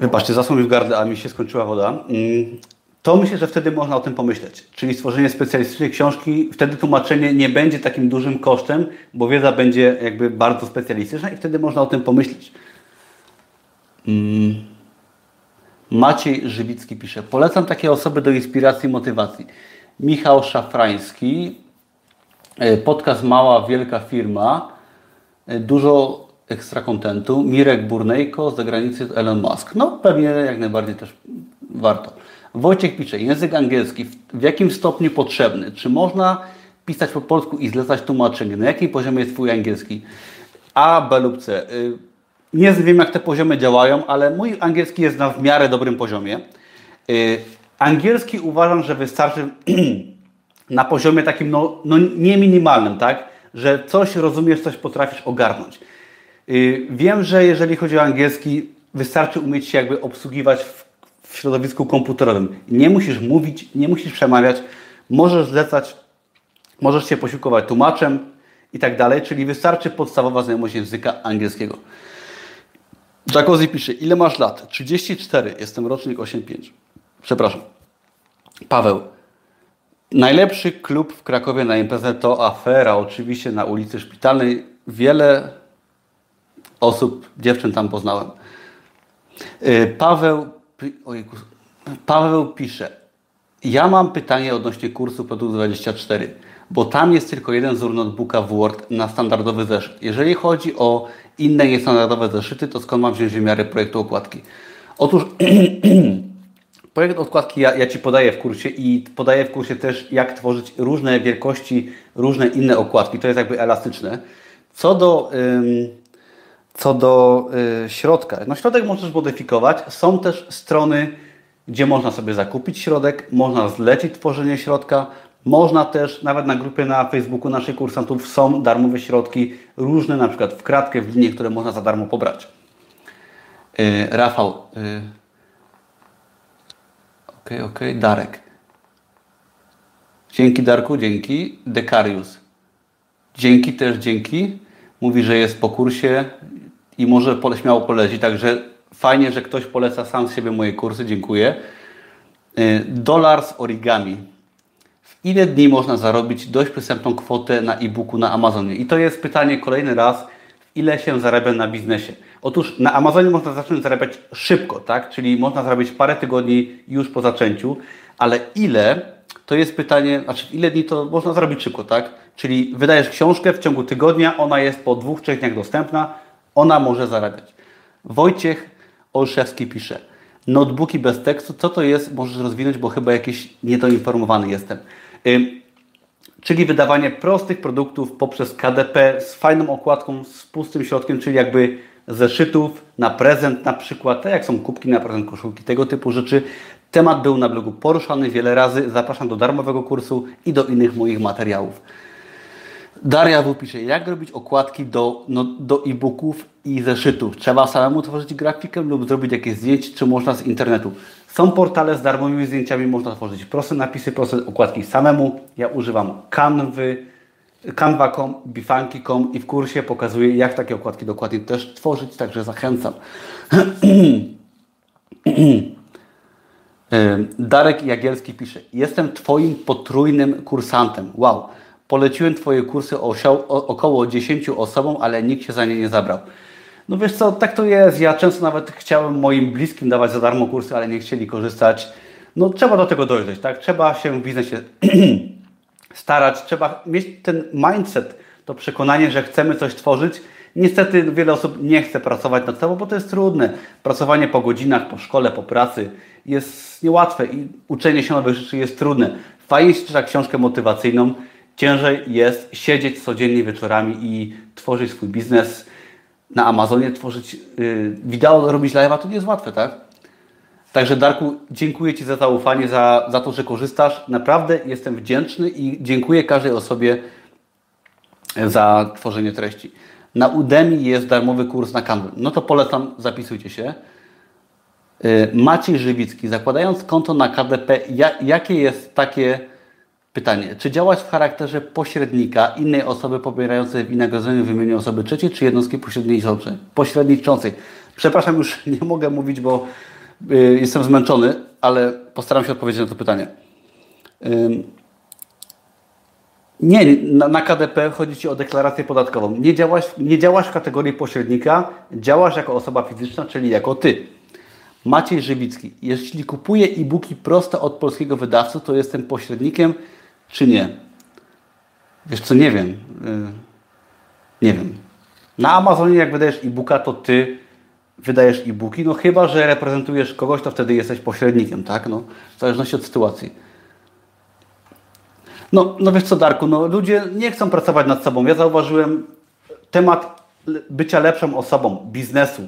Wybaczcie, zasłon mi w gardę, a mi się skończyła woda. Mm, to myślę, że wtedy można o tym pomyśleć. Czyli stworzenie specjalistycznej książki, wtedy tłumaczenie nie będzie takim dużym kosztem, bo wiedza będzie jakby bardzo specjalistyczna i wtedy można o tym pomyśleć. Mm. Maciej Żywicki pisze, polecam takie osoby do inspiracji i motywacji. Michał Szafrański, e, podcast Mała Wielka Firma, dużo ekstra kontentu. Mirek Burnejko z zagranicy Elon Musk. No pewnie jak najbardziej też warto. Wojciech pisze, język angielski w jakim stopniu potrzebny? Czy można pisać po polsku i zlecać tłumaczenie? Na jakim poziomie jest Twój angielski? A, B lub C. Y, nie wiem jak te poziomy działają, ale mój angielski jest na w miarę dobrym poziomie. Y, angielski uważam, że wystarczy na poziomie takim no, no nie minimalnym, tak? Że coś rozumiesz, coś potrafisz ogarnąć. Y, wiem, że jeżeli chodzi o angielski, wystarczy umieć się jakby obsługiwać w, środowisku komputerowym. Nie musisz mówić, nie musisz przemawiać, możesz zlecać, możesz się posiłkować tłumaczem i tak dalej, czyli wystarczy podstawowa znajomość języka angielskiego. Jacuzzi pisze, ile masz lat? 34, jestem rocznik 85. Przepraszam. Paweł, najlepszy klub w Krakowie na imprezę to afera, oczywiście na ulicy Szpitalnej. Wiele osób, dziewczyn tam poznałem. Y, Paweł, ojejku, Paweł pisze, ja mam pytanie odnośnie kursu Produkt 24, bo tam jest tylko jeden wzór notebooka Word na standardowy zeszyt. Jeżeli chodzi o inne niestandardowe zeszyty, to skąd mam wziąć wymiary projektu okładki? Otóż projekt okładki ja, ja Ci podaję w kursie i podaję w kursie też, jak tworzyć różne wielkości, różne inne okładki. To jest jakby elastyczne. Co do, ym, co do y, środka, no środek możesz modyfikować. Są też strony, gdzie można sobie zakupić środek, można zlecić tworzenie środka, można też, nawet na grupie na Facebooku naszych kursantów są darmowe środki, różne na przykład w kratkę, w linię, które można za darmo pobrać. Yy, Rafał. Yy. Okej, okay, okej. Okay. Darek. Dzięki Darku, dzięki. Dekarius. Dzięki też, dzięki. Mówi, że jest po kursie i może pole, śmiało poleci, także fajnie, że ktoś poleca sam z siebie moje kursy, dziękuję. Yy, dolar z origami ile dni można zarobić dość przystępną kwotę na e-booku na Amazonie? I to jest pytanie kolejny raz, ile się zarabia na biznesie? Otóż na Amazonie można zacząć zarabiać szybko, tak? Czyli można zarobić parę tygodni już po zaczęciu, ale ile to jest pytanie, znaczy ile dni to można zrobić szybko, tak? Czyli wydajesz książkę w ciągu tygodnia, ona jest po dwóch, trzech dniach dostępna, ona może zarabiać. Wojciech Olszewski pisze, notebooki bez tekstu, co to jest? Możesz rozwinąć, bo chyba jakiś niedoinformowany jestem. Czyli wydawanie prostych produktów poprzez KDP z fajną okładką, z pustym środkiem, czyli jakby zeszytów na prezent na przykład, tak jak są kubki na prezent, koszulki, tego typu rzeczy. Temat był na blogu poruszany wiele razy. Zapraszam do darmowego kursu i do innych moich materiałów. Daria W. pisze, jak robić okładki do, no, do e-booków i zeszytów? Trzeba samemu tworzyć grafikę lub zrobić jakieś zdjęcie, czy można z internetu? Są portale z darmowymi zdjęciami, można tworzyć proste napisy, proste okładki samemu. Ja używam Canvy, Canva.com, Bifanki.com i w kursie pokazuję, jak takie okładki dokładnie też tworzyć, także zachęcam. Darek Jagielski pisze, jestem Twoim potrójnym kursantem. Wow, poleciłem Twoje kursy o, około 10 osobom, ale nikt się za nie nie zabrał. No wiesz co, tak to jest. Ja często nawet chciałem moim bliskim dawać za darmo kursy, ale nie chcieli korzystać. No trzeba do tego dojrzeć, tak? Trzeba się w biznesie starać, trzeba mieć ten mindset, to przekonanie, że chcemy coś tworzyć. Niestety wiele osób nie chce pracować nad sobą, bo to jest trudne. Pracowanie po godzinach, po szkole, po pracy jest niełatwe i uczenie się nowych rzeczy jest trudne. Fajnie się czyta książkę motywacyjną, ciężej jest siedzieć codziennie wieczorami i tworzyć swój biznes na Amazonie tworzyć yy, wideo, robić live'a, to nie jest łatwe, tak? Także Darku, dziękuję Ci za zaufanie, za, za to, że korzystasz. Naprawdę jestem wdzięczny i dziękuję każdej osobie za tworzenie treści. Na Udemy jest darmowy kurs na Canva. No to polecam, zapisujcie się. Yy, Maciej Żywicki, zakładając konto na KDP, jakie jest takie Pytanie, czy działać w charakterze pośrednika innej osoby pobierającej wynagrodzenie w imieniu osoby trzeciej, czy jednostki pośredniczącej? Przepraszam, już nie mogę mówić, bo y, jestem zmęczony, ale postaram się odpowiedzieć na to pytanie. nie, na, na, KDP chodzi Ci o deklarację podatkową. Nie działasz, nie działasz w kategorii pośrednika, działasz jako osoba fizyczna, czyli jako Ty. Maciej Żywicki. Jeśli kupuję e-booki proste od polskiego wydawcy, to jestem pośrednikiem czy nie? Wiesz co, nie wiem. Y, nie wiem. Na Amazonie jak wydajesz e-booka, to ty wydajesz e-booki, no chyba, że reprezentujesz kogoś, to wtedy jesteś pośrednikiem, tak? No, w zależności od sytuacji. No, no wiesz co, Darku, no ludzie nie chcą pracować nad sobą. Ja zauważyłem temat bycia lepszą osobą, biznesu,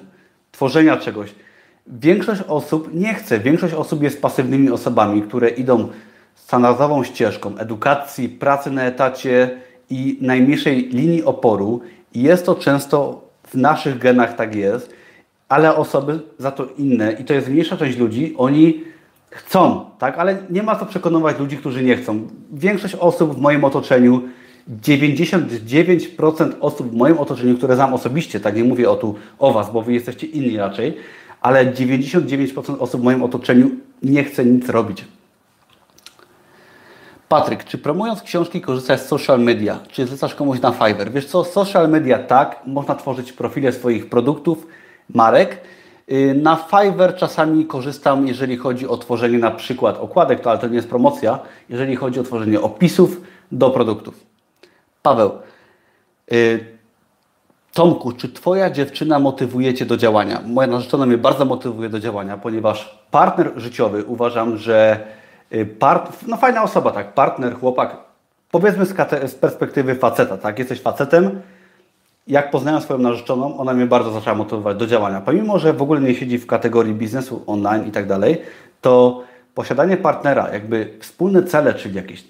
tworzenia czegoś. Większość osób nie chce. Większość osób jest pasywnymi osobami, które idą standardową ścieżką edukacji, pracy na etacie i najmniejszej linii oporu. I jest to często w naszych genach tak jest, ale osoby za to inne, i to jest mniejsza część ludzi, oni chcą, tak? Ale nie ma co przekonywać ludzi, którzy nie chcą. Większość osób w moim otoczeniu, 99% osób w moim otoczeniu, które znam osobiście, tak nie mówię o tu o Was, bo Wy jesteście inni raczej, ale 99% osób w moim otoczeniu nie chce nic robić. Patryk, czy promując książki korzystasz z social media? Czy zlecasz komuś na Fiverr? Wiesz co, social media tak, można tworzyć profile swoich produktów, marek. Y, na Fiverr czasami korzystam, jeżeli chodzi o tworzenie na przykład okładek, to, ale to nie jest promocja, jeżeli chodzi o tworzenie opisów do produktów. Paweł, y, Tomku, czy Twoja dziewczyna motywuje Cię do działania? Moja narzeczona mnie bardzo motywuje do działania, ponieważ partner życiowy uważam, że y, part, no fajna osoba, tak, partner, chłopak, powiedzmy z, z perspektywy faceta, tak, jesteś facetem, jak poznałem swoją narzeczoną, ona mnie bardzo zaczęła motywować do działania. Pomimo, że w ogóle nie siedzi w kategorii biznesu online i tak dalej, to posiadanie partnera, jakby wspólne cele, czyli jakieś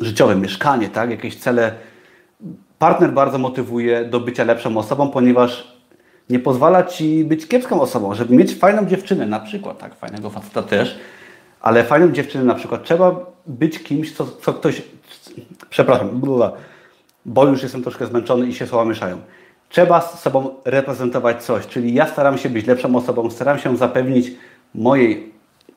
życiowe mieszkanie, tak, jakieś cele partner bardzo motywuje do bycia lepszą osobą, ponieważ nie pozwala Ci być kiepską osobą. Żeby mieć fajną dziewczynę, na przykład, tak, fajnego faceta też, ale fajną dziewczynę na przykład, trzeba być kimś, co, co ktoś, przepraszam, bo już jestem troszkę zmęczony i się słowa mieszają. Trzeba z sobą reprezentować coś, czyli ja staram się być lepszą osobą, staram się zapewnić mojej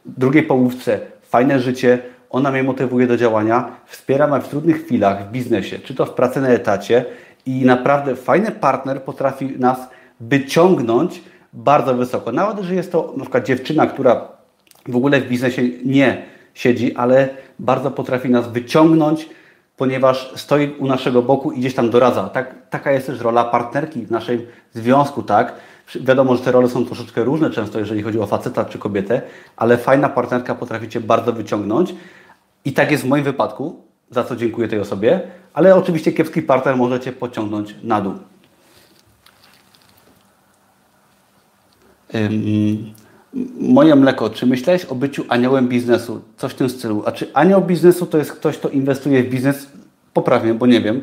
drugiej połówce fajne życie, ona mnie motywuje do działania, wspiera mnie w trudnych chwilach w biznesie, czy to w pracy na etacie i naprawdę fajny partner potrafi nas wyciągnąć bardzo wysoko. Nawet jeżeli jest to na przykład dziewczyna, która w ogóle w biznesie nie siedzi, ale bardzo potrafi nas wyciągnąć, ponieważ stoi u naszego boku i gdzieś tam doradza. Tak, taka jest też rola partnerki w naszym związku, tak? Wiadomo, że te role są troszeczkę różne często, jeżeli chodzi o faceta czy kobietę, ale fajna partnerka potrafi Cię bardzo wyciągnąć i tak jest w moim wypadku, za co dziękuję tej osobie, ale oczywiście kiepski partner może Cię pociągnąć na dół. Moje mleko, czy myślałeś o byciu aniołem biznesu? Coś w tym stylu. A czy anioł biznesu to jest ktoś, kto inwestuje w biznes? Poprawię, bo nie wiem.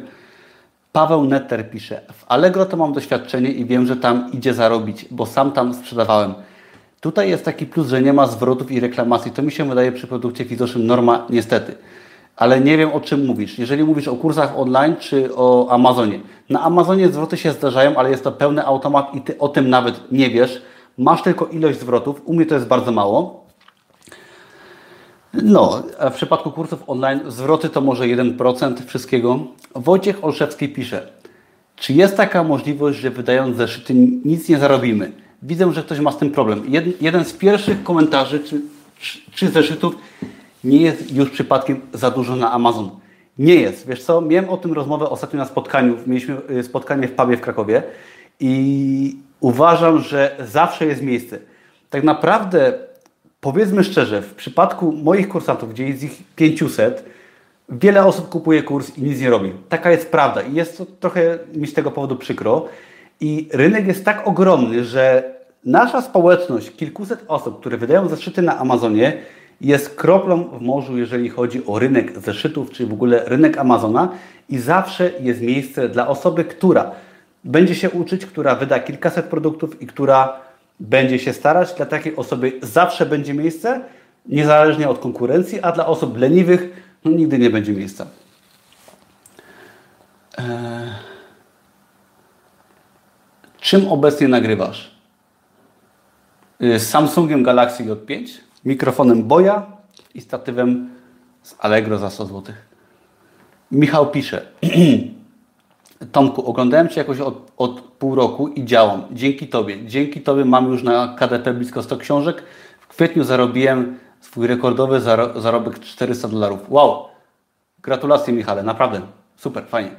Paweł Netter pisze, w Allegro to mam doświadczenie i wiem, że tam idzie zarobić, bo sam tam sprzedawałem. Tutaj jest taki plus, że nie ma zwrotów i reklamacji. To mi się wydaje przy produkcie fizycznym norma, niestety. Ale nie wiem o czym mówisz. Jeżeli mówisz o kursach online czy o Amazonie. Na Amazonie zwroty się zdarzają, ale jest to pełny automat i ty o tym nawet nie wiesz. Masz tylko ilość zwrotów. U mnie to jest bardzo mało. No, w przypadku kursów online zwroty to może 1% wszystkiego. Wojciech Olszewski pisze, czy jest taka możliwość, że wydając zeszyty nic nie zarobimy? Widzę, że ktoś ma z tym problem. jeden z pierwszych komentarzy czy, czy, czy zeszytów nie jest już przypadkiem za dużo na Amazon. Nie jest. Wiesz co, miałem o tym rozmowę ostatnio na spotkaniu. Mieliśmy y, spotkanie w pubie w Krakowie i uważam, że zawsze jest miejsce. Tak naprawdę, powiedzmy szczerze, w przypadku moich kursantów, gdzie jest ich 500, wiele osób kupuje kurs i nic nie robi. Taka jest prawda i jest to trochę mi z tego powodu przykro. I rynek jest tak ogromny, że nasza społeczność, kilkuset osób, które wydają zeszyty na Amazonie, jest kroplą w morzu, jeżeli chodzi o rynek zeszytów, czy w ogóle rynek Amazona i zawsze jest miejsce dla osoby, która będzie się uczyć, która wyda kilkaset produktów i która będzie się starać. Dla takiej osoby zawsze będzie miejsce, niezależnie od konkurencji, a dla osób leniwych no, nigdy nie będzie miejsca. Eee... Czym obecnie nagrywasz? Y, z Samsungiem Galaxy J5, mikrofonem Boya i statywem z Allegro za 100 zł. Michał pisze. Tomku, oglądałem Cię jakoś od, od, pół roku i działam. Dzięki Tobie. Dzięki Tobie mam już na KDP blisko 100 książek. W kwietniu zarobiłem swój rekordowy zaro zarobek 400 dolarów. Wow! Gratulacje Michale, naprawdę. Super, fajnie.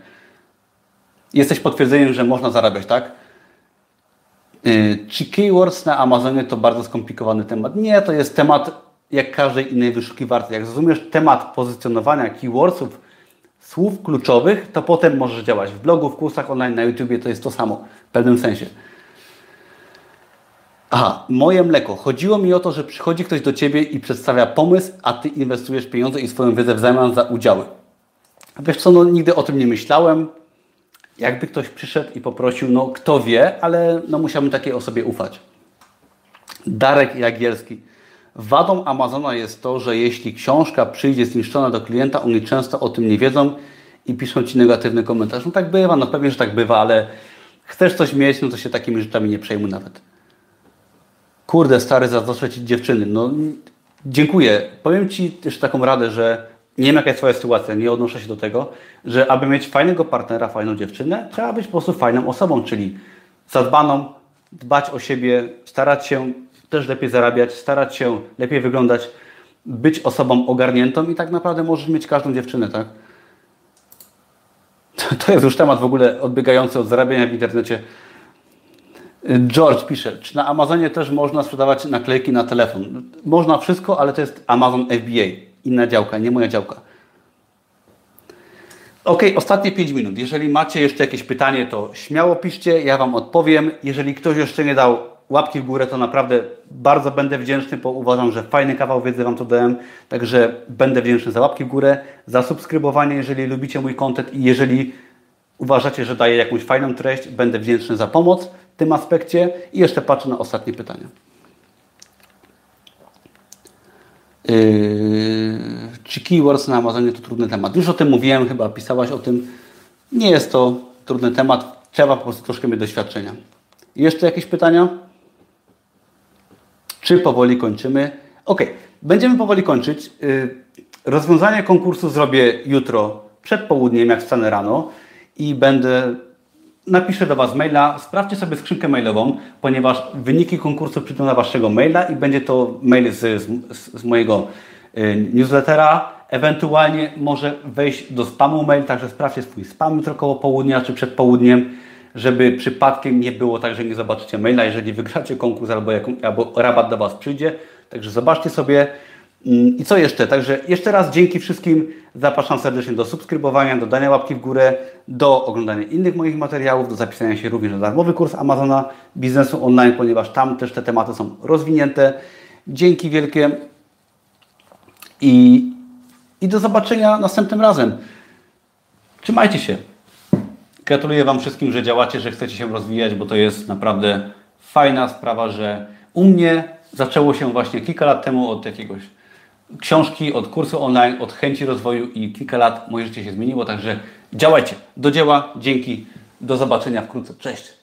Jesteś potwierdzeniem, że można zarabiać, tak? Y, czy keywords na Amazonie to bardzo skomplikowany temat? Nie, to jest temat jak każdej innej wyszukiwarki. Jak zrozumiesz temat pozycjonowania keywordsów, słów kluczowych, to potem możesz działać w blogu, w kursach online, na YouTubie, to jest to samo w pewnym sensie. Aha, moje mleko. Chodziło mi o to, że przychodzi ktoś do Ciebie i przedstawia pomysł, a Ty inwestujesz pieniądze i swoją wiedzę w zamian za udziały. Wiesz co, no nigdy o tym nie myślałem. Jakby ktoś przyszedł i poprosił, no kto wie, ale no musiałbym takiej osobie ufać. Darek Jagielski. Wadą Amazona jest to, że jeśli książka przyjdzie zniszczona do klienta, oni często o tym nie wiedzą i piszą Ci negatywny komentarz. No tak bywa, no pewnie, że tak bywa, ale chcesz coś mieć, no to się takimi rzeczami nie przejmuj nawet. Kurde, stary, zazdroszczę Ci dziewczyny. No dziękuję. Powiem Ci też taką radę, że nie wiem jaka jest Twoja sytuacja, nie odnoszę się do tego, że aby mieć fajnego partnera, fajną dziewczynę, trzeba być po prostu fajną osobą, czyli zadbaną, dbać o siebie, starać się też lepiej zarabiać, starać się lepiej wyglądać, być osobą ogarniętą i tak naprawdę możesz mieć każdą dziewczynę, tak? To, to jest już temat w ogóle odbiegający od zarabiania w internecie. George pisze, czy na Amazonie też można sprzedawać naklejki na telefon? Można wszystko, ale to jest Amazon FBA, inna działka, nie moja działka. Ok, ostatnie 5 minut. Jeżeli macie jeszcze jakieś pytanie, to śmiało piszcie, ja Wam odpowiem. Jeżeli ktoś jeszcze nie dał łapki w górę, to naprawdę bardzo będę wdzięczny, bo uważam, że fajny kawał wiedzy Wam tu dałem. Także będę wdzięczny za łapki w górę, za subskrybowanie, jeżeli lubicie mój content i jeżeli uważacie, że daję jakąś fajną treść, będę wdzięczny za pomoc w tym aspekcie. I jeszcze patrzę na ostatnie pytania. Yy, czy keywords na Amazonie to trudny temat? Już o tym mówiłem, chyba pisałaś o tym. Nie jest to trudny temat, trzeba po prostu troszkę mieć doświadczenia. Jeszcze jakieś pytania? Czy powoli kończymy? Ok, będziemy powoli kończyć. Yy, rozwiązanie konkursu zrobię jutro przed południem, jak wstanę rano i będę napiszę do Was maila, sprawdźcie sobie skrzynkę mailową, ponieważ wyniki konkursu przyjdą na Waszego maila i będzie to mail z, z, z mojego y, newslettera. Ewentualnie może wejść do spamu mail, także sprawdźcie swój spam jutro koło południa czy przed południem, żeby przypadkiem nie było tak, że nie zobaczycie maila, jeżeli wygracie konkurs albo, jaką, albo rabat do Was przyjdzie. Także zobaczcie sobie. Mm, I co jeszcze? Także jeszcze raz dzięki wszystkim. Zapraszam serdecznie do subskrybowania, do dania łapki w górę, do oglądania innych moich materiałów, do zapisania się również na darmowy kurs Amazona Biznesu Online, ponieważ tam też te tematy są rozwinięte. Dzięki wielkie i, i do zobaczenia następnym razem. Trzymajcie się. Gratuluję Wam wszystkim, że działacie, że chcecie się rozwijać, bo to jest naprawdę fajna sprawa, że u mnie zaczęło się właśnie kilka lat temu od jakiegoś książki, od kursu online, od chęci rozwoju i kilka lat moje życie się zmieniło, także działajcie, do dzieła, dzięki, do zobaczenia wkrótce, cześć!